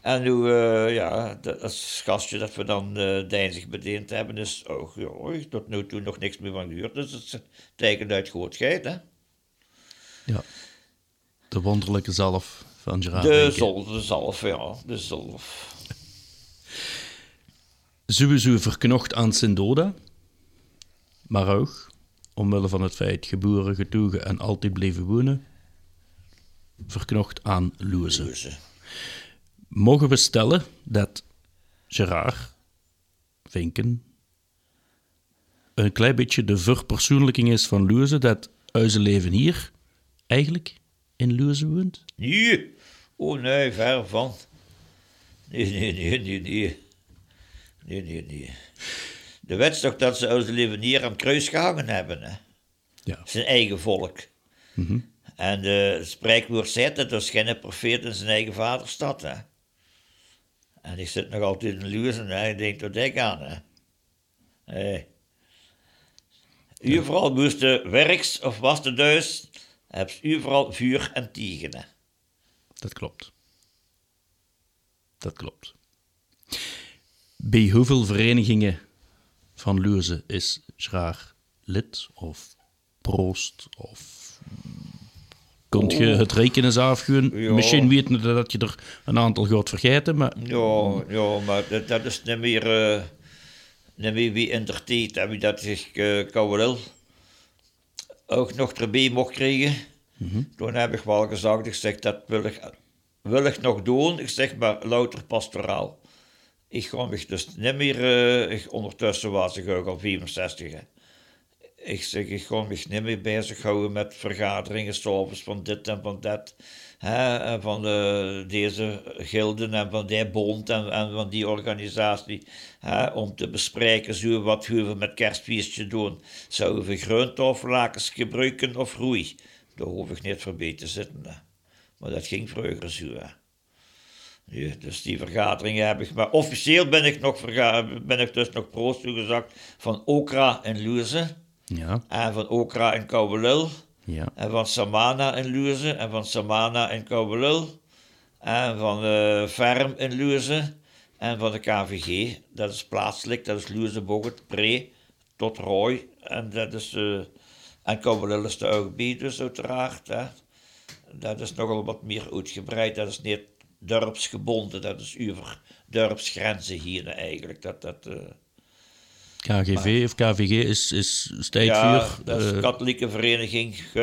En nu, eh, ja, dat, dat gastje dat we dan uh, deinzig bediend hebben, is ook, ja, tot nu toe nog niks meer van gehuurd. Dus het is teken uit goedheid, hè. ja. De wonderlijke zalf van Gerard De zolf, de zalf, ja, de zolf. Sowieso verknocht aan Sendoda, maar ook, omwille van het feit geboren, getogen en altijd bleven wonen, verknocht aan Loeze. Leuze. Mogen we stellen dat Gerard Vinken een klein beetje de verpersoonlijking is van Loeze, dat uit zijn leven hier eigenlijk in Loeze woont? Nee, oh nee, ver van. Nee, nee, nee, nee, nee. Nee, nee, nee. De wet is toch dat ze uit leven hier aan het kruis gehangen hebben, hè? Ja. Zijn eigen volk. En de spreekwoord zegt dat er geen profeet in zijn eigen vaderstad, hè? En ik zit nog altijd in Luizen, hè? Ik denk, wat ik aan, hè? Hey. U vooral moest de werks of was de duis, hebt u vooral vuur en tiegen, hè? Dat klopt. Dat klopt. Bij hoeveel verenigingen van Loeze is Gerard lid of proost of... Kunt je het rekenen eens afgaan? Ja. Misschien weten we dat je er een aantal gaat vergeten, maar Ja, ja maar dat, dat is niet meer, eh, niet meer wie in der tijd, hè, wie dat zich uh, ook nog erbij mocht krijgen. Toen heb ik wel gezegd, ik zeg, dat wil ik, wil ik nog doen. Ik zeg, maar louter pastoraal. Ik ga me dus niet meer, eh, ondertussen was ik ook al 64. Hè. Ik zeg, ik ga me niet meer bezighouden met vergaderingen, van dit en van dat. Hè, en van eh, deze gilden en van die bond en, en van die organisatie. Hè, om te bespreken zo wat we met kerstfeestje doen. Zouden we groentaflakens gebruiken of roei? Daar hoef ik niet voorbij te zitten. Maar dat ging vroeger zo. Hè. Ja, dus die vergaderingen heb ik. Maar officieel ben ik, nog ben ik dus nog proost toegezegd van Okra in Luze. ja, En van Okra in Kouwelul. ja. En van Samana in Luze. En van Samana in Kouwelul. En van eh Ferm in Luze. En van de KVG. Dat is plaatselijk. Dat is Luze, Boget, Pre. Tot Rooi. En dat is... eh en Kouwelul is ook bij, dus uiteraard. Hè. Dat is nogal wat meer uitgebreid. Dat is niet dorpsgebonden. Dat is over dorpsgrenzen hier eigenlijk. Dat, dat, eh, KGV of KVG is, is ja, dat is eh, katholieke vereniging.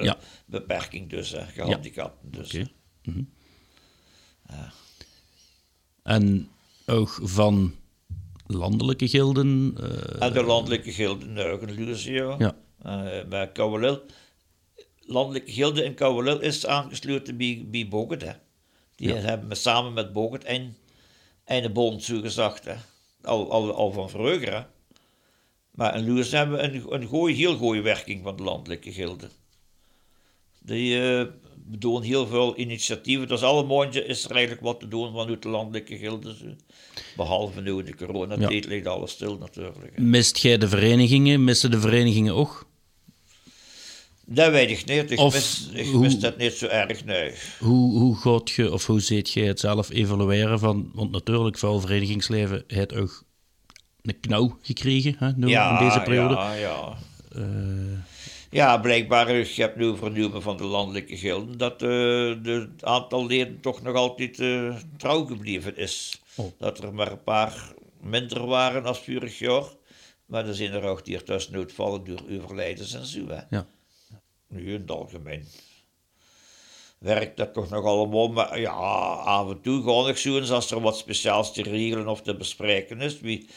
Ja. Beperking dus, hè, gehandicapten. Dus. Mhm. En ook van landelijke gilden. eh, En de landelijke gilde Neugenluzie. Ja. Uh, bij Kouwelil. Landelijke gilde in Kouwelil is aangesloten bij, bij Boget. Die Ja. hebben we samen met Boget en, en de bond zugezegd. Hè. Al, al, al van vroeger. Hè. Maar in Luus hebben we een, een goeie, heel goede werking van de landelijke gilde. Die eh, doen heel veel initiatieven. Dus alle maandje is er eigenlijk wat te doen vanuit de landelijke gilde. zo. Behalve nu in de coronatijd ligt alles stil natuurlijk. hè. Mist jij de verenigingen? Missen de verenigingen ook? Dat weet ik niet. Ik, Of mis, ik hoe- mis dat niet zo erg, nee. Hoe, hoe gaat je, of hoe ziet jij het zelf evalueren van, want natuurlijk, veel verenigingsleven heeft ook een knauw gekregen hè, nu Ja, in deze periode. ja, ja. Eh, Ja, blijkbaar, je hebt nu vernieuwen van de landelijke gilden, dat eh, het aantal leden toch nog altijd eh, trouw gebleven is. Oh. Dat er maar een paar minder waren als vorig jaar. Maar er zijn er ook die er tussenuit vallen door overlijdens en zo. Hè. ja. Nu in het algemeen werkt dat toch nog allemaal. Maar ja, af en toe ga ik zo eens als er wat speciaals te regelen of te bespreken is. Wie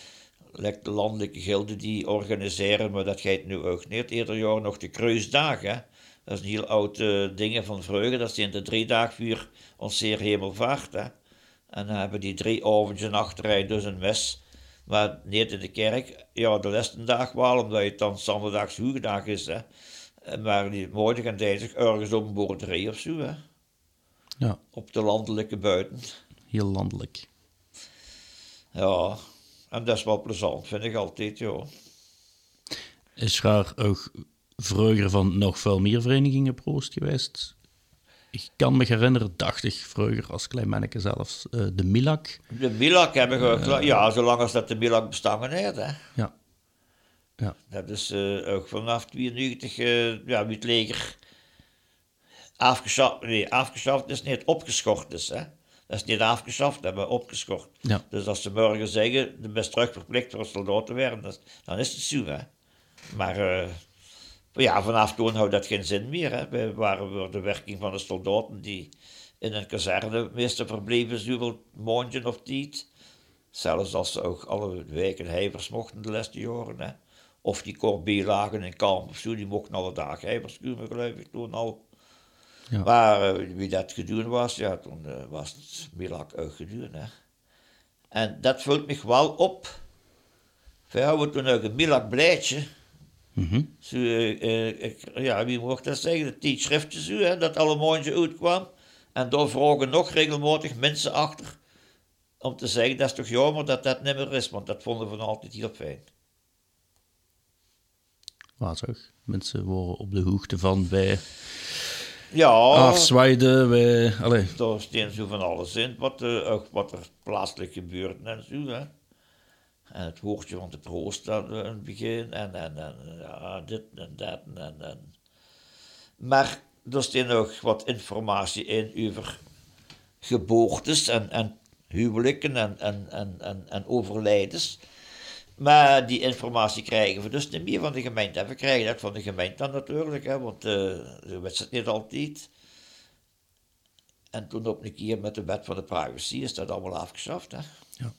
lijkt de landelijke gilden die organiseren, maar dat gaat nu ook niet. Ieder jaar nog de kruisdagen. Dat is een heel oud eh, ding van vroeger. Dat zijn de drie voor ons zeer hemelvaart. Hè. En dan hebben die drie avondjes en achterrij dus een mes. Maar niet in de kerk. Ja, de laatste dag wel, omdat het dan zondags hoegedag is. Hè. Maar die en dinsdag ergens op een boerderij of zo. Hè. ja, Op de landelijke buiten. heel landelijk. Ja, en dat is wel plezant, vind ik altijd, ja. Is er ook vroeger van nog veel meer verenigingen proost geweest? Ik kan me herinneren, dacht ik vroeger als klein manneke zelfs, eh, de Milak. De Milak hebben we ook, ja, zolang als dat de Milak bestaan heeft, hè. Ja. Ja, Dat is eh, ook vanaf 92, eh ja, het leger afgeschaft, nee, afgeschaft is niet opgeschort is. Hè? Dat is niet afgeschaft, dat hebben we opgeschort. Ja. Dus als ze morgen zeggen, de best terug verplicht voor soldaat te werden, dan is het zo. Hè? Maar eh, ja, vanaf toen houdt dat geen zin meer. Hè? We waren voor de werking van de soldaten die in een kazerne meestal verbleven, zoveel maandje of tijd. Zelfs als ze ook alle weken heivers mochten de laatste jaren. Hè? Of die Corby lagen in kamp of zo, die mochten alle dagen komen, geloof ik, toen al. Ja. Maar eh, wie dat gedaan was, ja, toen eh, was het Milak ook. Hè? En dat vult me wel op. We hadden toen ook een Milak blijtje. Mhm. Zo, eh, ja, wie mocht dat zeggen? Het tijdschriftje zo, hè, dat alle maandje uitkwam. En daar vroegen nog regelmatig mensen achter om te zeggen, dat is toch jammer dat dat niet meer is, want dat vonden we altijd heel fijn. Toch? Mensen worden op de hoogte van wij Ja, afzwaaiden, wij... Allee, daar staan zo van alles in, wat, ook wat er plaatselijk gebeurt en zo. Hè. En het woordje van de proost aan het begin, en, en, en ja, dit en dat. En, en. Maar er staat ook wat informatie in over geboortes en, en huwelijken en, en, en, en, en overlijdens. Maar die informatie krijgen we dus niet meer van de gemeente. En we krijgen dat van de gemeente dan natuurlijk, hè, want eh zo is het niet altijd. En toen op een keer met de wet van de privacy is dat allemaal afgeschaft. Hè? Ja.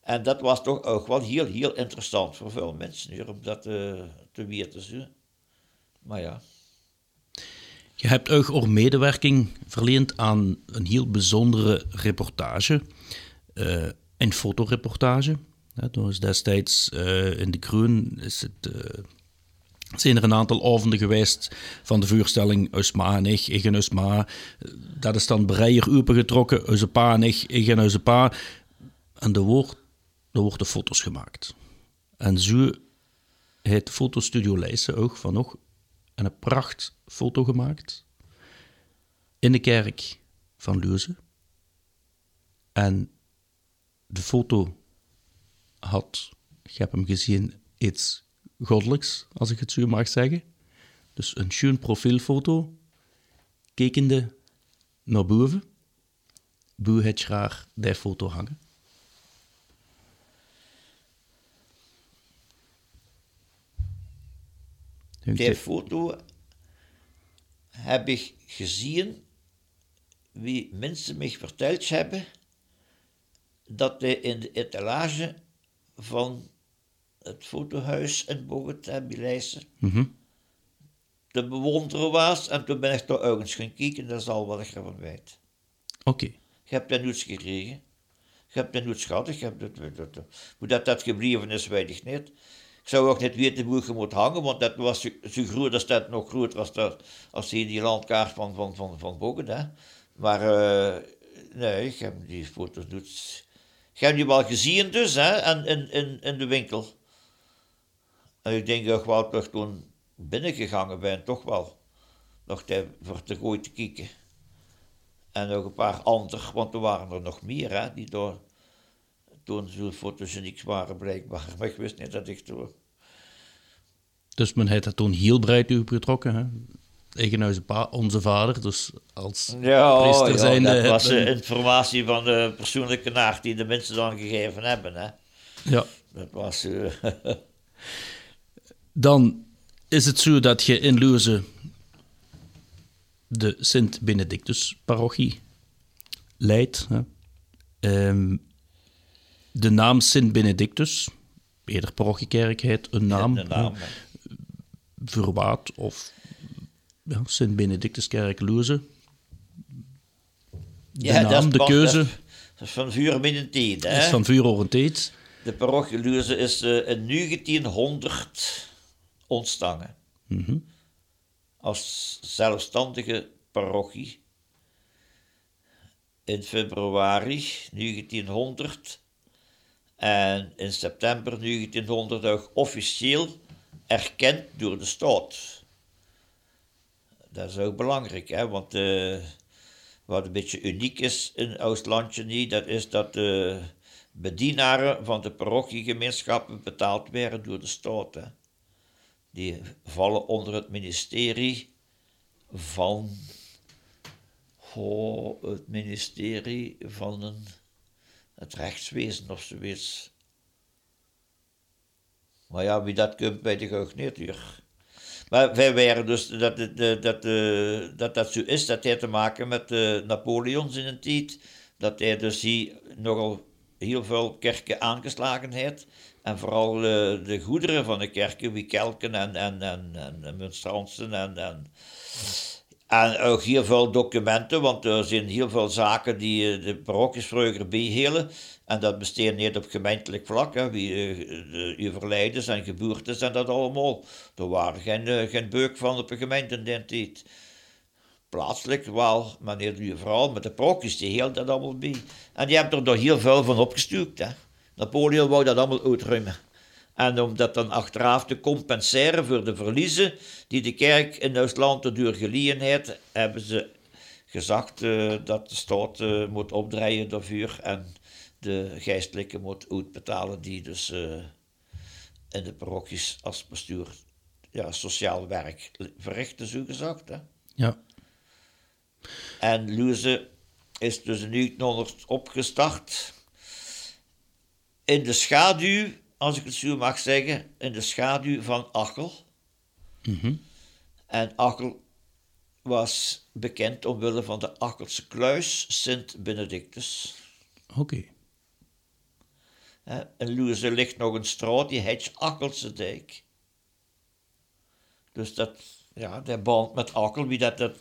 En dat was toch ook wel heel, heel interessant voor veel mensen hier, om dat eh, te weten. Maar ja. Je hebt ook ook medewerking verleend aan een heel bijzondere reportage, eh, een fotoreportage. Ja, is destijds eh, in de Groen is het, eh, zijn er een aantal avonden geweest van de vuurstelling Usma en ik, ik Dat is dan breier opengetrokken, onze pa en ik, en onze pa. En er wordt, worden foto's gemaakt. En zo heeft Fotostudio Leijsen ook van nog een pracht foto gemaakt in de kerk van Leuze. En de foto had, ik heb hem gezien, iets goddelijks, als ik het zo mag zeggen. Dus een schoon profielfoto, kijkende naar boven. Boe het graag die foto hangen. Die foto heb ik gezien, wie mensen me verteld hebben, dat hij in de etalage van het fotohuis in Bogota, Bilijse, Mhm. te bewonderen was. En toen ben ik daar eens gaan kijken, dat is al wat ik ervan weet. Oké. Je hebt dat nooit gekregen. Je hebt dat nooit gehad. Ik heb dat, dat, dat- hoe dat, dat gebleven is, weet ik niet. Ik zou ook niet weten hoe je moet hangen, want dat was zo, zo groot als dat nog groter was dat, als die, die landkaart van, van, van, van Bogota. Maar eh, nee, ik heb die foto's nooit... Ik heb die wel gezien dus, hè, in, in, in de winkel. En ik denk dat ik wel toch toen binnengegangen ben, toch wel. Nog te, voor te gooien te kijken. En nog een paar anderen, want er waren er nog meer, hè, die door, toen zo fotogeniek waren blijkbaar. Maar ik wist niet dat ik toen... Dus men heeft dat toen heel breed opgetrokken. Hè? Ik en onze, vader, dus als Ja, priester ja zijnde dat was hebben- eh, informatie van de persoonlijke nacht die de mensen dan gegeven hebben. Hè. Ja. Dat was... eh, Dan is het zo dat je in Leuze de Sint-Benedictus-parochie leidt. Hè. Ehm, de naam Sint-Benedictus, eerder parochiekerk, heet een naam. de naam. hè. Verwaat of ja, Sint-Benedictuskerk Leuze. De ja, naam, de keuze Dat is van vuur midden tijd, hè. is van vuur over tijd. De parochie Luze is eh, in 1900 ontstaan. Mhm. Als zelfstandige parochie. In februari 1900 en in september 1900 ook officieel erkend door de staat. Dat is ook belangrijk, hè? want eh, wat een beetje uniek is in Oost-Landje niet, dat is dat de bedienaren van de parochiegemeenschappen betaald werden door de staat. hè. Die vallen onder het ministerie van oh, het ministerie van een, het rechtswezen of zoiets. Maar ja, wie dat kunt, ik ook niet. Hier. Maar wij waren dus, dat, dat, dat, dat, dat zo is, dat heeft te maken met uh, Napoleons in een tijd. Dat hij dus hier nogal heel veel kerken aangeslagen heeft. En vooral de goederen van de kerken, wie kelken en, en, en, en monstransen en, en, en ook heel veel documenten, want er zijn heel veel zaken die de parochies vroeger. En dat besteedt niet op gemeentelijk vlak, hè, wie uh, overlijdens en geboortes en dat allemaal. Er waren geen, uh, geen beuk van op een gemeente. Plaatselijk wel, maar niet vooral met de parochies, die hield dat allemaal bij. En die hebben er nog heel veel van opgestuurd. Hè. Napoleon wou dat allemaal uitruimen. En om dat dan achteraf te compenseren voor de verliezen die de kerk in Duitsland door geleden heeft, hebben ze gezegd uh, dat de staat uh, moet opdraaien daarvoor en de geestelijke moet uitbetalen die dus uh, in de parochies als bestuur ja, sociaal werk verrichten, zo gezegd. Hè? Ja. En Luze is dus in 1900 opgestart in de schaduw, als ik het zo mag zeggen, in de schaduw van Achel. Mhm. En Achel was bekend omwille van de Achelse kluis Sint Benedictus. Oké. Hè, In Loerse ligt nog een straat, die heet Achelse dijk. Dus dat, ja, dat band met wie dat, dat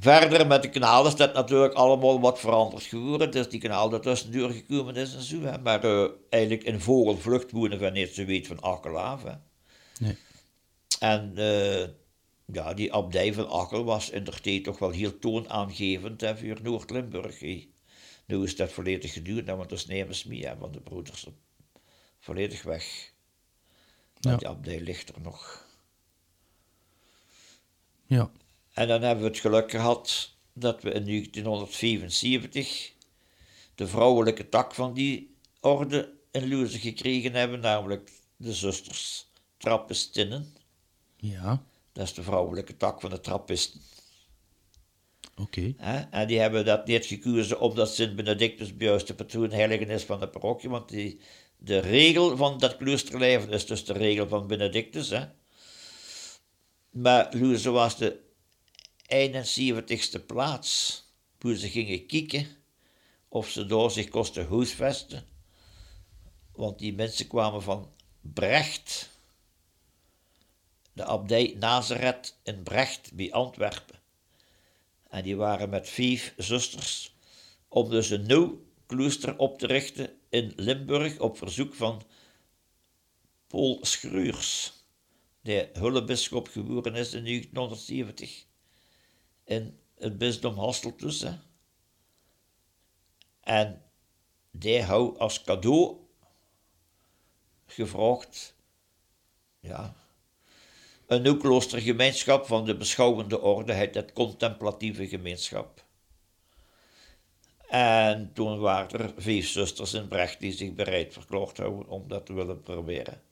Verder met de kanaal is dat natuurlijk allemaal wat veranderd geworden. Dus die kanaal dat tussendoor gekomen is en zo. Hè. Maar uh, eigenlijk in vogelvlucht wonen we niet zo weet van Akkelaaf. Hè. Nee. En uh, ja, die abdij van Akkel was in der tijd toch wel heel toonaangevend hè, voor Noord-Limburg. Nu is dat volledig geduurd, want dat is nemens mee, hè, want de broeders volledig weg. Ja. die abdij ligt er nog. Ja. En dan hebben we het geluk gehad dat we in 1975 de vrouwelijke tak van die orde in Loerse gekregen hebben, namelijk de zusters Trappistinnen. Ja. Dat is de vrouwelijke tak van de Trappisten. Oké. En die hebben dat niet gekozen omdat Sint Benedictus bij ons de patroon heiligen is van de parochie, want die, de regel van dat kloosterleven is dus de regel van Benedictus. Hè? Maar Loerse was de 71ste plaats, hoe ze gingen kijken of ze door zich kosten huisvesten. Want die mensen kwamen van Brecht, de abdij Nazareth in Brecht bij Antwerpen. En die waren met vijf zusters om dus een nieuw klooster op te richten in Limburg op verzoek van Paul Schruurs, die hulpbisschop geboren is in 1970 in het bisdom Hasselt. Hè. En die hou als cadeau gevraagd ja, een nu kloostergemeenschap van de beschouwende orde heet het contemplatieve gemeenschap. En toen waren er vijf zusters in Brecht die zich bereid verklaard hadden om dat te willen proberen.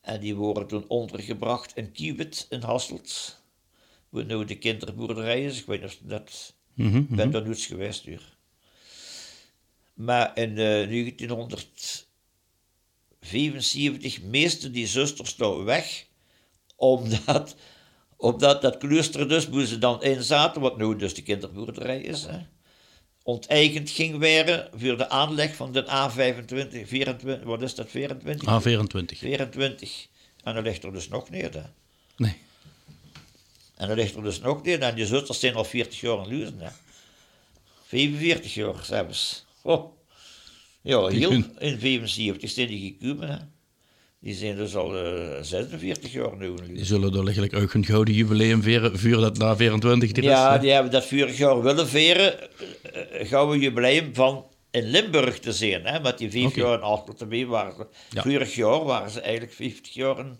En die worden toen ondergebracht in Kiewit in Hasselt. Waar nu de kinderboerderij is. Dus ik weet niet of dat... Mhm, mhm. Mm ben geweest hier. Maar in eh, 1900... 75 meeste die zusters nou weg, omdat, omdat dat klooster dus, moesten ze dan in zaten, wat nu dus de kinderboerderij is, hè, onteigend ging werden voor de aanleg van de A25, 24, wat is dat, 24? A24. 24. En dan ligt er dus nog neer, hè? Nee. En dan ligt er dus nog neer, en die zusters zijn al 40 jaar in Luzen, hè. 45 jaar zelfs. Oh. Ja, heel in 75 zijn die gekomen, hè. Die zijn dus al eh 46 jaar nu Die zullen er eigenlijk ook een gouden jubileum vieren, vuur dat na 24 er is. Ja, die hebben dat vorig jaar willen veren, eh, eh, gouden jubileum van in Limburg te zien, hè, met die vijf jaar in Achtertebie waren ze. Ja. Vorig jaar waren ze eigenlijk 50 jaar in,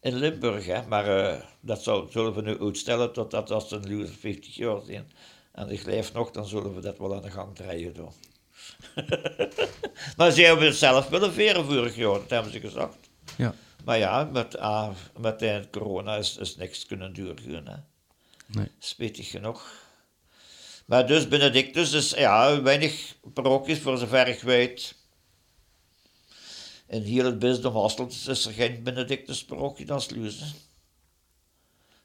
in Limburg, hè, maar dat zou, zullen we nu uitstellen totdat als een Luzer 50 jaar zijn. En ik leef nog, dan zullen we dat wel aan de gang draaien doen. maar ze hebben het zelf willen veren vorig jaar, dat hebben ze gezegd. Ja. Maar ja, met, ah, met de corona is, is niks kunnen doorgaan. Hè. Nee. Spijtig genoeg. Maar dus Benedictus is ja, weinig parochies voor zover ik weet. In heel het bisdom Hasselt is er geen Benedictus parochie dan Sluizen.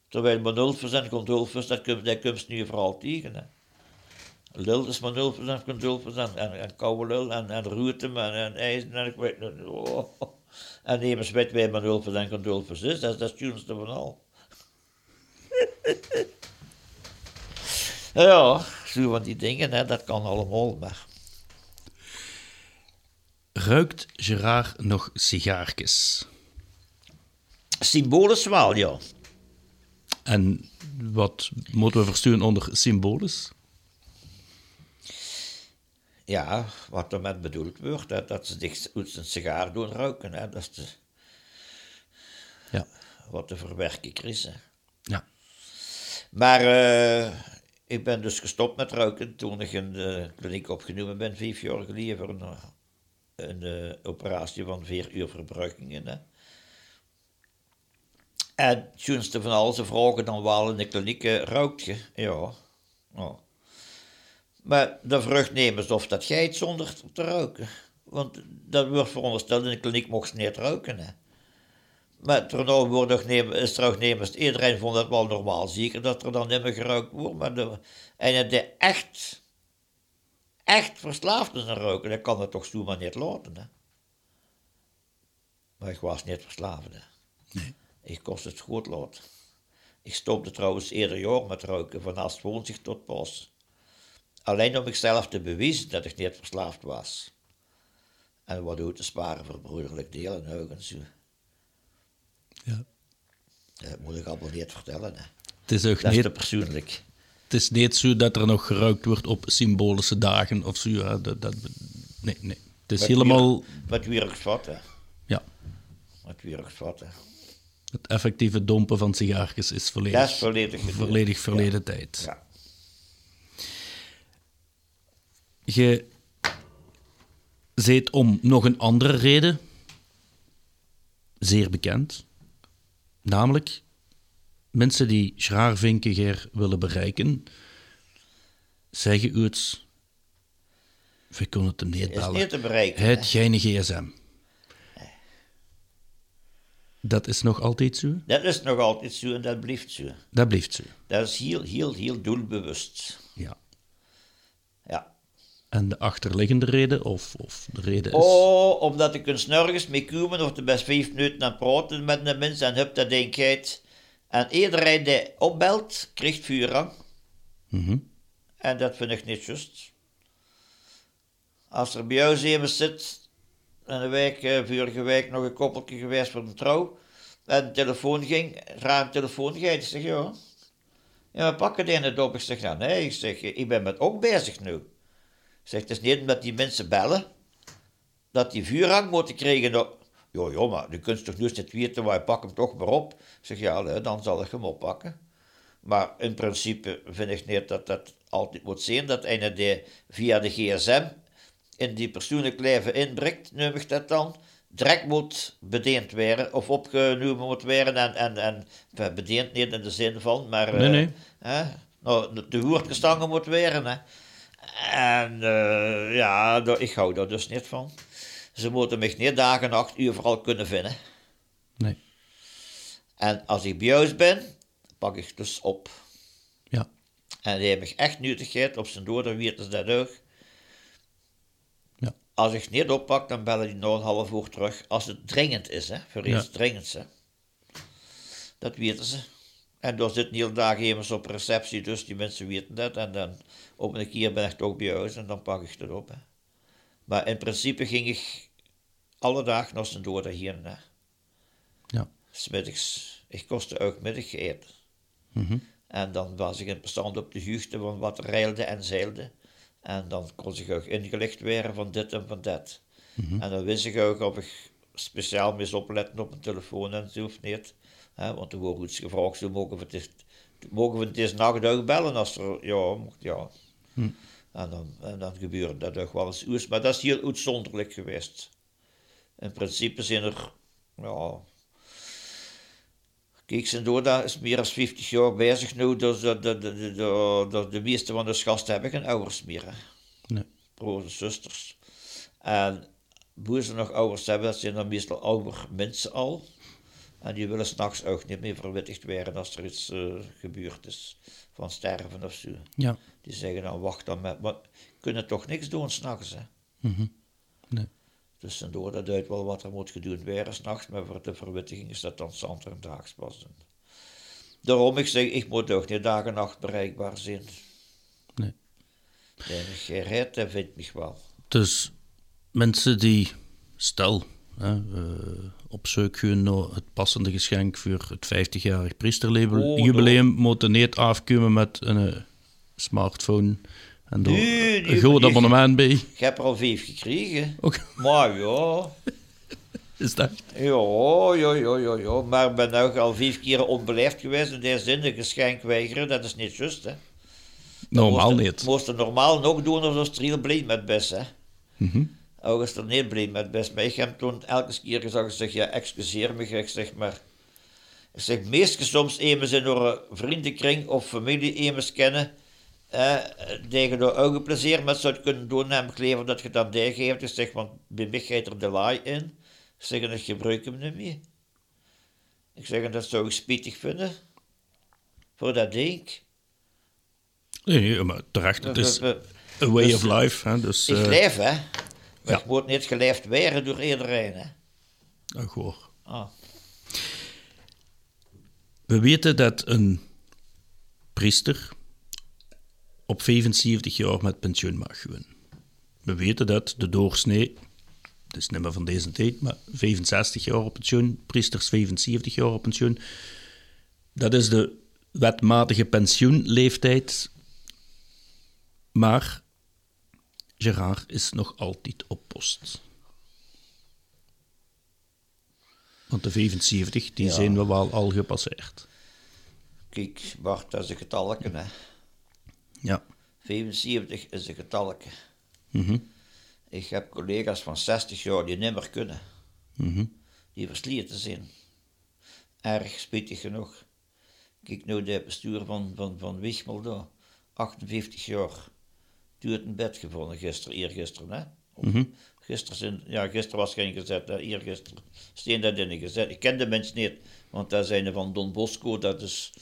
Terwijl Manulfus en Condulfus, dat kun je nu vooral tegen. Hè. Lil is en Condulfus en, en, en Kouwelul en, en Rutem en, en IJzen en ik weet niet. Oh. En nemens weet wij en Condulfus is, dat is dat schoonste van al. ja, zo van die dingen, hè, dat kan allemaal, maar... Ruikt Gerard nog sigaartjes? Symbolisch wel, ja. En wat moeten we versturen onder symbolisch? Ja, wat er met bedoeld wordt, dat, dat ze zich uit een sigaar doen ruiken. Hè. Dat is de, Ja. wat de verwerking is. Hè. Ja. Maar eh, ik ben dus gestopt met ruiken toen ik in de kliniek opgenomen ben, vijf jaar geleden, voor een, een eh, operatie van vier uur verbruikingen. Hè. En het schoonste van al, ze vragen dan wel in de kliniek, eh, ruikt je? Ja. ja. Maar de vruchtnemers of dat geit zonder te ruiken. Want dat wordt verondersteld, in de kliniek mocht ze niet ruiken. Hè. Maar toen worden terugnemers, iedereen vond dat wel normaal. Zeker dat er dan niet meer geruikt wordt. Maar de, en de echt, echt verslaafd is aan ruiken, dat kan het toch zomaar niet laten. Hè. Maar ik was niet verslaafd. Hè. Nee. Ik kost het goed laten. Ik stopte trouwens eerder jaar met ruiken, van als zich tot pas. Alleen om ikzelf te bewijzen dat ik niet verslaafd was. En wat doet te sparen voor broederlijk deel en heugen zo. ja. Dat moet ik allemaal niet vertellen. Hè. Het is ook Dat is niet, te persoonlijk. het is niet zo dat er nog geruikt wordt op symbolische dagen of zo. Ja, dat, dat, nee, nee. Het is helemaal... wier- Met wiergsvat, hè. Ja, Met wiergsvat, hè. het effectieve dompen van sigaartjes is volledig, Dat is volledig volledig verleden tijd. Ja. Je zit om nog een andere reden zeer bekend. Namelijk, mensen die Schraarvinkegeer willen bereiken, zeggen u het... We kunnen het niet Is bellen. niet te bereiken. Het geen gsm. Dat is nog altijd zo? Dat is nog altijd zo en dat blijft zo. Dat blijft zo. Dat is heel, heel, heel doelbewust. En de achterliggende reden, of, of de reden is... Oh, omdat ik eens nergens mee komen of de best vijf minuten aan praten met de mensen en heb dat denkheid. En iedereen die opbelt, krijgt vuurrang. Mhm. En dat vind ik niet juist. Als er bij jou zeven zit, en een week, eh, vorige week nog een koppeltje geweest voor een trouw, en de telefoon ging, raar telefoon ging, ik zeg ja. Ja, we pakken die het op. Ik zeg, ja, nee, ik zeg, ik ben met ook bezig nu. Ik zeg, het is niet omdat die mensen bellen, dat die vuurrang moeten krijgen. Nou, ja, ja, maar je kunt toch nu niet weten, maar pak hem toch maar op. Ik zeg, ja, dan zal ik hem oppakken. Maar in principe vind ik niet dat dat altijd moet zijn, dat een die via de gsm in die persoonlijk leven inbrengt, noem ik dat dan, direct moet bediend worden, of opgenomen moet worden, en, en, en enfin, bediend niet in de zin van, maar Nee, eh, nee. Hè, nou, de- de hoert gestangen moet worden. Hè. En eh, ja, ik hou daar dus niet van. Ze moeten mij niet dagen en nacht overal kunnen vinden. Nee. En als ik bij ben, pak ik dus op. Ja. En die ik echt nuttigheid op zijn dood, dan weten ze dat ook. Ja. Als ik niet oppak, dan bellen die nog een half uur terug. Als het dringend is, hè. Voor Ja. iets dringends, hè. Dat weten ze. En daar zitten heel dagen immers op receptie, dus die mensen weten dat. En dan op een keer ben ik toch bij huis en dan pak ik het op, hè. Maar in principe ging ik alle dagen naar zijn dood hè. Ja. Smiddags. Ik kostte ook middageten. Mhm. En dan was ik in bestand op de hoogte van wat reilde en zeilde. En dan kon ik ook ingelicht worden van dit en van dat. En dan wist ik ook of ik speciaal moest opletten op mijn telefoon en zo of niet. Hè, want er wordt iets gevraagd, mogen we het, is- mogen we het deze nacht bellen als er, ja, mocht, ja. En, dan, en dan gebeurde dat ook wel eens. Maar dat is heel uitzonderlijk geweest. In principe zijn er, ja, Kijk, Sendoda is meer dan 50 jaar bezig nu, dus de, de, de, de, de, de meeste van de gasten hebben geen ouders meer. Hè. Nee. Broers en zusters. En hoe ze nog ouders hebben, dat zijn dan meestal ouder mensen al. En die willen s'nachts ook niet meer verwittigd worden als er iets eh, gebeurd is. Van sterven of zo. Ja. Die zeggen dan, wacht dan met... Maar kunnen toch niks doen s'nachts, hè. Mhm. Nee. Dus en door dat uit wel wat er moet gedaan worden s'nachts, maar voor de verwittiging is dat dan zand en daags pas. Daarom, ik zeg, ik moet ook niet dag en nacht bereikbaar zijn. Nee. Gered, dat vindt mij wel. Dus mensen die, stel, hè, op zoek naar het passende geschenk voor het 50-jarig priesterlabel Oh, jubileum, moeten niet afkomen met een eh, smartphone en door Nee, een groot abonnement bij. Ik heb er al vijf gekregen. Ook, Maar ja, is dat? ja, ja, ja, ja, ja. Maar ik ben nou al vijf keer onbeleefd geweest in deze zin, een geschenk weigeren, dat is niet juist, hè. Normaal niet. Moest er normaal nog doen als heel blij met best, hè. Mhm. Ook er niet blij met. Maar ik heb toen elke keer gezegd, ik zeg, ja, excuseer me, ik zeg maar... Ik zeg, meestal soms eens in een vriendenkring of familie eens kennen, eh, die je door ook plezier met zou kunnen doen, heb ik liever dat je dat die geeft. Ik zeg, want bij mij gaat er de laai in. Ik zeg, en ik gebruik hem niet meer. Ik zeg, en dat zou ik spietig vinden. Voor dat ding. Nee, maar terecht, het is a way dus, of life. Hè, dus, ik eh, leef, hè. Maar moet niet geleefd werden door iedereen, hè. oh, goh. Ah. We weten dat een priester op 75 jaar met pensioen mag gaan. We weten dat de doorsnee, het is niet meer van deze tijd, maar 65 jaar op pensioen, priesters 75 jaar op pensioen. Dat is de wetmatige pensioenleeftijd. Maar Gerard is nog altijd op post. Want de 75, die Ja. zijn we wel al gepasseerd. Kijk, Bart, dat is een getalletje, hè. Ja. 75 is een getalletje. Mhm. Ik heb collega's van 60 jaar die niet meer kunnen. Mhm. Die versleten zijn. Erg spijtig genoeg. Kijk nu de bestuur van, van, van Wichmel daar. 58 jaar. Duurt een bed gevonden gisteren, eergisteren, hè. Of Mhm. Gisteren, zijn, ja, gisteren was geen gezet, hè. eergisteren. Steen dat in gezet. Ik ken de mensen niet, want daar zijn er van Don Bosco, dat is,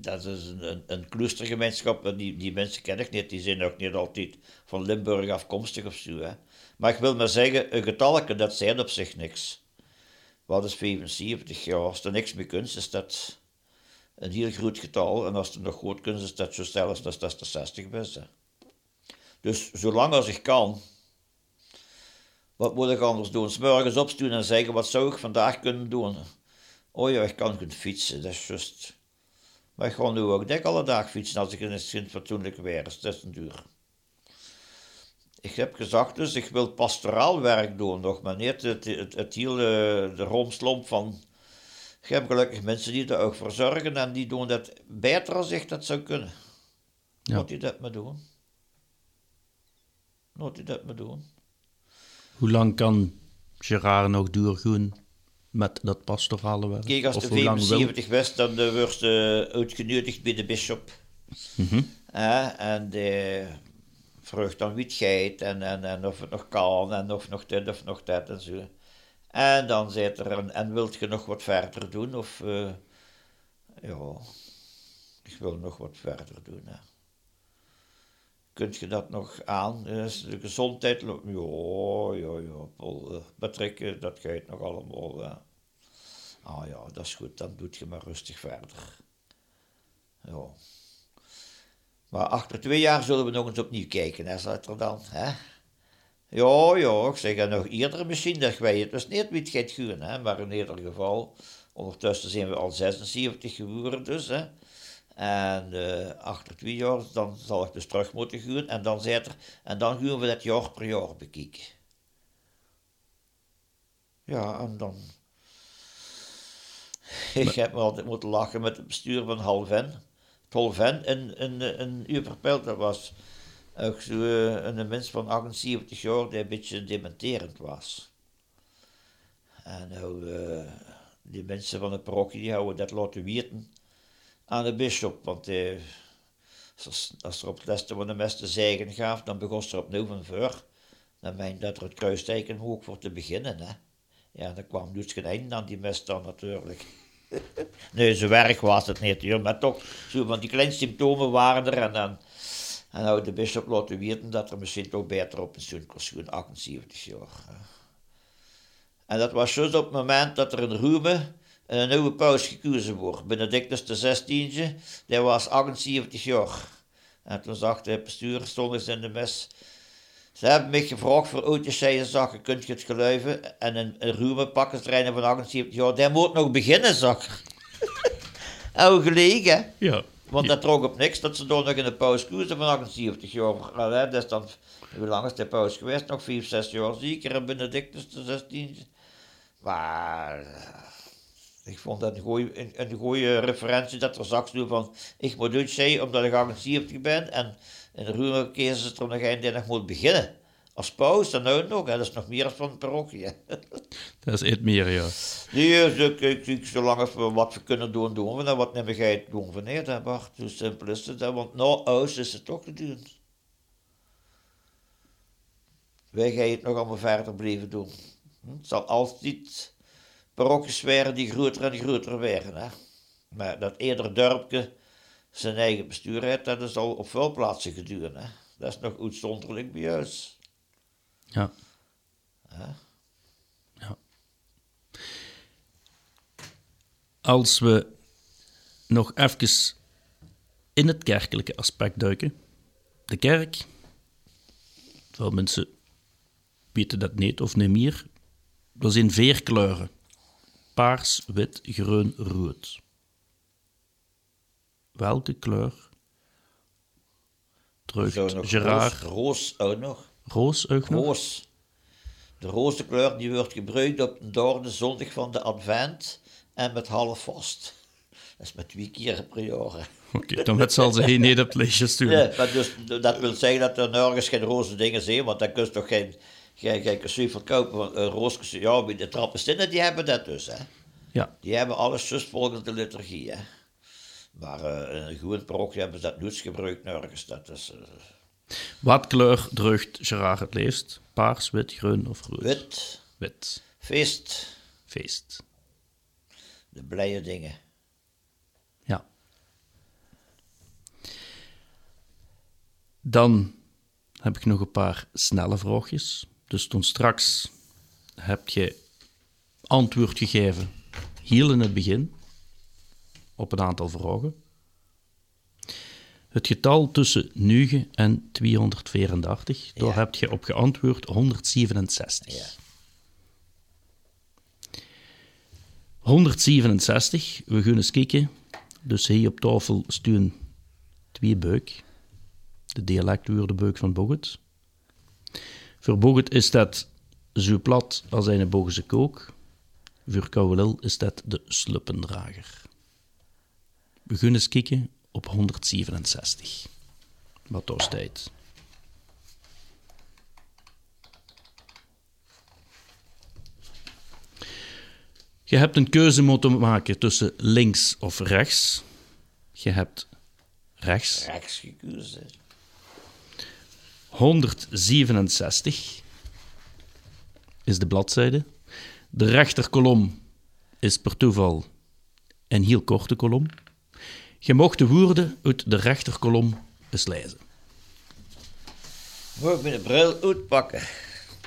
dat is een, een, een clustergemeenschap. Die, die mensen ken ik niet, die zijn ook niet altijd van Limburg afkomstig of zo. Hè. Maar ik wil maar zeggen, een getalletje, dat zijn op zich niks. Wat is 75 jaar? Als er niks mee kunt, is dat een heel groot getal. En als er nog goed kunt, is dat zo zelfs als dat er 60 best. Hè. Dus zolang als ik kan, wat moet ik anders doen? 's morgens opstaan en zeggen, wat zou ik vandaag kunnen doen? Oh ja, ik kan kunnen fietsen, dat is juist. Maar ik ga nu ook dik alle dag fietsen als ik in het fatsoenlijk weer is. Dat is een duur. Ik heb gezegd dus, ik wil pastoraal werk doen, nog maar niet het, het, het hele de romslomp van... Ik heb gelukkig mensen die er ook voor zorgen en die doen dat beter als ik dat zou kunnen. Ja. Moet die dat maar doen? Moet die dat maar doen? Hoe lang kan Gerard nog doorgaan met dat pastorale werk? Kijk, als Of de hoe lang wil? 75 was, dan uh, wordt ze uitgenodigd bij de bisschop. Mhm. En die vraagt dan wie het gaat en, en, en of het nog kan en of nog dit of nog dat en zo. En dan zit er, en, en wilt je nog wat verder doen? Of, eh, ja, ik wil nog wat verder doen. Hè. Kunt je dat nog aan? Is de gezondheid, lo- ja, ja, ja, Paul, eh, betrekken, dat gaat nog allemaal. hè. Ah ja, dat is goed, dan doet je maar rustig verder. Ja. Maar achter twee jaar zullen we nog eens opnieuw kijken, hè, staat er dan. Hè? Ja, ja, ik zeg nog eerder misschien, dat wij het dus niet het gaat hè, maar in ieder geval, ondertussen zijn we al 76 geworden dus, hè. En eh, achter twee jaar, dan zal ik dus terug moeten gaan, en dan, zit er, en dan gaan we dat jaar per jaar bekijken. Ja, en dan... Ik heb me altijd moeten lachen met het bestuur van Halven. Het Halven in, in, in Uverpelt, dat was ook zo eh, een mens van 78 jaar die een beetje dementerend was. En nou, eh, die mensen van de parochie die houden dat laten weten aan de bisschop. Want eh, als, als er op het laatste van de mes te zeggen gaf, dan begon ze opnieuw van voor. Dan meende dat er het kruisteken hoog voor te beginnen. Hè. Ja, dan kwam dus geen einde aan die mes dan natuurlijk. nee, zo erg was het niet, maar toch, zo van die kleine symptomen waren er. En dan en nou de bisschop laten weten dat er misschien toch beter op pensioen kon schoen, 78 jaar. En dat was juist op het moment dat er een Rume een nieuwe paus gekozen wordt. Benedictus XVI, die was 78 jaar. En toen zag de bestuur, stond in de mes. Ze hebben mij gevraagd voor oudjes zei zakken, kunt je het geloven? En een, een ruwe pakkenstreiner van 78 jaar, die moet nog beginnen, zag. Oude gelegen. Ja. Want dat trok op niks dat ze door nog in de pauze koersen van 78 jaar. Hè, Dat is dan, hoe lang is de pauze geweest? Nog 5, 6 jaar zeker. En Benedictus de 16. Maar ik vond dat een goeie, een, een goeie referentie dat er straks nu van ik moet Duits zeggen omdat ik 78 ben. En in de ruwe kiezen ze er nog een die nog moet beginnen. Als paus, dan nou nog. Hè. Dat is nog meer dan van de parochie. Dat is iets meer, ja. Nee, ik, ik, ik, zolang als we wat we kunnen doen, doen we. En wat nemen jij doen we niet, hè, Bart. Zo simpel is het. Hè. Want nou, oud is het toch gedaan. Wij gaan het nog allemaal verder blijven doen. Hm? Het zal altijd parochies werden die groter en groter werden. Hè. Maar dat ieder dorpje zijn eigen bestuur heeft, dat is al op veel plaatsen geduurd. Hè. Dat is nog uitzonderlijk bij ons. Ja. Ja. Als we nog even in het kerkelijke aspect duiken. De kerk, veel mensen weten dat niet of niet meer, dat is in vier kleuren. Paars, wit, groen, rood. Welke kleur drukt nog Gerard roos, roos ook nog. Roos ook nog? Roos. De roze kleur die wordt gebruikt op de derde zondag van de advent en met half vast. Dat is met twee keer per jaar. Oké, dan zal ze geen niet op het lijstje sturen. Ja, maar dus, dat wil zeggen dat er nergens geen roze dingen zijn, want dan kun je toch geen, geen, geen kastje verkopen. Want een roos kastje- ja, de trappenstinnen die hebben dat dus. Hè. Ja, Die hebben alles zus volgens de liturgie. Hè. Maar eh, in een goede parochie hebben ze dat nooit gebruikt nergens. Dat is eh, Wat kleur drugt Gerard het liefst? Paars, wit, groen of rood? wit, Wit. feest, Feest. de blije dingen. Ja. Dan heb ik nog een paar snelle vraagjes. Dus toen straks heb je antwoord gegeven, heel in het begin, op een aantal vragen. Het getal tussen 9 en 234, daar Ja. heb je op geantwoord 167. Ja. 167, we gaan eens kijken. Dus hier op tafel staan twee buik. De dialectwoordenbuik van Boget. Voor Boget is dat zo plat als een Bogense kook. Voor Kouwelil is dat de sluppendrager. We gaan eens kijken op 167. Wat daar staat. Je hebt een keuze moeten maken tussen links of rechts. Je hebt rechts Rechts gekozen. 167 is de bladzijde. De rechterkolom is per toeval een heel korte kolom. Je mocht de woorden uit de rechterkolom eens lezen. Moet ik mijn bril uitpakken?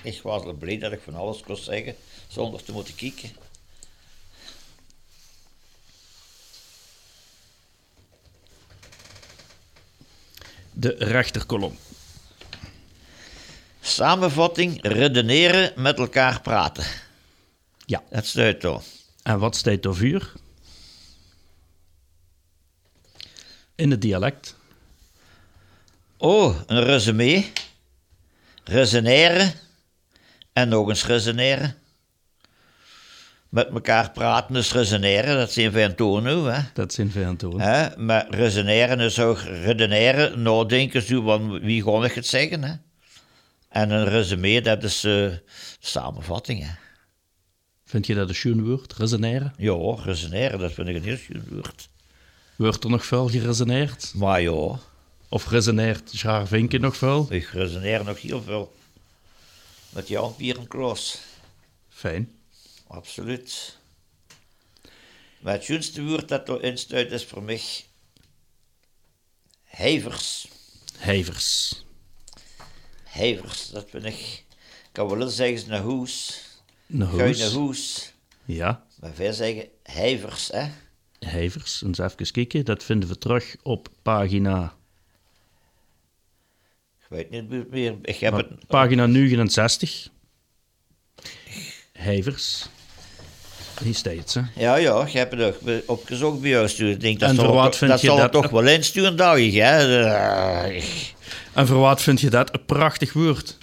Ik was er blij dat ik van alles kon zeggen, zonder te moeten kijken. De rechterkolom. Samenvatting, redeneren, met elkaar praten. Ja. Dat sluit toch. En wat staat er vuur? In het dialect. Oh, een resume. Resoneren. En nog eens resoneren. Met elkaar praten is resoneren, dat zijn van tonen, hè. Dat zijn veel tonen. Maar resoneren is ook redeneren, nadenken zo van wie ga ik het zeggen, hè. En een resume, dat is eh, samenvatting, hè. Vind je dat een schoon woord? Resoneren? Ja, resoneren, dat vind ik een heel schoon woord. Wordt er nog veel geresoneerd? Maar ja, Of resoneert Jaar Vinken nog veel? ik resoneer nog heel veel. Met Jan Pierenkloos. Fijn. Absoluut. Maar het schoonste woord dat erin stuit is voor mij... Hevers. Hevers. Hevers, dat vind ik... Ik kan wel eens zeggen, een hoes. Een hoes. hoes. Ja, Maar wij zeggen hevers, hè. hevers. Eens even kijken. Dat vinden we terug op pagina, Ik weet niet meer. Ik heb het... pagina 69. Hevers. Hier staat het, hè. Ja, ja, ik heb het ook opgezocht bij jou. sturen. Denk, dat En zal, wat toch- vind dat je zal dat- toch wel insturen, dacht ik, hè. Eh, En voor wat vind je dat een prachtig woord?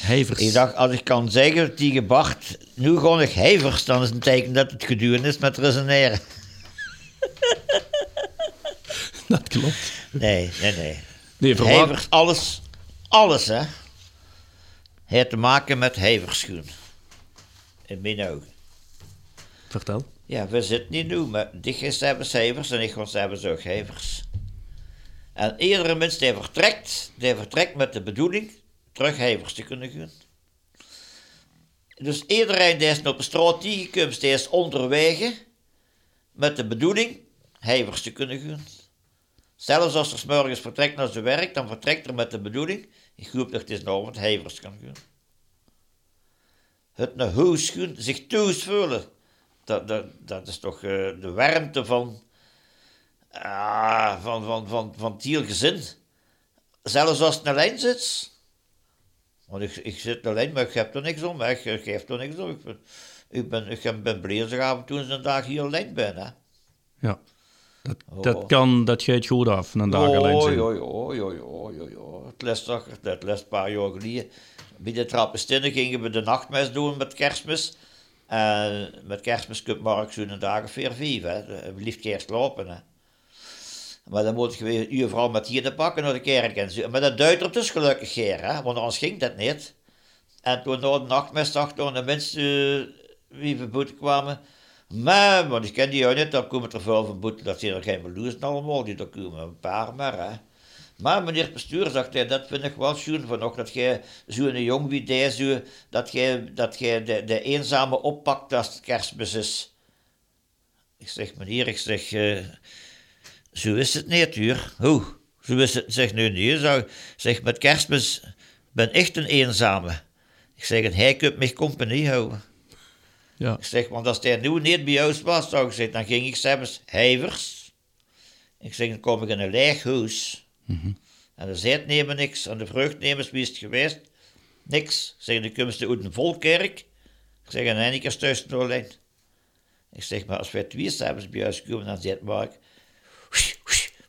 Hevers. Ik dacht, als ik kan zeggen tegen Bart, nu gewoon ik hevers, dan is het een teken dat het gedurende is met resoneren. Dat klopt. Nee, nee, nee. Nee, voor wat? Hevers, alles, alles, hè. Heeft te maken met heverschoen. In mijn ogen. Vertel. Ja, we zitten niet nu, maar dichtjes hebben ze hevers en ik hebben ze ook hevers. En iedere mens die vertrekt, die vertrekt met de bedoeling terug hevers te kunnen gaan. Dus iedereen die is op de straat tegenkomt, die is onderweg met de bedoeling hevers te kunnen gaan. Zelfs als er 's morgens vertrekt naar zijn werk, dan vertrekt er met de bedoeling, ik hoop dat het avond hevers kan gaan. Het naar huis gaan, zich thuis voelen, dat, dat, dat is toch eh, de warmte van, ah, van, van, van, van het heel gezin. Zelfs als het alleen zit. Want ik, ik zit alleen, maar ik heb er niks om. hè. Ik, geef er niks om. Ik ben, ik ben, ik ben ik af en toe een dag hier alleen ben. Hè. Ja. Dat, Oh. dat kan, dat gaat goed af, een dag alleen Oh, zijn. ja, ja, ja, ja, ja, ja. Het les toch, dat les een paar jaar geleden. Bij de trappenstinnen gingen we de nachtmis doen met kerstmis. En met kerstmis kunt Mark zo'n dag of vier, vijf, hè. Liefst eerst lopen, hè. Maar dan moet je uur vooral met hier te pakken naar de kerk en zo. Maar dat duidt er dus gelukkig keer, hè. Want anders ging dat niet. En toen na de nachtmis dacht toen de mensen eh, wie verboeten kwamen. Maar, want ik ken die jou niet, dan komen er veel verboeten. Dat zijn er geen beloezen allemaal, die er komen een paar maar, hè. Maar meneer bestuur zegt hij, dat vind ik wel schoon van nog, dat jij zo'n jong wie deze, dat jij, dat jij de, de eenzame oppakt als het kerstmis is. Ik zeg, meneer, ik zeg, eh, zo is het niet, hoor. Hoe? Zo is het, zeg nu niet. Zeg, zeg, met kerstmis ben echt een eenzame. Ik zeg, en hij kunt mij compagnie houden. Ja. Ik zeg, want als hij nu niet bij ons was, zou ik zeggen, dan ging ik zelfs hevers. Ik zeg, dan kom ik in een leeg huis. En de zijt nemen niks, en de vreugdnemers, wie is het geweest? Niks. Ik zeg, dan komen ze uit een volkerk. Ik zeg, en is thuis alleen. Ik zeg, maar als wij twee s'avonds bij huis komen, dan zegt Mark...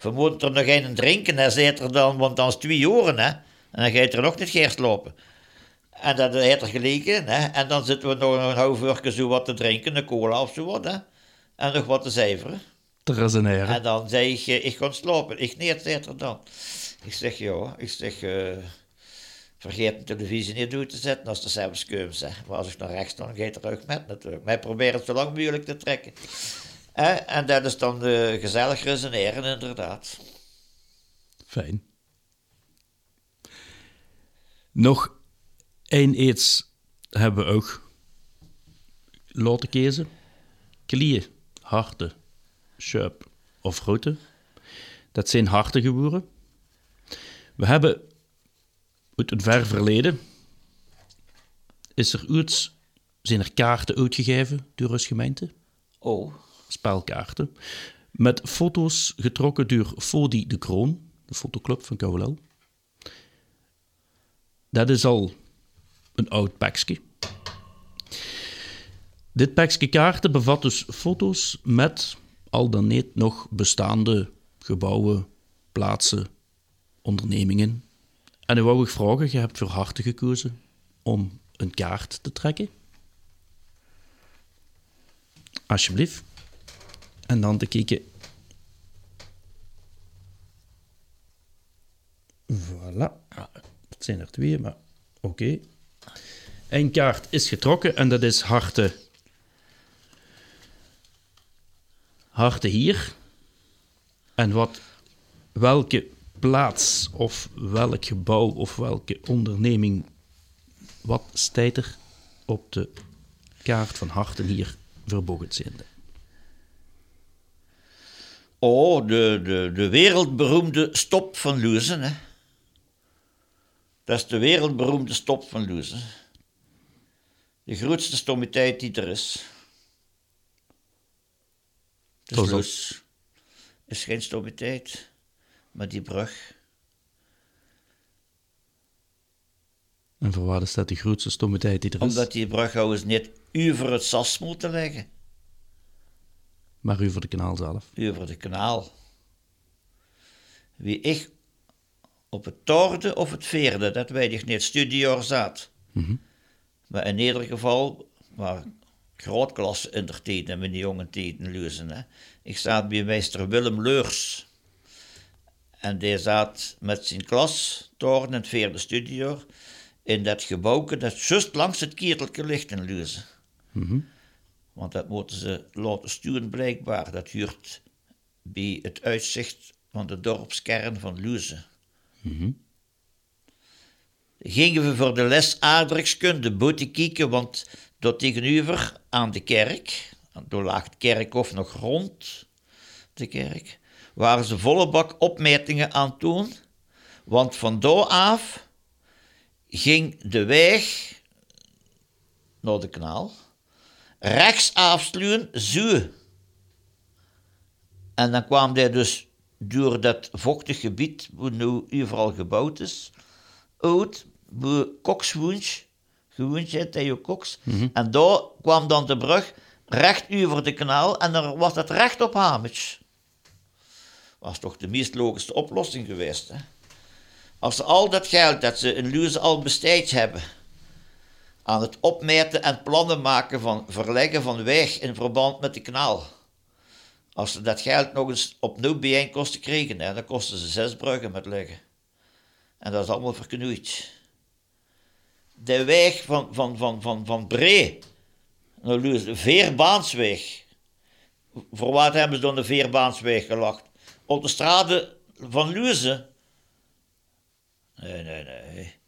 We moeten er nog een drinken, hè, zegt er dan, want dan is het twee uur, hè. En dan ga je er nog niet geest lopen. En dat heeft er gelegen, hè. En dan zitten we nog een half uur zo wat te drinken, een cola of zo wat, hè. En nog wat te cijferen. Te resoneren. En dan zei ik, eh, ik ga slapen. Ik nee, zegt er dan. Ik zeg, ja, ik zeg, eh, vergeet de televisie niet door te zetten als de komt, zeg. Maar als ik naar rechts dan ga je er ook met natuurlijk. Maar ik probeer het zo lang mogelijk te trekken. En dat is dan eh, gezellig resoneren, inderdaad. Fijn. Nog één iets hebben we ook laten kiezen. Klieën, harten, schuip of grote. Dat zijn hartige woorden. We hebben uit een ver verleden is er iets, zijn er kaarten uitgegeven door ons gemeente Oh, spelkaarten. Met foto's getrokken door Fodi de Kroon, de fotoclub van Kouwelel. Dat is al een oud pakje. Dit pakje kaarten bevat dus foto's met al dan niet nog bestaande gebouwen, plaatsen, ondernemingen. En nu wou ik vragen, je hebt voor harte gekozen om een kaart te trekken. Alsjeblieft. En dan te kijken. Voilà. Het zijn er twee, maar oké. Eén kaart is getrokken en dat is harte. Harte hier. En wat, welke plaats of welk gebouw of welke onderneming, wat staat er op de kaart van harten hier verbogen zijnde? Oh, de, de, de wereldberoemde stop van Luzen, hè. Dat is de wereldberoemde stop van Luzen. De grootste stomiteit die er is. De Zo is geen stomiteit, maar die brug. En voor waar is dat de grootste stomiteit die er is? Omdat die brughouders niet over het sas moeten leggen, Maar u voor de kanaal zelf. over de kanaal. Wie ik op het torde of het veerde, dat weet ik niet, studiejaar zat. Maar in ieder geval, waar grootklasse in der tijd en mijn jonge tijden luizen. Hè. Ik zat bij meester Willem Leurs. En die zat met zijn klas, toren in het vierde studiejaar, in dat gebouwke dat juist langs het kiertelke ligt in Luizen. Want dat moeten ze laten sturen blijkbaar. Dat huurt bij het uitzicht van de dorpskern van Luizen. Gingen we voor de les aardrijkskunde boete kijken, want door tegenover aan de kerk, toen lag het kerkhof nog rond de kerk, waren ze volle bak opmetingen aan het doen. Want van daar af ging de weg naar de kanaal, rechts afsluwen, zo. En dan kwam hij dus door dat vochtig gebied, waar nu overal gebouwd is, uit, waar Cox woont, gewoond heeft, Theo Cox. En daar kwam dan de brug recht over de kanaal en dan was dat recht op. Was toch de meest logische oplossing geweest, hè? Als ze al dat geld dat ze in Luizen al besteed hebben, aan het opmeten en plannen maken van verleggen van weg in verband met de kanaal. Als ze dat geld nog eens opnieuw bijeen kosten kregen, hè, dan kosten ze zes bruggen met leggen. En dat is allemaal verknoeid. De weg van, van, van, van, van Bree de veerbaansweg. Voor wat hebben ze dan de veerbaansweg gelacht? Op de straten van Luizen. Nee, nee, nee.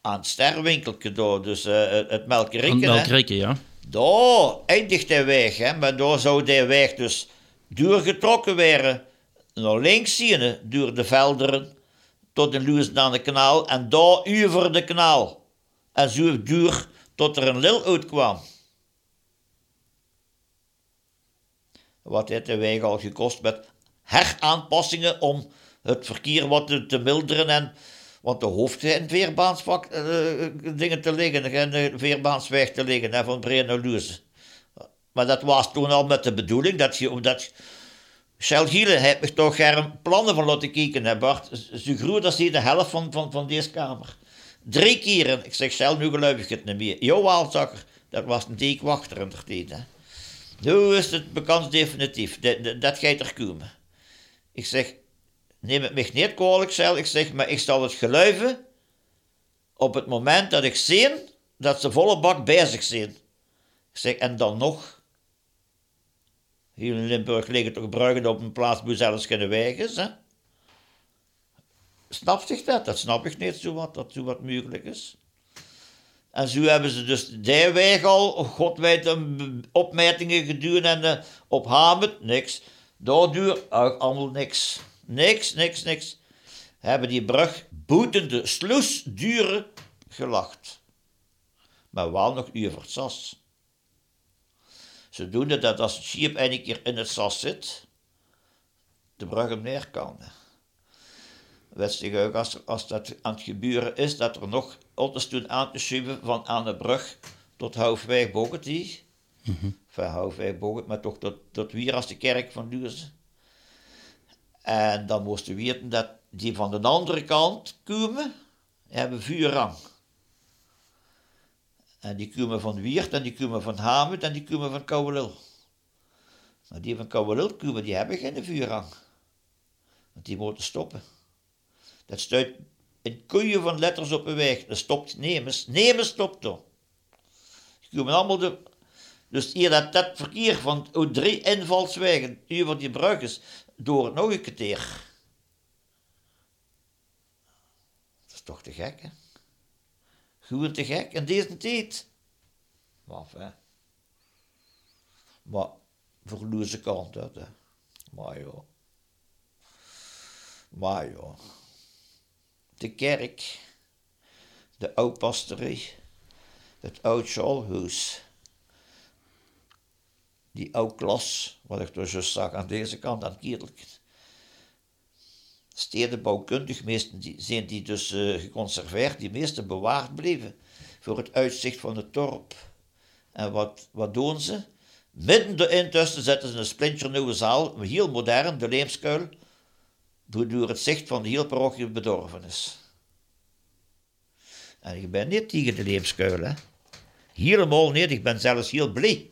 Aan het sterwinkeltje door, dus eh, het- het melkerikken. Aan hè. Melkrikken, ja. Daar eindigt de weg, hè? maar daar zou de weg dus doorgetrokken worden. Naar links zien, hè, door de velderen tot in Luus aan de kanaal en daar over de kanaal. En zo duur tot er een lil uitkwam. Wat heeft de weg al gekost met heraanpassingen om het verkeer wat te milderen en want de hoofd in het veerbaansvak eh, dingen te liggen, en de veerbaansweg te liggen, van Bree naar. Maar dat was toen al met de bedoeling dat je, omdat Shell Giele heeft toch er plannen van laten kijken, hè Bart. Groot als hier de helft van, van, van deze kamer. Drie keren, ik zeg Shell, nu geloof ik het niet meer. Jawel, zakker, dat was een deekwachter in de tijd, hè. Nu is het bekend definitief, dat, dat, dat gaat er komen. Ik zeg, neem het me niet kwalijk, Shell. Ik zeg, maar ik zal het geluiven op het moment dat ik zie dat ze volle bak bezig zijn. Ik zeg, en dan nog... Hier in Limburg liggen toch bruggen op een plaats waar zelfs geen weg is, hè? Snap zich dat? Dat snap ik niet, zo wat, dat zo wat mogelijk is. En zo hebben ze dus die weg al, god weet, een opmetingen gedaan en eh, op niks. Daardoor ook allemaal niks. Niks, niks, niks. Hebben die brug boetende sluisduren gelacht. Maar wel nog over het sas. Zodoende dat als het schip een keer in het sas zit, de brug hem neer kan. Zich ook als, als dat aan het gebeuren is, dat er nog auto's doen aan te schuiven van aan de brug tot Hoofdweg Bogetie. Van Hoofdweg Boget, maar toch tot, tot weer als de kerk van Duurzen. En dan moesten we weten dat die van de andere kant komen, hebben vuurrang. En die komen van Wiert, en die komen van Hamet, en die komen van Kouwelil. Maar die van Kouwelil komen, die hebben geen vuurrang. Want die moeten stoppen. Dat stuit een koeien van letters op een weg. Dat stopt. Nemes stopt er. Je komen allemaal. Dus hier dat, dat verkeer van drie invalswegen, van die bruggen, door nog een keer. Dat is toch te gek, hè? Gewoon te gek in deze tijd. Waf, hè? Maar verloze kant dat, hè? Maar joh. Maar joh. De kerk, de oudpastorie, het oud schoolhuis, die oude klas, wat ik dus zag aan deze kant, aan kierlijk. Stedenbouwkundig meesten die, zijn die dus uh, geconserveerd, die meeste bewaard bleven voor het uitzicht van het dorp. En wat, wat doen ze? Midden tussen zetten ze een splinternieuwe zaal, heel modern, de Leemskuil, waardoor het zicht van de hele parochie bedorven is. En ik ben niet tegen de Leemskuil, hè. Helemaal niet, ik ben zelfs heel blij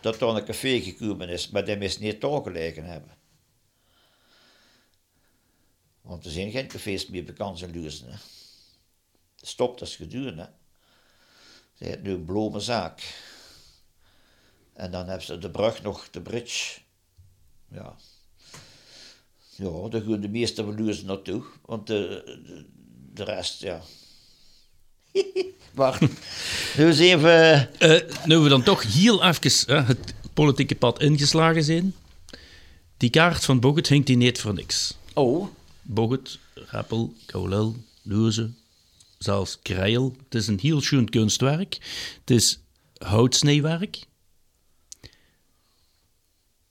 dat er een café gekomen is, maar die mis niet gelegen hebben. Want er zijn geen cafés meer bekend in Luizen. Stop, dat is geduurd. Hè. Ze heeft nu een blome zaak. En dan hebben ze de brug nog, de bridge. Ja. Ja, daar gaan de meeste van Luizen naartoe. Want de, de rest, ja. Wacht. Even... Uh, nu we dan toch heel even uh, het politieke pad ingeslagen zijn. Die kaart van Bogut hangt die niet voor niks. Oh. Bogut, Rappel, Kaulel, Loeze, zelfs Krijl. Het is een heel schoon kunstwerk. Het is houtsneewerk.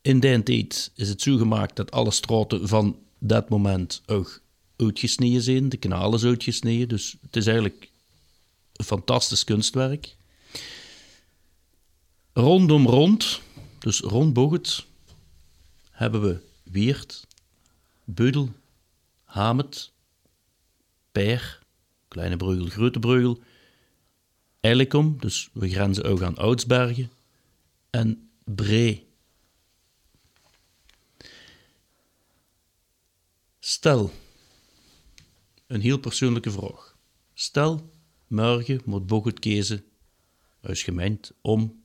In die tijd is het zo gemaakt dat alle straten van dat moment ook uitgesneden zijn. De kanalen zijn uitgesneden. Dus het is eigenlijk fantastisch kunstwerk. Rondom rond, dus rond hebben we Weert, Beudel, Hamet, Peer, Kleine Breugel, Grote Breugel, Eilikom, dus we grenzen ook aan Oudsbergen, en Bree. Stel, een heel persoonlijke vraag. Stel, morgen moet Bogut kiezen als gemeente om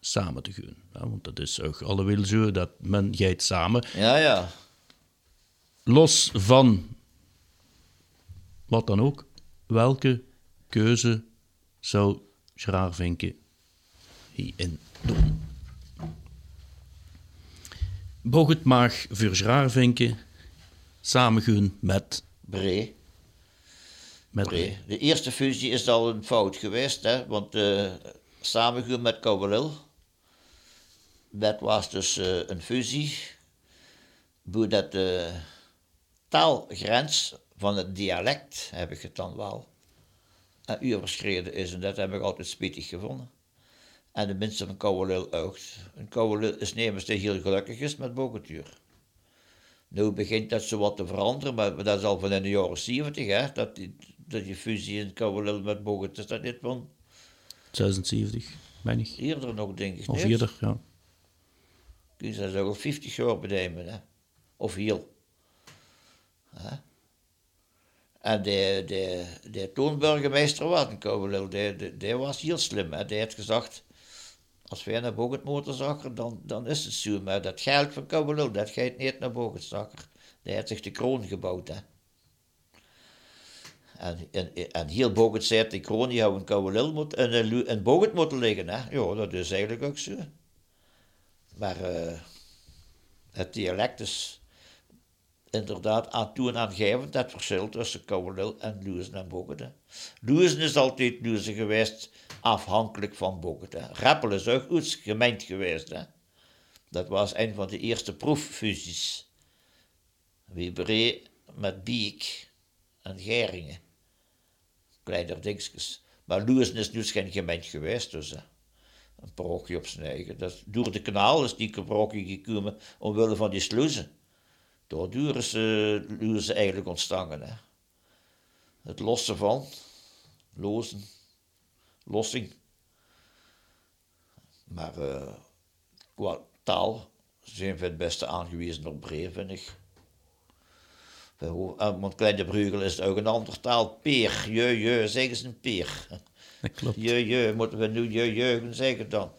samen te gaan. Ja, want dat is ook alle zo dat men gaat samen. Ja, ja. Los van wat dan ook, welke keuze zou Schraarvinken hierin doen? Bogut mag voor Schraarvinken samengaan met... Bree. Met Bree. De eerste fusie is al een fout geweest, hè, want uh, met Kouwelil, dat was dus uh, een fusie, hoe dat de taalgrens van het dialect, heb ik het dan wel, een overschreden is. En dat heb ik altijd spijtig gevonden. En de mensen van Kouwelil ook. En Kouwelil is nemens die heel gelukkig is met Bogetuur. Nu begint dat zo wat te veranderen, maar dat is al van in de jaren 70, hè, dat die, dat die fusie in Kouwelil met Boget, is dat niet van... 76, ben ik. Eerder nog, denk ik. Of eerder, ja. Die zijn zo al 50 jaar benemen, hè. Of heel. Hè? En de, de, de toonburgemeester was in Kouwelil, die, die, die, was heel slim, hè. Die heeft gezegd, als wij naar Bogetmotorzakker, dan, dan is het zo, maar dat geld van Kouwelil, dat gaat niet naar Bogetzakker. Die heeft zich de kroon gebouwd, hè. En, en, en heel Boget zei, die kroon die in Kouwelil moet, en Boget moeten liggen, hè. Ja, dat is eigenlijk ook zo. Maar uh, het dialect is inderdaad aan toe en aangevend het verschil tussen Kouwelil en Luizen en Boget. Luizen is altijd Luizen geweest, afhankelijk van Boget. Rappel is ook iets gemeend geweest. Hè. Dat was een van de eerste proeffusies. Weberé met Biek en Geringen. Kleiner. Maar Luizen is nu geen gemeente geweest, dus een parochie op zijn eigen. Dat, door de kanaal is die parochie gekomen omwille van die sluizen. Daardoor is uh, eigenlijk ontstaan. Hè. Het lossen van, lozen, lossing. Maar uh, qua taal zijn we het beste aangewezen op Bree, vind ik. Ho- eh, Want Kleine Brugel is ook een ander taal. Peer, je, je, zeggen ze een peer. Dat klopt. Je, je, moeten we nu je, je zeggen dan.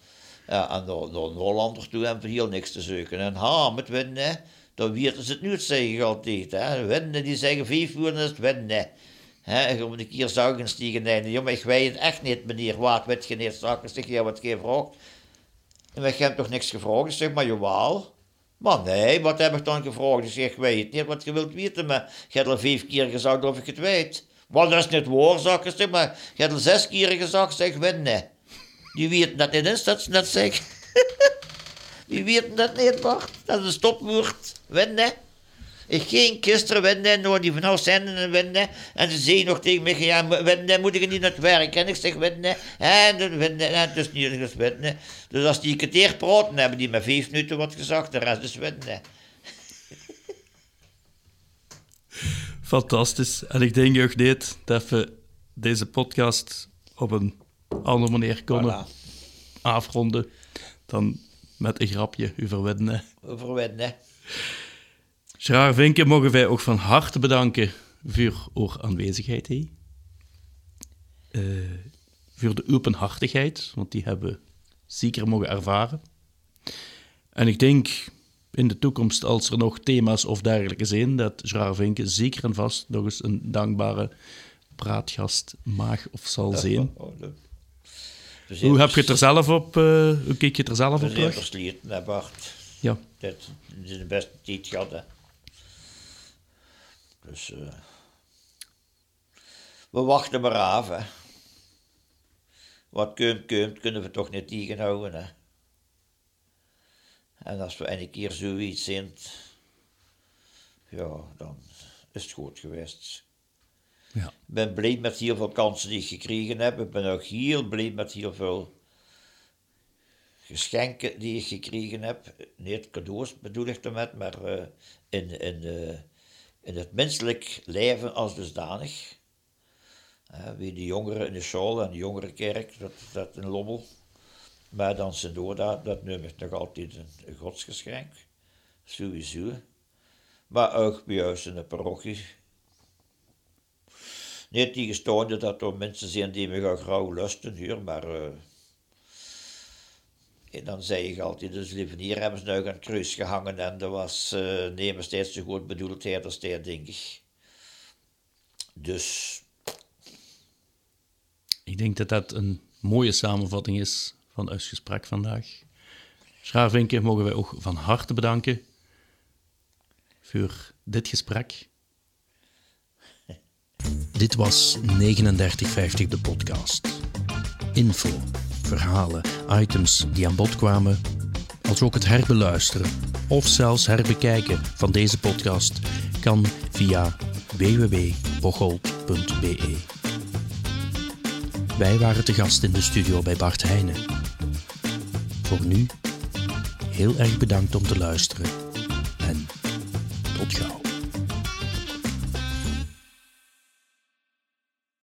Ja, en door, door een Hollander toe hebben we heel niks te zoeken. En ha, met winnen, dan weten ze het nu zeggen altijd. Hè. Winnen, die zeggen vijf uur is het winnen. Hè, en om een keer gaan stiegen, nee, maar ik weet het echt niet, meneer, wat weet je niet, zak, ik zeg, ja, wat geen vraag. En wij hebben toch niks gevraagd? Zeg, maar jawel. Maar nee, wat heb ik dan gevraagd? Ik zeg, weet niet wat je wilt weten, maar je hebt al vijf keer gezegd of ik het weet. Wat dat is niet waar, zeg, maar je hebt al zes keer gezegd, zeg, winnen. Die weten dat niet is, dat ze dat zeggen. Die weten dat niet, Bart. Dat is een stopwoord. Ik ging gisteren winnen, door die vanaf zijn en winnen. En ze zei nog tegen mij, ja, maar winnen moet ik niet naar het werk. En ik zeg winnen. En dan winnen, en is niet eens winnen. Dus als die een keer praten, hebben die met vijf minuten wat gezegd. De rest is winnen. Fantastisch. En ik denk ook niet dat we deze podcast op een andere manier kunnen Voilà. afronden dan met een grapje over winnen. Gerard Vinken mogen wij ook van harte bedanken voor uw aanwezigheid. hè. Eh, voor de openhartigheid, want die hebben we zeker mogen ervaren. En ik denk in de toekomst, als er nog thema's of dergelijke zijn, dat Gerard Vinken zeker en vast nog eens een dankbare praatgast mag of zal zijn. Oh, Hoe heb je het er zelf op, eh, hoe kijk je het er zelf op terug? Ja, Dit is de beste tijd gehad, hè. Dus, eh, we wachten maar af, hè. Wat komt, komt, kunnen we toch niet tegenhouden, hè. En als we een keer zoiets zien, ja, dan is het goed geweest. ja. Ik ben blij met heel veel kansen die ik gekregen heb. Ik ben ook heel blij met heel veel geschenken die ik gekregen heb. Niet cadeaus bedoel ik ermee, maar eh, in, in, eh, in het menselijk leven als dusdanig. Wie de jongeren in de school en de jongerenkerk, dat, dat een lommel. Maar dan zijn door dat, dat ik nog altijd een, godsgeschenk. Sowieso. Maar ook bij ons in de parochie. Niet tegenstaande dat er mensen zijn die me gaan grauw lusten hier, maar eh, en dan zei ik altijd, dus liever hier hebben ze nou aan het kruis gehangen en dat was uh, nee, maar steeds zo goed bedoeldheid als die, denk ik. Dus, Ik denk dat dat een mooie samenvatting is van ons gesprek vandaag. Schaarvinken mogen wij ook van harte bedanken voor dit gesprek. Dit was 3950 de podcast. Info, verhalen, items die aan bod kwamen, als ook het herbeluisteren of zelfs herbekijken van deze podcast kan via www.bocholt.be. Wij waren te gast in de studio bij Bart Heijnen. Voor nu, heel erg bedankt om te luisteren